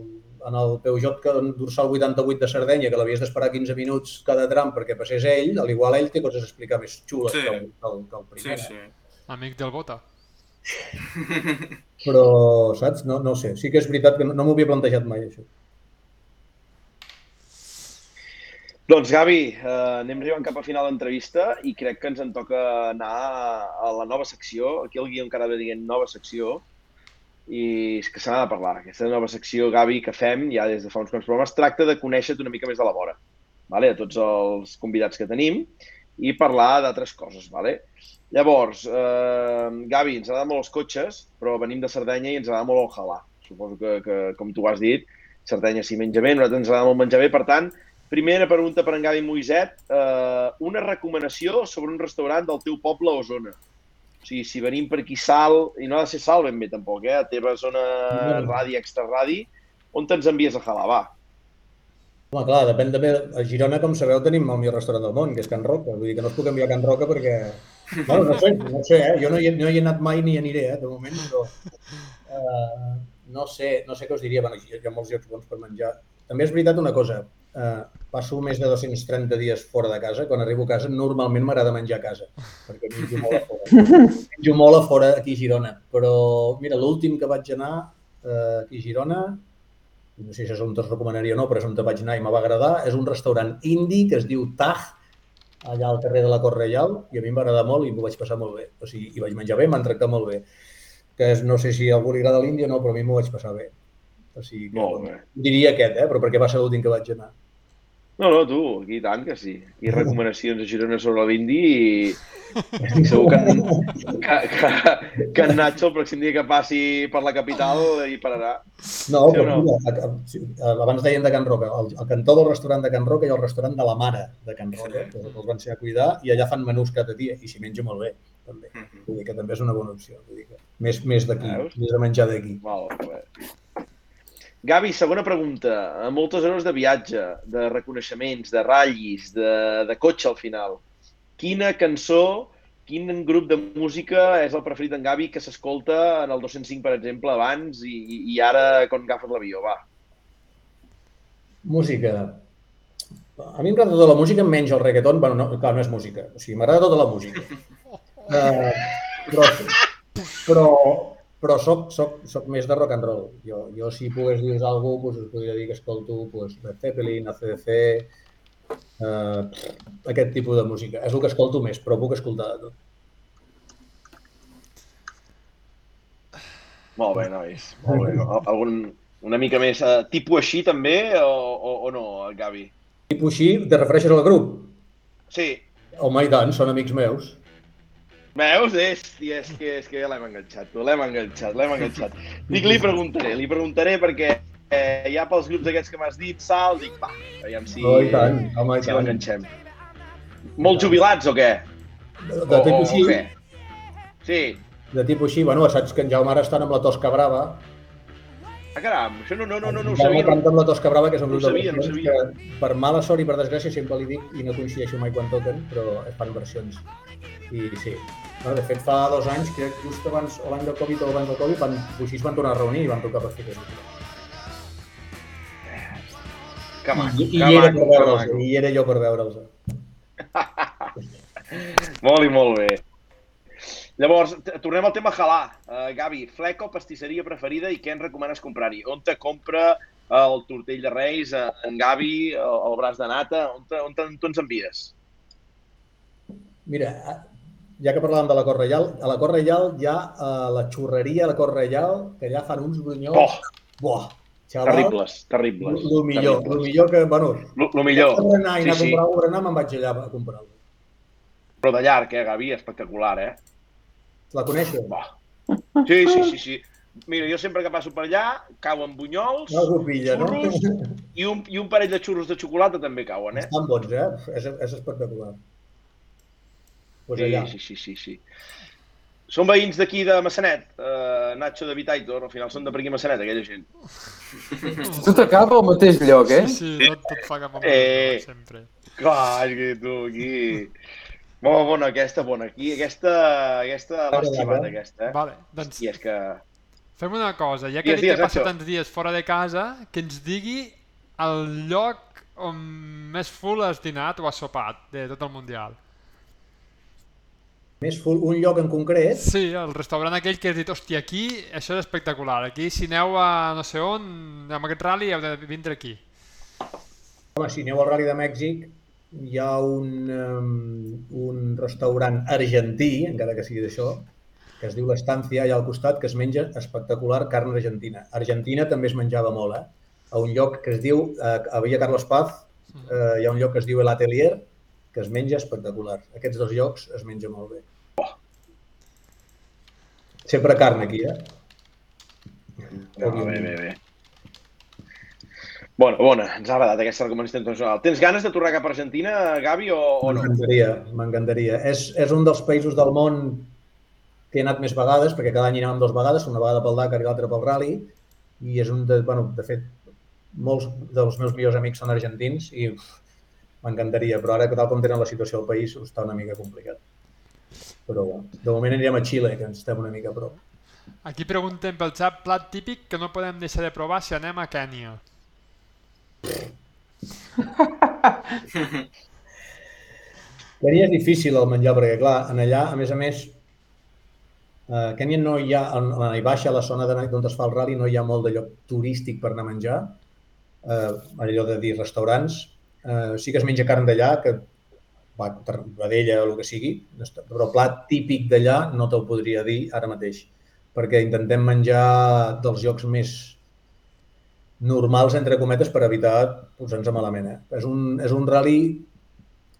en el Peugeot que dorsal 88 de Sardenya, que l'havies d'esperar 15 minuts cada tram perquè passés ell, al igual ell té coses a explicar més xules sí. que, el, que, el, que el primer. Sí, sí. Amic del Bota. Però, saps? No, no sé. Sí que és veritat que no, no m'ho havia plantejat mai, això. Doncs, Gavi, eh, anem arribant cap a final d'entrevista i crec que ens en toca anar a la nova secció. Aquí el guió encara ve dient nova secció i és que se n'ha de parlar. Aquesta nova secció, Gavi, que fem ja des de fa uns quants programes, tracta de conèixer-te una mica més de la vora, vale? a tots els convidats que tenim i parlar d'altres coses. Vale? Llavors, eh, Gavi, ens agraden molt els cotxes, però venim de Sardenya i ens agrada molt el halà. Suposo que, que com tu has dit, Sardenya s'hi menja bé, nosaltres ens agrada molt menjar bé. Per tant, primera pregunta per en Gavi Moiset, eh, una recomanació sobre un restaurant del teu poble o zona. O sigui, si venim per aquí sal, i no ha de ser sal ben bé tampoc, eh? a teva zona radi, extra radi, on te'ns envies a halar, va? Home, clar, depèn també. A Girona, com sabeu, tenim el millor restaurant del món, que és Can Roca. Vull dir que no es puc enviar a Can Roca perquè Bueno, no sé, no sé, eh? jo no hi, no hi he anat mai ni aniré, eh, de moment, però uh, no, sé, no sé què us diria. Bueno, hi ha molts llocs bons per menjar. També és veritat una cosa, uh, passo més de 230 dies fora de casa. Quan arribo a casa, normalment m'agrada menjar a casa, perquè menjo molt a fora. menjo molt a fora aquí a Girona. Però, mira, l'últim que vaig anar uh, aquí a Girona, no sé si és on te'ls recomanaria o no, però és on te vaig anar i me va agradar, és un restaurant indi que es diu Taj, allà al carrer de la Cort Reial i a mi em va agradar molt i m'ho vaig passar molt bé. O sigui, hi vaig menjar bé, m'han tractat molt bé. Que és, no sé si a algú li agrada l'Índia o no, però a mi m'ho vaig passar bé. O sigui, que, molt bé. Diria aquest, eh? però perquè va ser l'últim que vaig anar. No, no, tu, aquí i tant que sí. Aquí recomanacions a Girona sobre l'Indi i, i segur que, en, que, que, que en Nacho el pròxim dia que passi per la capital hi pararà. No, Sí però no? mira, a- a- sí, abans deien de Can Roca, al, al cantó del restaurant de Can Roca ha el restaurant de la mare de Can Roca, que els van ser a cuidar, i allà fan menús cada dia, i s'hi menja molt bé, també. Mhm. Vull dir que també és una bona opció. Vull dir que més, més d'aquí, més de menjar d'aquí. Molt bé. Gavi, segona pregunta. A moltes hores de viatge, de reconeixements, de ratllis, de, de cotxe al final, quina cançó, quin grup de música és el preferit d'en Gavi que s'escolta en el 205, per exemple, abans i, i- ara quan agafes l'avió? Va. Música. A mi m'agrada tota la música, menys el reggaeton. Bueno, no, clar, no és música. O sigui, m'agrada tota la música. Uh, però, però, però soc, soc, soc més de rock and roll. Jo, jo si pogués dir alguna cosa, doncs us podria dir que escolto doncs, Led Zeppelin, ACDC, uh, aquest tipus de música. És el que escolto més, però puc escoltar de tot. Molt bé, nois. Molt bé. Al- Algun, una mica més uh, tipus així també o, o, o no, Gavi? Tipus així, te refereixes al grup? Sí. Home, i tant, són amics meus. Veus? És, és que, és que ja l'hem enganxat, tu, l'hem enganxat, l'hem enganxat. Dic, li preguntaré, li preguntaré perquè eh, ja pels grups aquests que m'has dit, Sal, dic, va, aviam si, Oh, i tant, home, si l'enganxem. Molt jubilats o què? De, O, de o, tipus o així, què? Sí. de tipus així, bueno, saps que en Jaume ara està amb la Tosca Brava, Ah, caram, això no, no, no, no, no ho sabia. canta amb la Tosca Brava, que és un No grup de sabia, no ho versions que, per mala sort i per desgràcia, sempre li dic i no coincideixo mai quan toquen, però es fan versions. I sí. No, de fet, fa dos anys, crec que just abans, o l'any del Covid o abans del Covid, van, així es van tornar a reunir i van tocar per fites. Que maco, I, i, que era maco, que maco. i era jo per veure'ls. Molt i molt bé. Llavors, tornem al tema halà. Uh, Gavi, fleca o pastisseria preferida i què ens recomanes comprar-hi? On te compra el tortell de Reis, eh, en Gavi, el, el braç de nata? On, te, on, te, on ens envies? Mira, ja que parlàvem de la Cor Reial, a la Cor Reial hi ha uh, la xurreria a la Cor Reial, que allà fan uns brunyols... Oh, Buah, xaval, terribles, terribles. el millor, el millor que, bueno, lo millor. per anar i anar Sí, a sí. comprar un berenar, me'n vaig allà a comprar-lo. Però de llarg, eh, Gavi? Espectacular, eh? La coneixes? Bah. Sí, sí, sí, sí. Mira, jo sempre que passo per allà, cauen bunyols No pilla, no? Xurros. i un, i un parell de xurros de xocolata també cauen, eh? Estan bons, eh? És, és espectacular. Pues Sí, allà. sí, sí, sí, sí. Són veïns d'aquí de Massanet, uh, Nacho de Vitaitor, al final són de per aquí Massanet, aquella gent. Tot acaba al mateix lloc, eh? Sí, tot, tot fa cap a Eh. sempre. Clar, és que tu, aquí... Molt bona aquesta, bona. Aquí, aquesta, aquesta xivat, ara. aquesta, eh? Vale, doncs I és que... fem una cosa, ja que Digues, ha digues, passa Nacho. tants dies fora de casa, que ens digui el lloc on més full has dinat o has sopat de tot el Mundial. Més full, un lloc en concret, Sí, el restaurant aquell que has dit, hòstia, aquí això és espectacular, aquí si aneu a no sé on, amb aquest rally heu de vindre aquí. home, si aneu al Rally de Mèxic, hi ha un, um, un restaurant argentí, encara que sigui d'això, que es diu l'Estancia, allà al costat, que es menja espectacular carn argentina. Argentina també es menjava molt, eh? A un lloc que es diu, eh, a Villa Carlos Paz, eh, hi ha un lloc que es diu El Atelier, que es menja espectacular. Aquests dos llocs es menja molt bé. Sempre carn aquí, eh? No, bé, bé, bé. Bona, bona, ens ha agradat aquesta recomanació internacional. Tens ganes de tornar cap a Argentina, Gavi, o, o no? M'encantaria, m'encantaria. És, és un dels països del món que he anat més vegades, perquè cada any hi anàvem dues vegades, una vegada pel Dakar i l'altra pel Rally, i és un de, bueno, de fet, molts dels meus millors amics són argentins i m'encantaria, però ara que tal com tenen la situació al país està una mica complicat. Però bueno, de moment anirem a Xile, que ens estem una mica a prop. Aquí preguntem pel xat plat típic que no podem deixar de provar si anem a Kènia. Kènia és difícil el menjar, perquè clar, en allà, a més a més, a Kènia no hi ha, en la baixa, la zona d'on es fa el rally, no hi ha molt de lloc turístic per anar a menjar, eh, allò de dir restaurants. Eh, sí que es menja carn d'allà, que va, vedella o el que sigui, però plat típic d'allà no te'l podria dir ara mateix, perquè intentem menjar dels llocs més normals, entre cometes, per evitar posar-nos malament. Eh? És, un, és un rally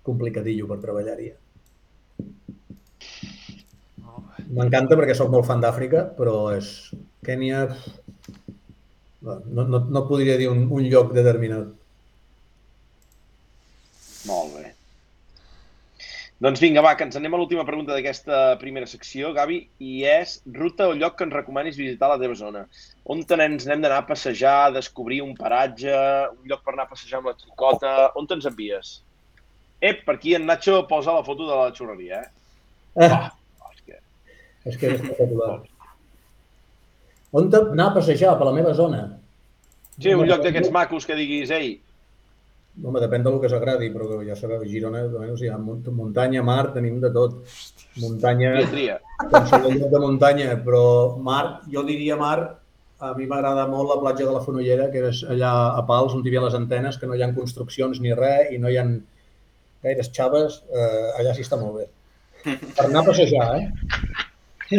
complicadillo per treballar-hi. M'encanta perquè sóc molt fan d'Àfrica, però és... Kènia... No, no, no podria dir un, un lloc determinat. Molt bé. Doncs vinga, va, que ens anem a l'última pregunta d'aquesta primera secció, Gavi, i és ruta o lloc que ens recomanis visitar a la teva zona. On ens n'hem d'anar a passejar, a descobrir un paratge, un lloc per anar a passejar amb la xicota, on te'ns envies? Ep, per aquí en Nacho posa la foto de la xurreria, eh? Ah, Ah, és que... és que és espectacular. On anar a passejar per la meva zona? Sí, un lloc d'aquests macos que diguis, ei, Home, depèn del que s'agradi, però ja sabeu, a Girona almenys hi ha munt- muntanya, mar, tenim de tot. Muntanya, qualsevol lloc de muntanya, però mar, jo diria mar, a mi m'agrada molt la platja de la Fonollera, que és allà a Pals, on hi havia les antenes, que no hi ha construccions ni res, i no hi ha gaires xaves, eh, allà sí està molt bé. Per anar a passejar, eh?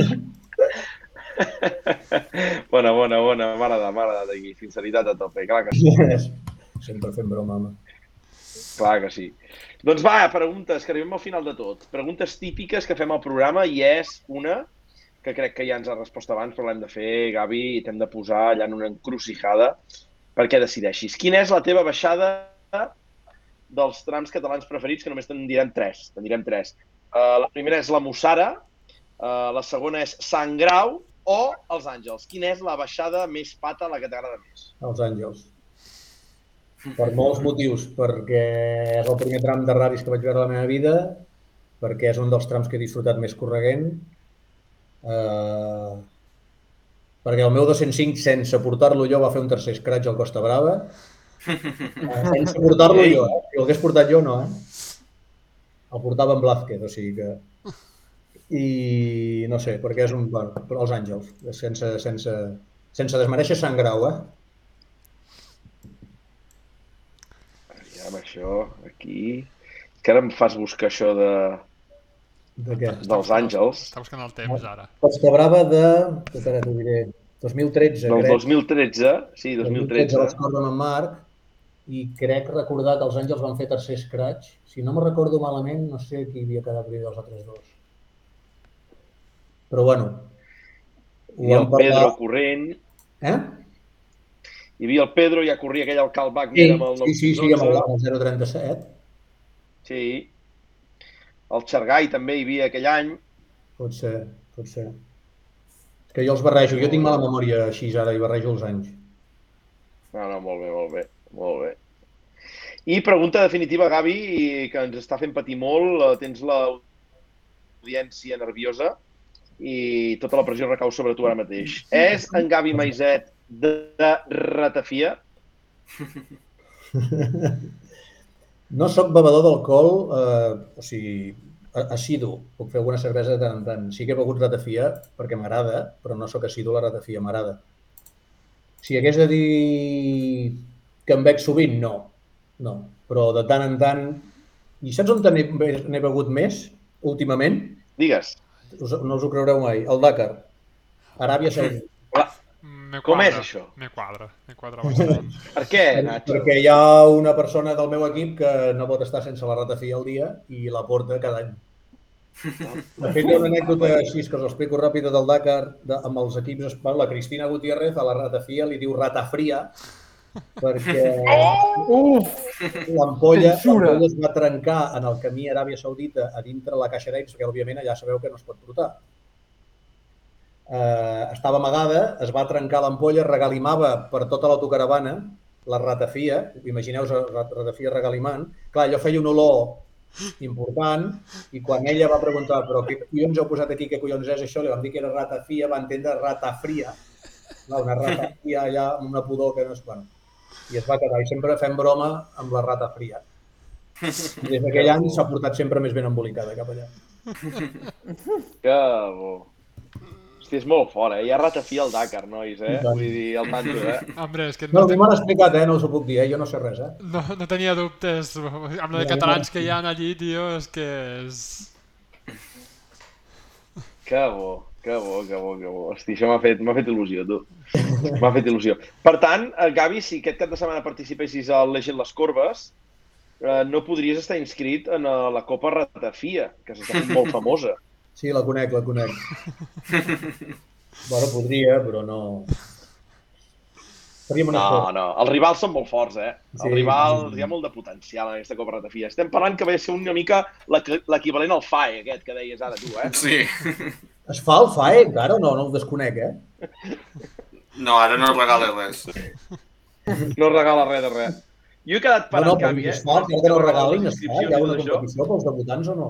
bona, bona, bona, m'ha agradat aquí, sinceritat a tope, clar que sí. Sempre fent broma, home. Clar que sí. Doncs va, preguntes, que arribem al final de tot. Preguntes típiques que fem al programa i és una que crec que ja ens ha respost abans, però l'hem de fer, Gavi, i t'hem de posar allà en una encrucijada perquè decideixis. Quina és la teva baixada dels trams catalans preferits, que només te'n direm tres. Te'n direm tres. Uh, la primera és la Mussara, uh, la segona és Sant Grau o els Àngels. Quina és la baixada més pata, la que t'agrada més? Els Àngels. Per molts motius, perquè és el primer tram de ral·lis que vaig veure a la meva vida, perquè és un dels trams que he disfrutat més correguent, eh, perquè el meu 205, sense portar-lo jo, va fer un tercer scratch al Costa Brava, eh, sense portar-lo jo, eh? si l'hagués portat jo, no, eh? El portava en Blázquez, o sigui que... I no sé, perquè és un... Bueno, els Àngels, sense, sense, sense desmereixer Sant Grau, eh? Aviam, això, aquí... Que ara em fas buscar això de, De què? dels Àngels. Està buscant el temps, ara. Costa Brava de... Espera, t'ho diré. 2013, Del crec. 2013, sí, 2013 vaig 2013. córrer amb en Marc i crec recordar que els Àngels van fer tercer scratch. Si no me recordo malament, no sé qui havia quedat primer dels altres dos. Però bueno, I el vam parlar... Pedro corrent. Eh? Hi havia el Pedro, ja corria aquell al Cal Sí, Wagner amb el sí, sí, sí, amb el 911. 037. Sí. El Xargai també hi havia aquell any. Pot ser, pot ser. És que jo els barrejo, jo tinc mala memòria així ara i barrejo els anys. No, no, molt bé, molt bé, molt bé. I pregunta definitiva, Gavi, que ens està fent patir molt. eh, Tens l'audiència nerviosa i tota la pressió recau sobre tu ara mateix. És en Gavi Maiset de, de Ratafia? No sóc bevedor d'alcohol, eh, o sigui, assidu. Puc fer alguna cervesa de tant en tant. Sí que he begut ratafia perquè m'agrada, però no sóc assidu la ratafia, m'agrada. Si hagués de dir que em bec sovint, no. No, però de tant en tant... I saps on n'he n'he begut més últimament? Digues. Us, no us ho creureu mai. El Dakar. Aràbia Saudita. Me Com quadra, és això? Me quadra, me quadra bastant. Per què, Nacho? Perquè hi ha una persona del meu equip que no pot estar sense la ratafia al dia i la porta cada any. De fet, hi ha una anècdota així que us l'explico ràpida del Dakar de, amb els equips. La Cristina Gutiérrez a la ratafia li diu ratafria perquè l'ampolla Censura. l'ampolla es va trencar en el camí a Aràbia Saudita a dintre la caixa d'aigua, perquè òbviament allà sabeu que no es pot portar. Eh, estava amagada, es va trencar l'ampolla, regalimava per tota l'autocaravana la ratafia, imagineu-vos la ratafia regalimant. Clar, allò feia una olor important i quan ella va preguntar però què collons heu posat aquí, què collons és això, li vam dir que era ratafia, va entendre ratafria, no, una ratafia allà amb una pudor que no és... Bueno, I es va quedar, i sempre fem broma amb la ratafria. I des d'aquell any s'ha portat sempre més ben embolicada cap allà. Que bo. Hosti, és molt fort, eh? Hi ha ratafia al Dakar, nois, eh? Vull dir, el tanto, eh? Hombre, és que No, no, ten... m'han explicat, eh? No us ho puc dir, eh? Jo no sé res, eh? no, no tenia dubtes. Amb la de Ja, catalans ja. que hi ha allí, tio, és que és... Que bo, que bo, que bo, que bo. Hosti, això m'ha fet, m'ha fet il·lusió, tu. M'ha fet il·lusió. Per tant, eh, Gavi, si aquest cap de setmana participessis al Legend les Corbes, eh, no podries estar inscrit en eh, la Copa Ratafia, que s'està fent molt famosa. Sí, la conec, la conec. bueno, podria, però no... Faríem un No, no, els rivals són molt forts, eh? Sí. Els rivals, hi ha molt de potencial en aquesta Copa Ratafia. Estem parlant que ve a ser una mica l'equi- l'equivalent al FAE, aquest que deies ara tu, eh? Sí. Es fa el FAE encara o no? No el desconec, eh? No, ara no regales res. No regala res de res. Jo he quedat No, parant, no, però Gavi, eh? es fa, encara que no regalin, es fa. inscripcions Hi ha i una tot això. competició pels debutants o no?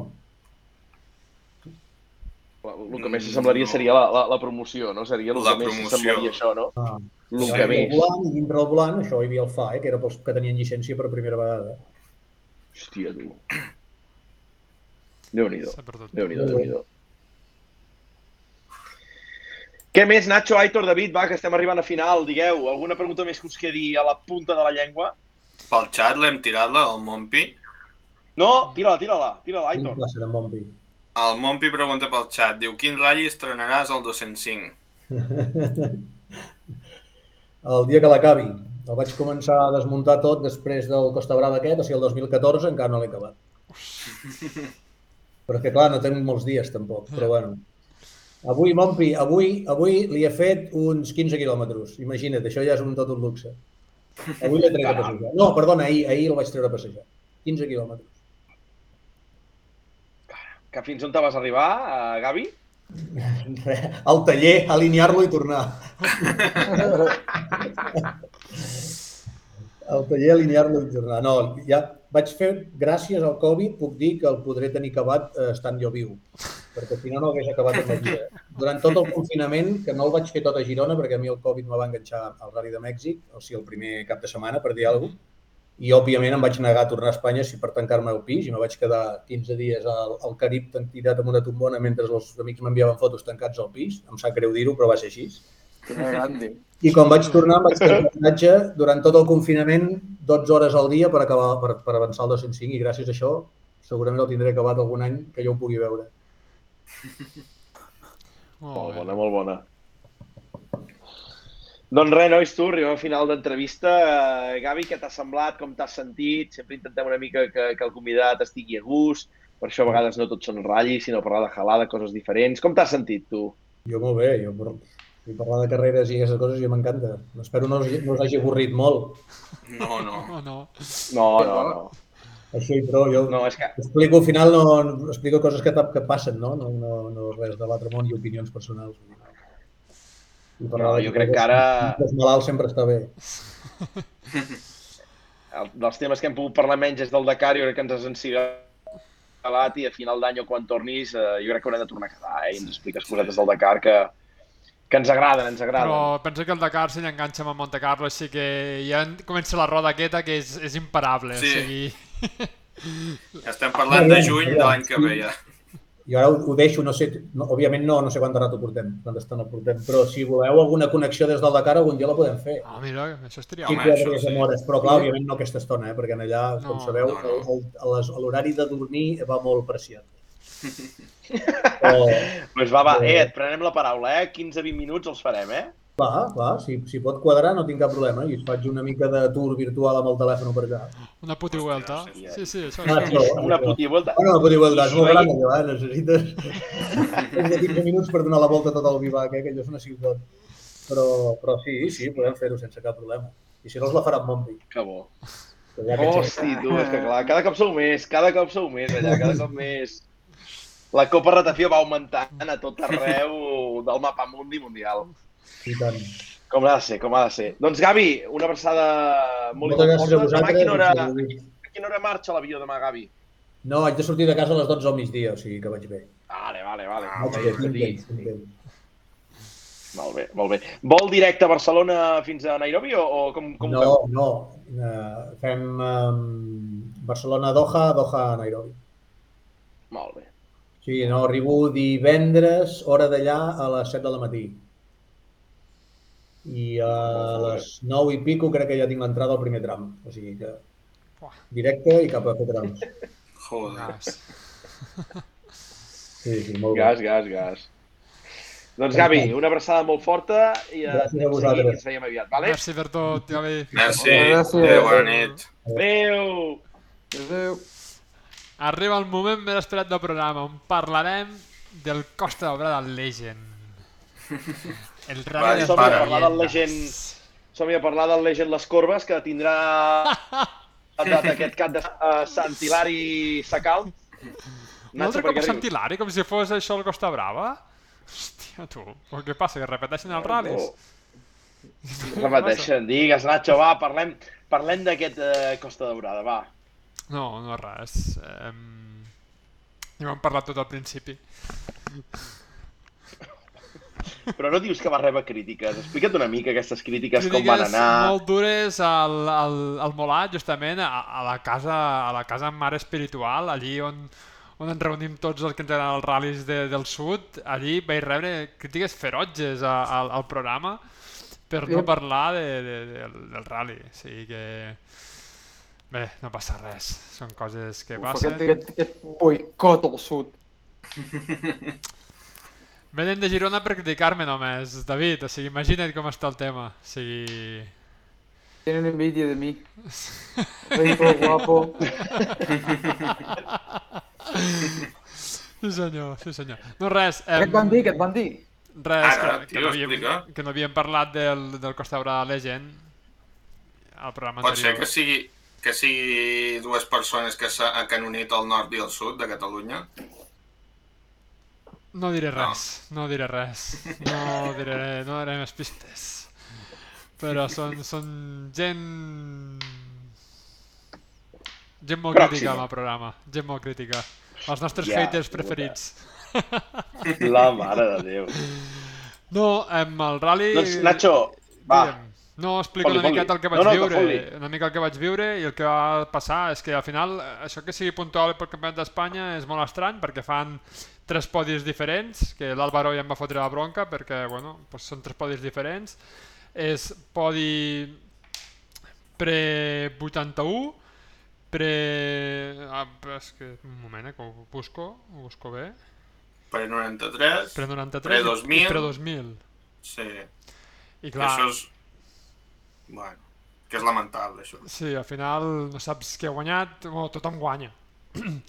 El que més s'assemblaria seria la, la, la promoció, no? Seria el La que més promoció. s'assemblaria això, no? Ah. El Sí, que el més. volant, dintre del volant, això hi havia el FAE, que era pels que tenien llicència per primera vegada. Hòstia, tu. Déu-n'hi-do. Déu-n'hi-do, déu nhi déu Què més, Nacho, Aitor, David, va, que estem arribant a final, digueu, alguna pregunta més que us quedi a la punta de la llengua? Pel xat l'hem tirat-la, el Mompi. No, tira-la, tira-la, tira-la, Aitor. classe de Montpi. El Mompi pregunta pel xat, diu, quin ratll estrenaràs al 205? El dia que l'acabi. El vaig començar a desmuntar tot després del Costa Brava aquest, o sigui, el 2014 encara no l'he acabat. Però que clar, no tinc molts dies tampoc, però bueno. Avui, Montpi, avui, avui li he fet uns 15 quilòmetres. Imagina't, això ja és un tot un luxe. Avui l'he tret a passejar. No, perdona, ahir, ahir el vaig treure a passejar. 15 quilòmetres. Que fins on te vas arribar, uh, Gavi? Al taller, alinear-lo i tornar. Al taller, alinear-lo i tornar. No, ja vaig fer, gràcies al Covid, puc dir que el podré tenir acabat eh, estant jo viu, perquè si no, no hagués acabat en la vida. Durant tot el confinament, que no el vaig fer tot a Girona, perquè a mi el Covid me va enganxar al Rally de Mèxic, o sigui, el primer cap de setmana, per dir alguna cosa, i òbviament em vaig negar a tornar a Espanya si per tancar-me al pis i me vaig quedar 15 dies al, al Carib tan tirat amb una tombona mentre els amics m'enviaven fotos tancats al pis. Em sap greu dir-ho, però va ser així. I quan vaig tornar em vaig fer un viatge durant tot el confinament 12 hores al dia per, acabar, per, per avançar al 205 i gràcies a això segurament el tindré acabat algun any que jo ho pugui veure. Molt Molt bé. bona, molt bona. Doncs res, nois, tu, arribem al final d'entrevista. Eh, Gavi, què t'ha semblat? Com t'has sentit? Sempre intentem una mica que, que el convidat estigui a gust. Per això a vegades no tot són ratllis, sinó parlar de halada, coses diferents. Com t'has sentit, tu? Jo molt bé, jo per, i parlar de carreres i aquestes coses jo m'encanta. Espero no, us- no us hagi avorrit molt. No, no. Oh, no. No, no, no. Això i prou, jo No, és que... explico al final, no, no- explico coses que, que passen, no? No, no, no res de l'altre món i opinions personals. I No, de jo crec que ara- Els malalts sempre està bé. el, dels temes que hem pogut parlar menys és del Dakar, jo crec que ens has encigalat i a final d'any o quan tornis, eh, jo crec que haurem de tornar a quedar eh, i ens expliques cosetes del Dakar que, que ens agraden, ens agraden. Però penso que el Dakar, si l'enganxa amb el Monte Carlo, així que ja comença la roda aquesta, que és, és imparable. Sí. O sigui... Estem parlant de juny de l'any que ve ja. I ara ho, ho deixo, no sé, no, òbviament no, no sé quanta rato portem, quanta estona portem, però si voleu alguna connexió des del Dakar, algun dia la podem fer. Ah, mira, això estaria Sí, Home, això sí. hores, però clar, òbviament no aquesta estona, eh? perquè en allà, com No, sabeu, no, no. l'horari de dormir va molt preciat. Però, Pues va, va, eh, et prenem la paraula, eh? 15-20 minuts els farem, eh? Clar, clar, si, si pot quadrar no tinc cap problema i faig una mica de tour virtual amb el telèfon per allà. Una puti vuelta. Sí, sí, això Ah, això. Una puti vuelta. Bueno, no podeu veure, és molt gran allò, eh? necessites més de 15 minuts per donar la volta a tot el Vivac, eh? que allò és una ciutat. Però, però sí, sí, podem fer-ho sense cap problema. I si no, us la farà amb Montpi. Que bo. Que ja que Hosti, tu, és que clar, cada cop sou més, cada cop sou més allà, cada cop més. La Copa Ratafia va augmentant a tot arreu del mapa mundi mundial. I tant. Com ha de ser, com ha de ser. Doncs Gavi, una abraçada molt Moltes gràcies a. Demà a vosaltres. quina hora, a quina hora marxa l'avió demà, Gavi? No, haig de sortir de casa a les 12 al migdia, o sigui que vaig bé. Vale, vale, vale. Ah, Vaig bé, bé, temps. Molt bé, molt bé. Vol directe a Barcelona fins a Nairobi o, o com, com ho No, feu? no. Uh, fem um, Barcelona-Doha, Doha-Nairobi. Molt bé. Sí, no, arribo divendres, hora d'allà, a les 7 de la matí. I a les 9 i pico crec que ja tinc l'entrada al primer tram. O sigui que directe i cap a fer trams. Joder. Gas. Sí, sí, molt bé. Gas, gas, gas. Doncs Gavi, una abraçada molt forta i Gràcies a vosaltres. ens veiem aviat, vale? Merci per tot, Gavi. Merci. Gràcies. Adéu, bona nit. Adéu! Adéu. Arriba el moment més esperat del programa on parlarem del Costa d'Obra del Legend. El rally de som-hi a parlar del. Legend. Som-hi a parlar del Legend Les Corbes, que tindrà data aquest cap de uh, Sant Hilari Sacal. Un altre cop Sant Hilari, com si fos això el Costa Brava? Hòstia, tu, però què passa, que repeteixen els ral·lis? Repeteixen, digues, Nacho, va, parlem, parlem d'aquest uh, Costa Daurada, va. No, no res. Um... Ja hem parlat tot al principi. Però no dius que va rebre crítiques. Explica't una mica aquestes crítiques, com van Crítiques anar. molt dures al, al, al Molat, justament, a, a, la casa, a la casa mare espiritual, allí on, on ens reunim tots els que ens agraden els ral·lis de, del sud. Allí vaig rebre crítiques ferotges a, a, al programa per no parlar de, de, de, del rally. O sigui que... Bé, no passa res. Són coses que Uf, passen. aquest, aquest, aquest boicot al sud. Venen de Girona per criticar-me només, David. O sigui, imagina't com està el tema. O sigui... Tienen envidia de mi. Rico, guapo. Sí senyor, sí senyor. No res, Què et van dir? Què et van dir? res, Ara, que, que, no havíem, que no havíem parlat del, del Costa Brava Legend al programa Pot ser anterior. que sigui, que sigui dues persones que, s'ha- que han unit el nord i el sud de Catalunya? No diré No. res, no diré res. No diré, no diré més pistes. Però són, són gent... Gent molt Pròxima. crítica amb el programa. Gent molt crítica. Els nostres Ja, haters preferits. La mare de Déu. No, amb el rally... Doncs, Nacho, va. Digue'm. No, explico Fot-li, una miqueta el que vaig No, no, que viure, fot-li. una mica el que vaig viure i el que va passar és que al final això que sigui puntual pel Campionat d'Espanya és molt estrany perquè fan tres podis diferents, que l'Álvaro ja em va fotre la bronca perquè, bueno, doncs són tres podis diferents. És podi pre-81, pre... Ah, és que un moment, eh, que ho busco, ho busco bé. Pre-93? Pre-93 Pre-2000. i pre-2000. Sí. I Clar. Això és... Bueno, que és lamentable, això. sí, al final no saps qui ha guanyat, o tothom guanya.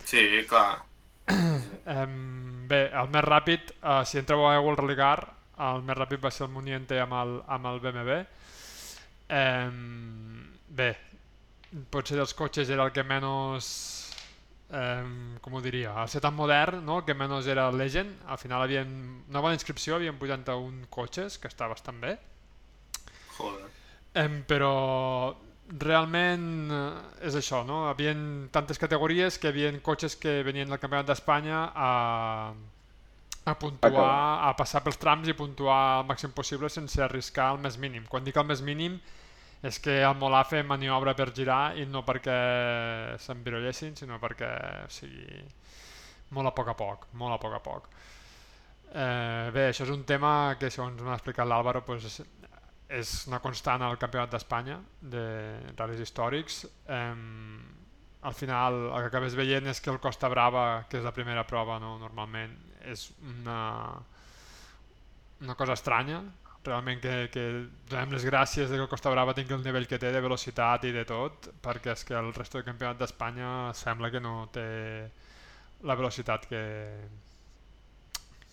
Sí, clar. Um, bé, el més ràpid, uh, si entreu a Google Religar, el més ràpid va ser el Muniente amb el, amb el BMW. Um, bé, potser dels cotxes era el que menys, um, com ho diria, al ser tan modern, no? el que menys era el Legend. Al final havia una bona inscripció, havia 81 cotxes, que està bastant bé. Joder. Em, però realment eh, és això, no? Havien tantes categories que havien cotxes que venien del Campionat d'Espanya a, a puntuar, a passar pels trams i puntuar el màxim possible sense arriscar el més mínim. Quan dic el més mínim és que el Molà fer maniobra per girar i no perquè s'envirollessin, sinó perquè o sigui, molt a poc a poc, molt a poc a poc. Eh, bé, això és un tema que segons m'ha explicat l'Àlvaro pues, és, una constant al Campionat d'Espanya de ral·lis històrics. Um, al final el que acabes veient és que el Costa Brava, que és la primera prova no, normalment, és una, una cosa estranya. Realment que, que donem les gràcies de que el Costa Brava tingui el nivell que té de velocitat i de tot, perquè és que el resto del Campionat d'Espanya sembla que no té la velocitat que,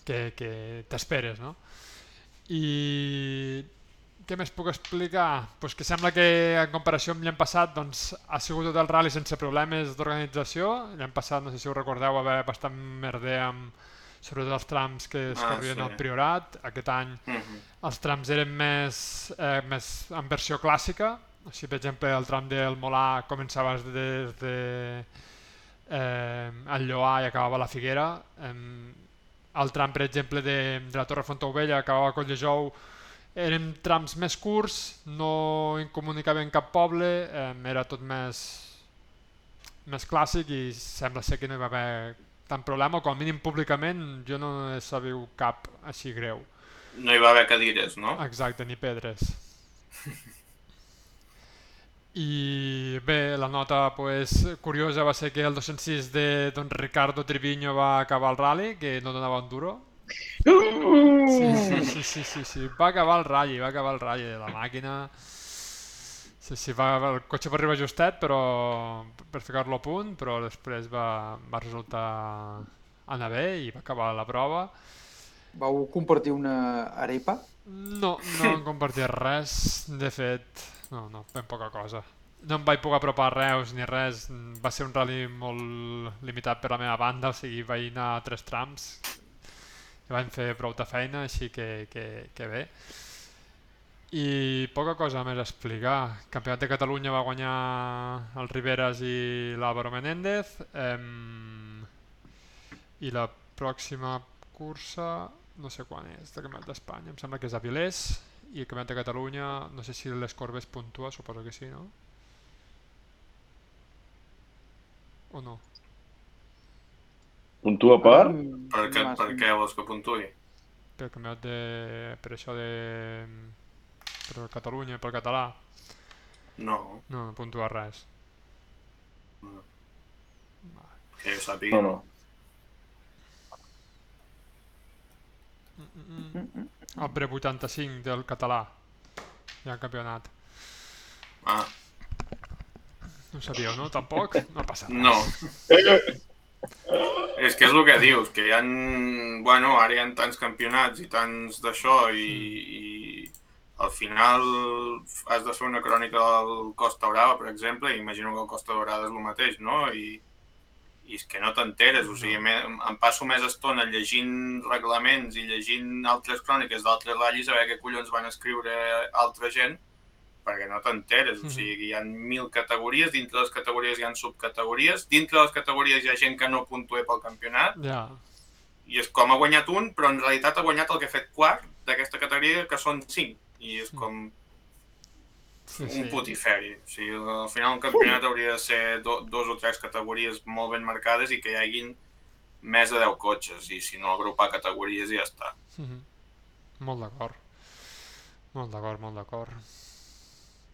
que, que t'esperes, no? I què més puc explicar? Pues que sembla que en comparació amb l'any passat doncs, ha sigut tot el rally sense problemes d'organització. L'any passat, no sé si ho recordeu, va haver bastant merder amb sobretot els trams que es Ah, corrien sí. al Priorat. Aquest any Mhm. els trams eren més, eh, més en versió clàssica. Així, per exemple, el tram del Molà començava des de eh, el Lloà i acabava la Figuera. Eh, el tram, per exemple, de, de la Torre Fontaubella acabava a Colldejou eren trams més curts, no incomunicaven cap poble, eh, era tot més, més clàssic i sembla ser que no hi va haver tant problema, com a mínim públicament jo no he sabut cap així greu. No hi va haver cadires, no? Exacte, ni pedres. I bé, la nota pues, curiosa va ser que el 206 de don Ricardo Triviño va acabar el rally, que no donava un duro! Sí, sí, sí, sí, sí. Va acabar el ratll, va acabar el ratll de la màquina. Sí, sí, va, el cotxe va arribar justet però per ficar-lo a punt, però després va, va resultar anar bé i va acabar la prova. Vau compartir una arepa? No, no hem compartit res, de fet, no, no, ben poca cosa. No em vaig poder apropar a Reus ni res, va ser un rally molt limitat per la meva banda, o sigui, vaig anar a tres trams i vam fer prou de feina, així que, que, que bé. I poca cosa més a explicar. Campionat de Catalunya va guanyar el Riveras i l'Álvaro Menéndez. Ehm, I la pròxima cursa, no sé quan és, de Campionat d'Espanya, em sembla que és a Vilés. I el Campionat de Catalunya, no sé si les Corbes puntua, suposo que sí, no? O no? Puntua per? Mm, Per, què, per què vols que puntuï? Per campionat de... per això de... per Catalunya, pel català. No, No, no puntua res. que jo sàpiga. No, no. El pre 85 del català. Hi ha campionat. Ah, No ho sabíeu, no? Tampoc? No passa res. no. És que és el que dius, que hi ha... Bueno, ara hi ha tants campionats i tants d'això i, i al final has de fer una crònica del Costa Brava, per exemple, i imagino que el Costa Daurada és el mateix, no? I, i és que no t'enteres, o sigui, me, em passo més estona llegint reglaments i llegint altres cròniques d'altres ratllis a veure què collons van escriure altra gent, perquè no t'enteres, o Mhm. sigui, hi ha mil categories, dintre les categories hi ha subcategories, dintre les categories hi ha gent que no puntua pel campionat, Ja. i és com ha guanyat un, però en realitat ha guanyat el que ha fet quart d'aquesta categoria, que són cinc, i és com Sí, un sí. putiferi. O sigui, al final el campionat hauria de ser do, dos o tres categories molt ben marcades i que hi haguin més de 10 cotxes, i si no agrupar categories i ja està. Mhm. Molt d'acord. Molt d'acord, molt d'acord.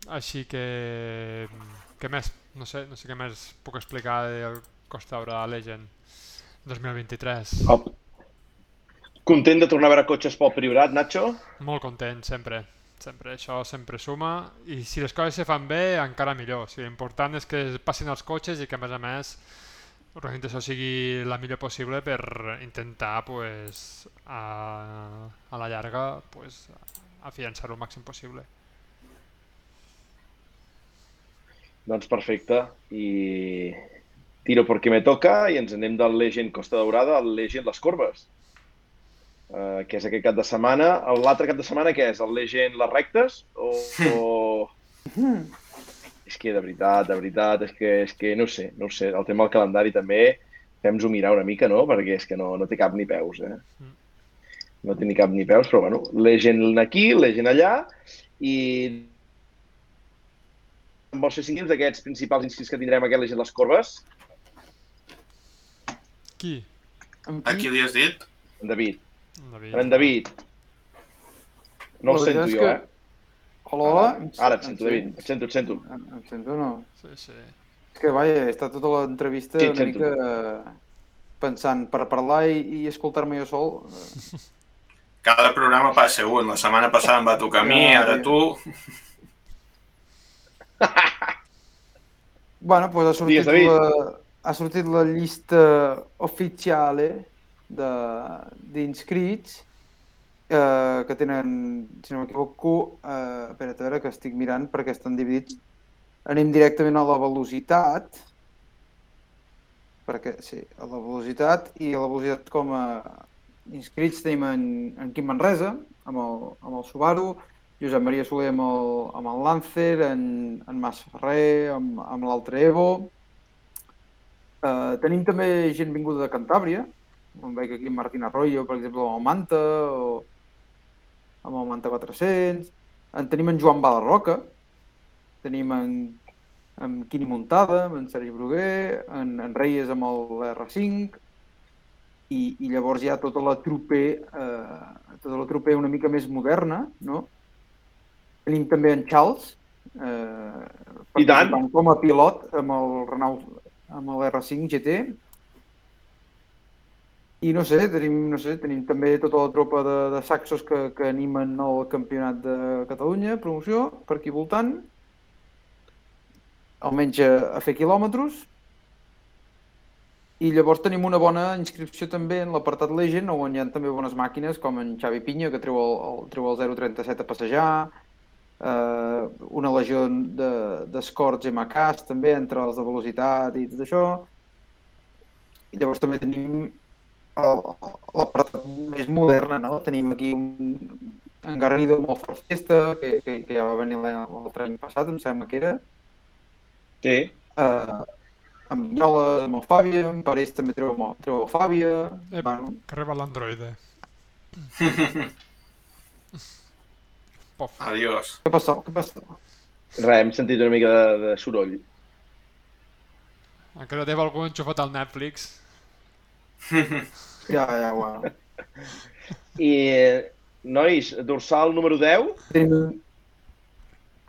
Així que... Què més? No sé, no sé què més puc explicar del Costa Brava Legend 2023. Oh. Content de tornar a veure cotxes pel Priorat, Nacho? Molt content, sempre. Sempre, això sempre suma. I si les coses se fan bé, encara millor. O sigui, l'important és que passin els cotxes i que, a més a més, l'organització sigui la millor possible per intentar, pues, a, a la llarga, pues, afiançar-ho el màxim possible. Doncs perfecte. I tiro perquè me toca i ens anem del Legend Costa Daurada al Legend Les Corbes. Uh, que és aquest cap de setmana. L'altre cap de setmana què és? El Legend Les Rectes? O... o... és que de veritat, de veritat, és que, és que no ho sé, no ho sé. El tema del calendari també, fem-nos-ho mirar una mica, no? Perquè és que no, no té cap ni peus, eh? Mm. No té ni cap ni peus, però bueno, Legend aquí, Legend allà, i fer cinc minuts d'aquests principals inscrits que tindrem a aquest Legend Les Corbes? Qui? Amb A qui li has dit? En David. En David. En David. No el sento jo, que- eh? Hola, hola. Ara et sento, David. Et sento, et sento. Em, em sento, no? Sí, sí. És que, vaja, he estat tota l'entrevista Sí, una sento. mica pensant per parlar i, i escoltar-me jo sol. eh, Cada programa passa un. La setmana passada em va tocar a mi, ara tu... Bueno, doncs ha sortit, David. la, ha sortit la llista oficiale de- d'inscrits eh, que tenen, si no m'equivoco, eh, espera't, a veure que estic mirant perquè estan dividits. Anem directament a la velocitat, perquè sí, a la velocitat i a la velocitat com a inscrits tenim en, en Quim Manresa, amb el, amb el Subaru, Josep Maria Soler amb el, amb el Lancer, en, en Mas Ferrer, amb, amb l'altre Evo. Uh, tenim també gent vinguda de Cantàbria, on veig aquí Martín Arroyo, per exemple, amb el Manta, o amb el Manta 400. En tenim en Joan Badarroca, tenim en, en Quini Muntada, amb en Sergi Bruguer, en, en Reyes amb el R5, i, i llavors hi ha tota la trupe, eh, tota la trupe una mica més moderna, no? Tenim també en Charles, eh, I tant. com a pilot amb el Renault, amb el R5 GT. I no sé, tenim, no sé, tenim també tota la tropa de, de saxos que, que animen el campionat de Catalunya, promoció, per aquí voltant. Almenys a, a fer quilòmetres. I llavors tenim una bona inscripció també en l'apartat Legend, on hi ha també bones màquines, com en Xavi Pinya, que treu el, el, treu el 0.37 a passejar, eh, una legió d'escorts de, MKs també, entre els de velocitat i tot això. I llavors també tenim l'apartat més moderna, no? Tenim aquí un, en Garrido molt fort festa, que, que, que ja va venir l'altre any passat, em sembla que era. Sí. Uh, amb Vinyoles, amb el Fàbia, en Parés també treu, treu el Fàbia... Eh, bueno. Que reba l'androide. Pof. Adiós. Què passa? Què passa? Res, hem sentit una mica de, de soroll. Encara té algú enxufat al Netflix. ja, ja, bueno. I, nois, dorsal número 10? Tenim...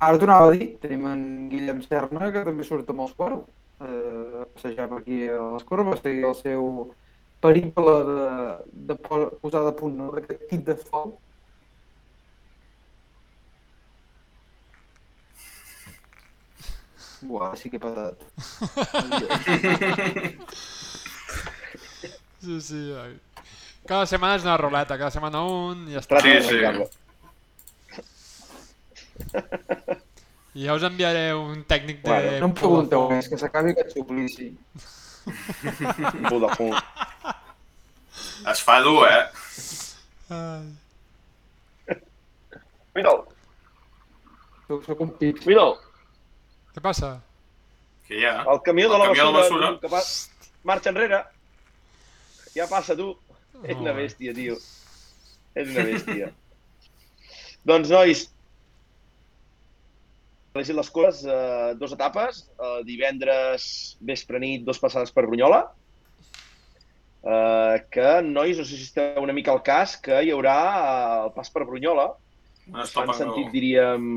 Ara t'ho anava a dir, tenim en Guillem Serna, que també surt amb els quaros eh, passejar per aquí a les corbes, seguir el seu periple de, de posar de punt no? d'aquest kit d'asfalt. Buah, sí que he patat. sí, sí. Cada setmana és una roleta, cada setmana un i ja està. Sí, sí. I ja us enviaré un tècnic de... Bueno, no em pregunteu més, que s'acabi aquest suplici. Vodafone. Es fa dur, eh? Ai. Mira'l. Soc un pit. Mira'l. Què passa? Què hi ha? El camió de El la camió de basura. basura. Que pa... Marxa enrere. Ja passa, tu. És una Molt bé. bèstia, tio. És una bèstia. doncs, nois, llegit les coses, eh, dues etapes. Eh, divendres, vespre nit, dos passades per Brunyola. Eh, que, nois, no sé si esteu una mica al cas, que hi haurà eh, el pas per Brunyola. Fan and sentit, go. diríem...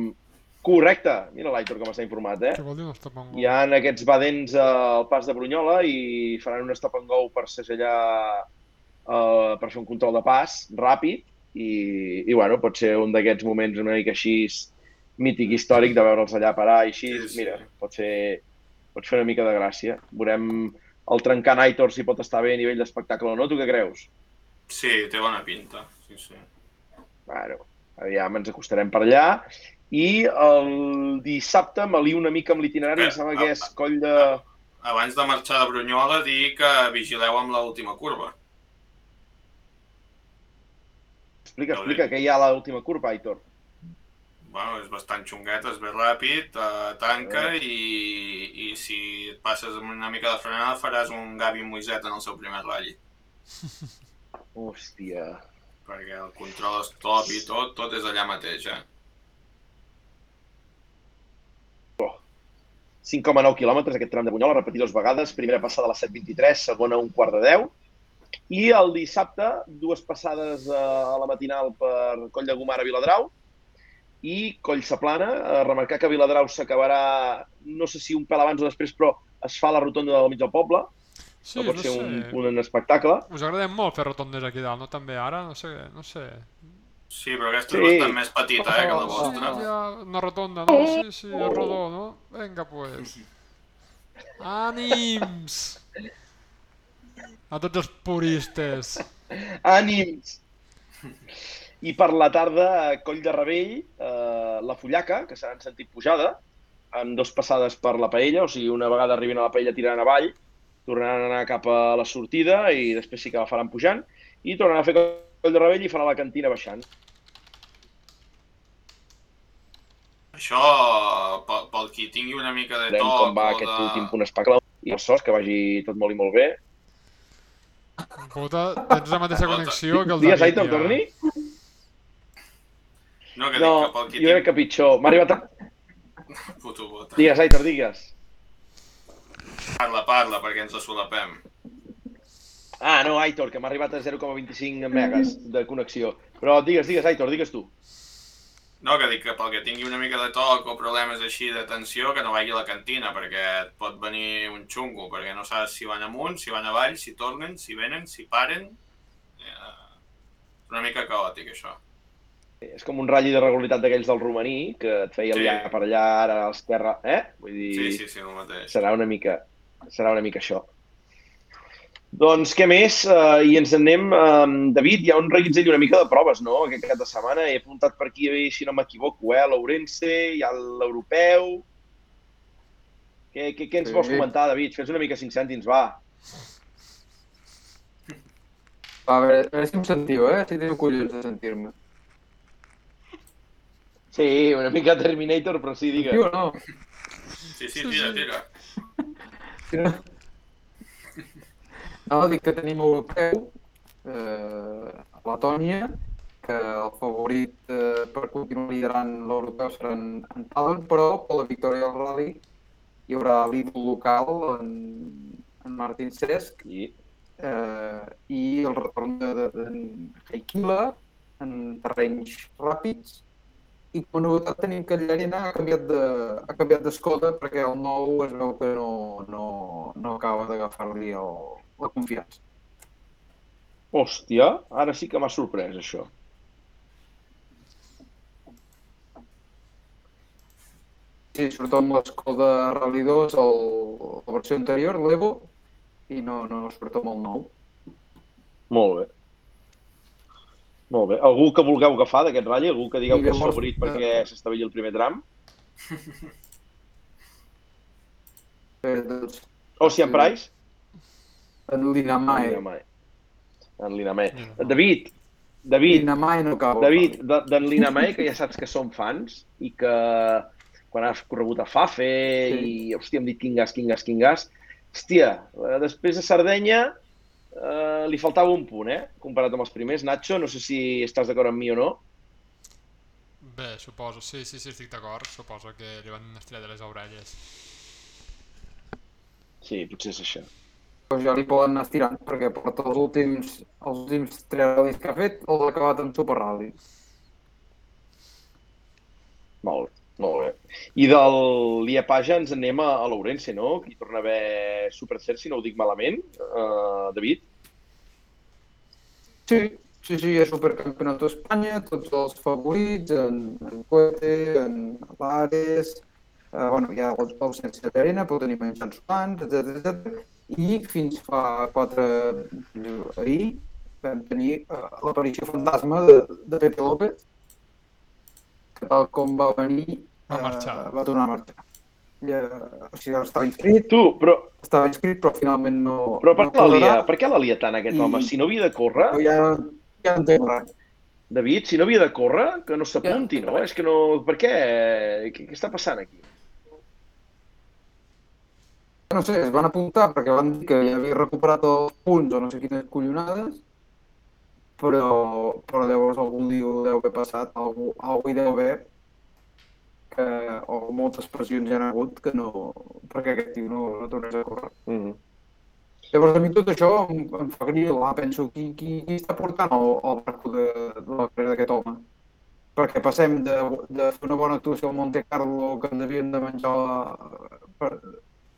Correcte. Mira l'Aitor com està informat, eh? Què vol dir un stop and go? Hi ha aquests badents al pas de Brunyola i faran un stop and go per segellar, uh, per fer un control de pas ràpid i, i bueno, pot ser un d'aquests moments una mica així mític, històric, de veure'ls allà parar i així, Sí, sí. mira, pot fer, pot fer una mica de gràcia. Veurem el trencant Aitor si pot estar bé a nivell d'espectacle o no, tu què creus? Sí, té bona pinta. Sí, sí. Bueno, aviam, ens acostarem per allà. I el dissabte m'alio una mica amb l'itinerari, Eh, em sembla que és coll de... Abans de marxar de Brunyola, dir que vigileu amb l'última curva. Explica, explica, què hi ha a l'última curva, Aitor. Bueno, és bastant xunguet, és bé ràpid, eh, tanca Eh. i, i si et passes amb una mica de frenada faràs un Gavi Moiset en el seu primer ratll. Hòstia. Perquè el control stop i tot, tot és allà mateix, eh? 5,9 quilòmetres aquest tram de Bunyola, repetir dues vegades, primera passada a les 7.23, segona a un quart de 10. I el dissabte, dues passades eh, a la matinal per Coll de Gomara a Viladrau i Coll Saplana. A remarcar que Viladrau s'acabarà, no sé si un pèl abans o després, però es fa la rotonda del mig del poble. Sí, no pot no ser sé. un, un espectacle. Us agrada molt fer rotondes aquí dalt, no? També ara? No sé, no sé. Sí, però aquesta Sí. és bastant més petita, eh, que la Oh, vostra. Sí, ja, una rotonda, no? Sí, sí, és rodó, no? Vinga, pues. Ànims! A tots els puristes. Ànims! I per la tarda, a Coll de Rebell, eh, la Fullaca, que serà en sentit pujada, amb dos passades per la paella, o sigui, una vegada arribin a la paella tiraran avall, tornaran a anar cap a la sortida i després sí que la faran pujant, i tornaran a fer Coll de Rebell i farà la cantina baixant. Això, pel, pel qui tingui una mica de Veurem toc com va aquest de... últim punt espectacle. I el sos, que vagi tot molt i molt bé. Puta, tens la mateixa connexió que el David, Aitor, torni? No, que No, dic que pel qui jo crec que pitjor. M'ha arribat a... Puto bota. Digues, Aitor, digues. Parla, parla, perquè ens la solapem. Ah, no, Aitor, que m'ha arribat a 0,25 megas de connexió. Però digues, digues, Aitor, digues tu. No, que dic que pel que tingui una mica de toc o problemes així de tensió, que no vagi a la cantina, perquè et pot venir un xungo, perquè no saps si van amunt, si van avall, si tornen, si venen, si paren... Eh, una mica caòtic, això. És com un ratlli de regularitat d'aquells del romaní, que et feia Sí. per allà, ara a l'esquerra, eh? Vull dir, Sí, sí, sí, el mateix. serà una mica, serà una mica això. Doncs què més? Uh, I ens en anem... Uh, David, hi ha un reguitzell una mica de proves, no? Aquest cap de setmana. He apuntat per aquí, si no m'equivoco, eh? L'Ourense, hi ha l'Europeu... Què, què, què ens Sí. vols comentar, David? Fes una mica cinc cèntims, va. Va, a veure, a veure si em sentiu, eh? Si teniu collons de sentir-me. Sí, una mica Terminator, però sí, Sentiu digue. o no? Sí, sí, tira, tira. Si no... No, dic que tenim europeu, eh, a Letònia, que el favorit eh, per continuar liderant l'europeu serà en, en Talent, però per la victòria del rally hi haurà l'ídol local, en, en Martin Cesc, I, eh, i el retorn de, de, de Heikila en terrenys ràpids. I com a novetat tenim que Llarena ha canviat de, ha canviat perquè el nou es veu que no, no, no acaba d'agafar-li el- la confiança. hòstia, ara sí que m'ha sorprès, això. Sí, sobretot amb l'escola Rally 2, el, la versió anterior, l'Evo, i no, no, sobretot amb el nou. Molt bé. Molt bé. Algú que vulgueu agafar d'aquest ratll? Algú que digueu que és favorit perquè s'estavelli el primer tram? Eh, doncs, Ocean. Price? En Linamae. Linamae. En Linamae. Linamae. David, David, Linamae no acaba. David, de- d'en Linamae, que ja saps que som fans i que quan has corregut a Fafe Sí. i, hòstia, hem dit quin gas, quin gas, quin gas, hòstia, eh, després de Sardenya eh, li faltava un punt, eh? Comparat amb els primers. Nacho, no sé si estàs d'acord amb mi o no. Bé, suposo, sí, sí, sí, estic d'acord. Suposo que li van estirar de les orelles. Sí, potser és això. Però ja li poden anar estirant, perquè porta els últims, els últims tres ral·lis que ha fet, els ha acabat en Super Rally. Molt molt bé. I del Liepaja ens anem a, a l'Ourense, no? Aquí torna a haver Supercert, si no ho dic malament, uh, David. Sí, sí, sí, és supercampionat d'Espanya, tots els favorits, en, en Coete, en Lares, eh, bueno, hi ha el l'absència d'arena, però tenim en Jan Solans, etc etc. I fins fa quatre... ahir vam tenir eh, l'aparició fantasma de, de Pepe López, que tal com va venir, Va marxar. eh, va tornar a marxar. Ja, o sigui, estava inscrit, Tu, però, estava inscrit, però finalment no... però per no què. Per què la lia tant aquest I- home? Si no havia de córrer, Però ja, ja no entenc res. David, si no havia de córrer, que no s'apunti, Ja. no? És que no... Per què? Què, què està passant aquí? No sé, es van apuntar perquè van dir que ja havia recuperat els punts o no sé quines collonades, però, però llavors algú li deu haver passat, algú, algú hi deu haver, que, o moltes pressions hi ha hagut que no, perquè aquest tio no, no tornés a córrer. Mm -hmm. Llavors a mi tot això em, em fa grilar, penso, qui, qui, qui està portant el, el barco de, de la carrera d'aquest home? Perquè passem de, de fer una bona actuació al Monte Carlo que ens havíem de menjar la, per,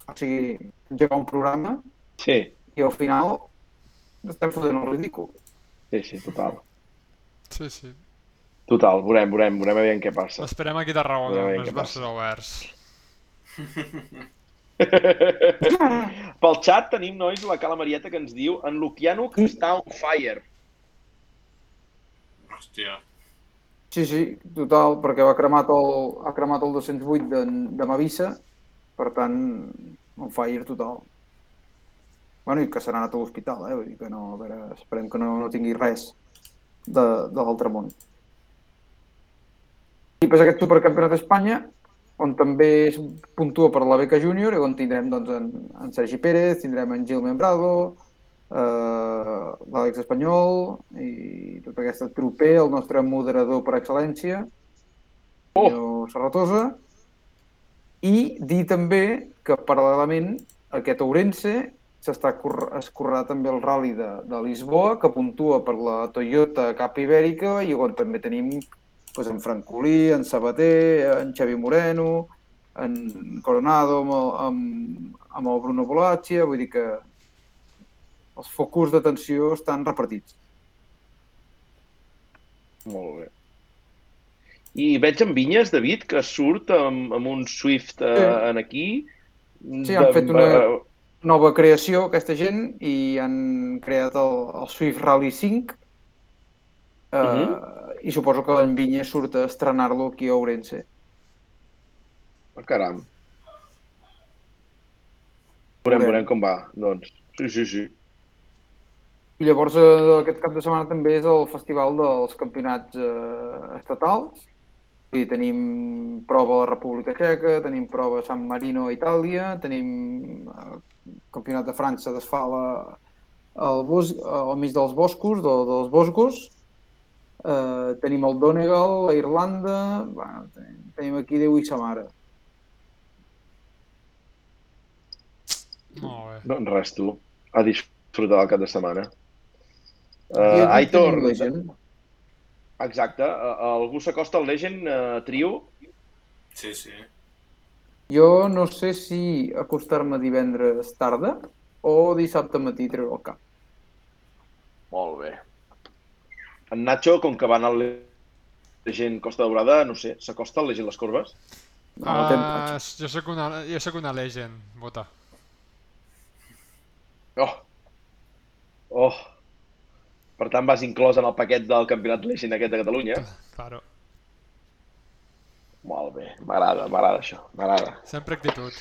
o sigui, engegar un programa Sí, i al final estem fotent el ridícul. sí, sí, total. Sí, sí. Total, veurem, veurem, veurem a veure què passa. Esperem aquí a Tarragona, amb els braços passa. oberts. Pel xat tenim, nois, la Cala Marieta que ens diu en Lukianuk està on fire. Hòstia. Sí, sí, total, perquè ha cremat el, ha cremat el 208 de, de Mavissa, per tant, un fire total. Bueno, i que s'ha anat a l'hospital, eh? Vull dir que no, a veure, esperem que no, no tingui res de, de l'altre món. I pues, aquest supercampionat d'Espanya, on també es puntua per la beca júnior i on tindrem doncs, en, en Sergi Pérez, tindrem en Gil Membrado, eh, l'Àlex Espanyol i tota aquesta trupe, el nostre moderador per excel·lència, Oh! oh. Serratosa, i dir també que paral·lelament aquest Ourense s'està cor- es correrà també el rally de, de Lisboa, que puntua per la Toyota Cap Ibèrica i on també tenim doncs, en Francolí, en Sabater, en Xavi Moreno, en Coronado amb el, amb, amb el Bruno Bolaccia, vull dir que els focus d'atenció estan repartits. Molt bé. I veig en Vinyes, David, que surt amb, amb un Swift eh, Sí. en aquí. Sí, han fet una- Nova creació, aquesta gent, i han creat el, el Swift Rally 5. Uh, Mhm. I suposo que en Vinyes surt a estrenar-lo aquí a Ourense. Oh, caram. Veurem, veurem com va, doncs. Sí, sí, sí. I llavors eh, aquest cap de setmana també és el festival dels campionats eh, estatals. I tenim prova a la República Txeca, tenim prova a San Marino a Itàlia, tenim eh, campionat de França d'esfala al, bos, al mig dels boscos, de, dels boscos. Eh, tenim el Donegal a Irlanda, bueno, tenim, tenim aquí Déu i sa mare. Molt bé. Doncs res, tu. A disfrutar del cap de setmana. Uh, Aitor. Exacte. Uh, algú s'acosta al Legend uh, trio? Sí, sí. Jo no sé si acostar-me divendres tarda o dissabte matí treure el cap. Molt bé. En Nacho, com que va anar al Legend Costa Daurada, no sé, s'acosta al Legend les corbes? No, Ah, empatx. jo sóc una, jo sóc una legend, vota. Oh! Oh! Per tant, vas inclòs en el paquet del campionat Legend aquest de Catalunya. Claro. Molt bé, m'agrada, m'agrada això, m'agrada. Sempre actitud.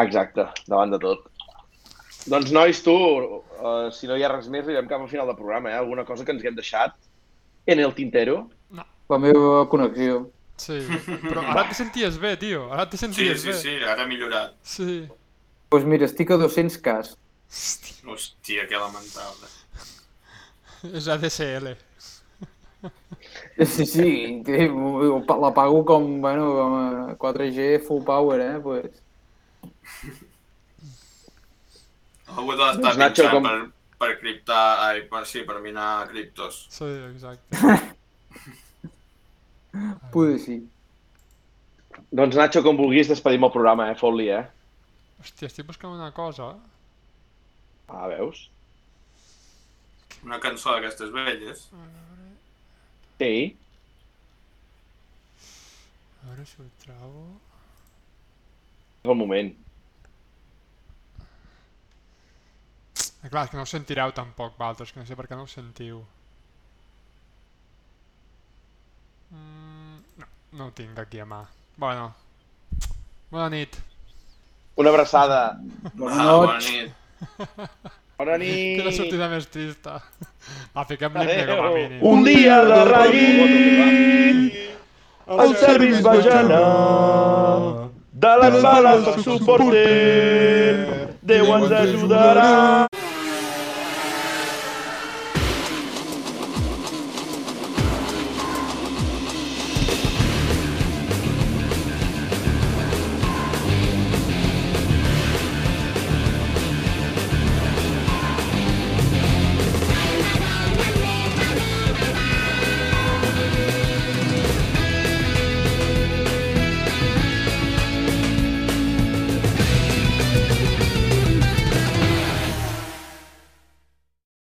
Exacte, davant de tot. Doncs, nois, tu, uh, si no hi ha res més, arribem cap al final del programa, eh? Alguna cosa que ens haguem deixat en el tintero? La meva connexió. Sí, però ara te senties bé, tio. Ara te Sí, senties sí, bé. sí, ara ha millorat. Sí. Doncs pues mira, estic a 200 cas. Hòstia, que lamentable. És ADSL. Sí, sí, la pago com, bueno, com a 4G full power, eh? Pues, Algú de l'estar Nacho, pinxant com- per, per criptar, ai, per, sí, per minar criptos. Sí, exacte. poder sí. Doncs, Nacho, com vulguis, despedim el programa, eh? Fot-li, eh? Hòstia, estic buscant una cosa. Ah, veus? Una cançó d'aquestes velles. Sí. A veure si ho trobo. És el moment. Eh, clar, és que no ho sentireu tampoc, Valtres, que no sé per què no ho sentiu. Mm, no, no ho tinc aquí a mà. Bueno. Bona nit. Una abraçada. Bona Ah, nit. bona nit. Quina sortida més trista. Va, fiquem l'himne com a mínim. Un dia la raïm el serviç va gelar de les bales del suporter Déu ens ajudarà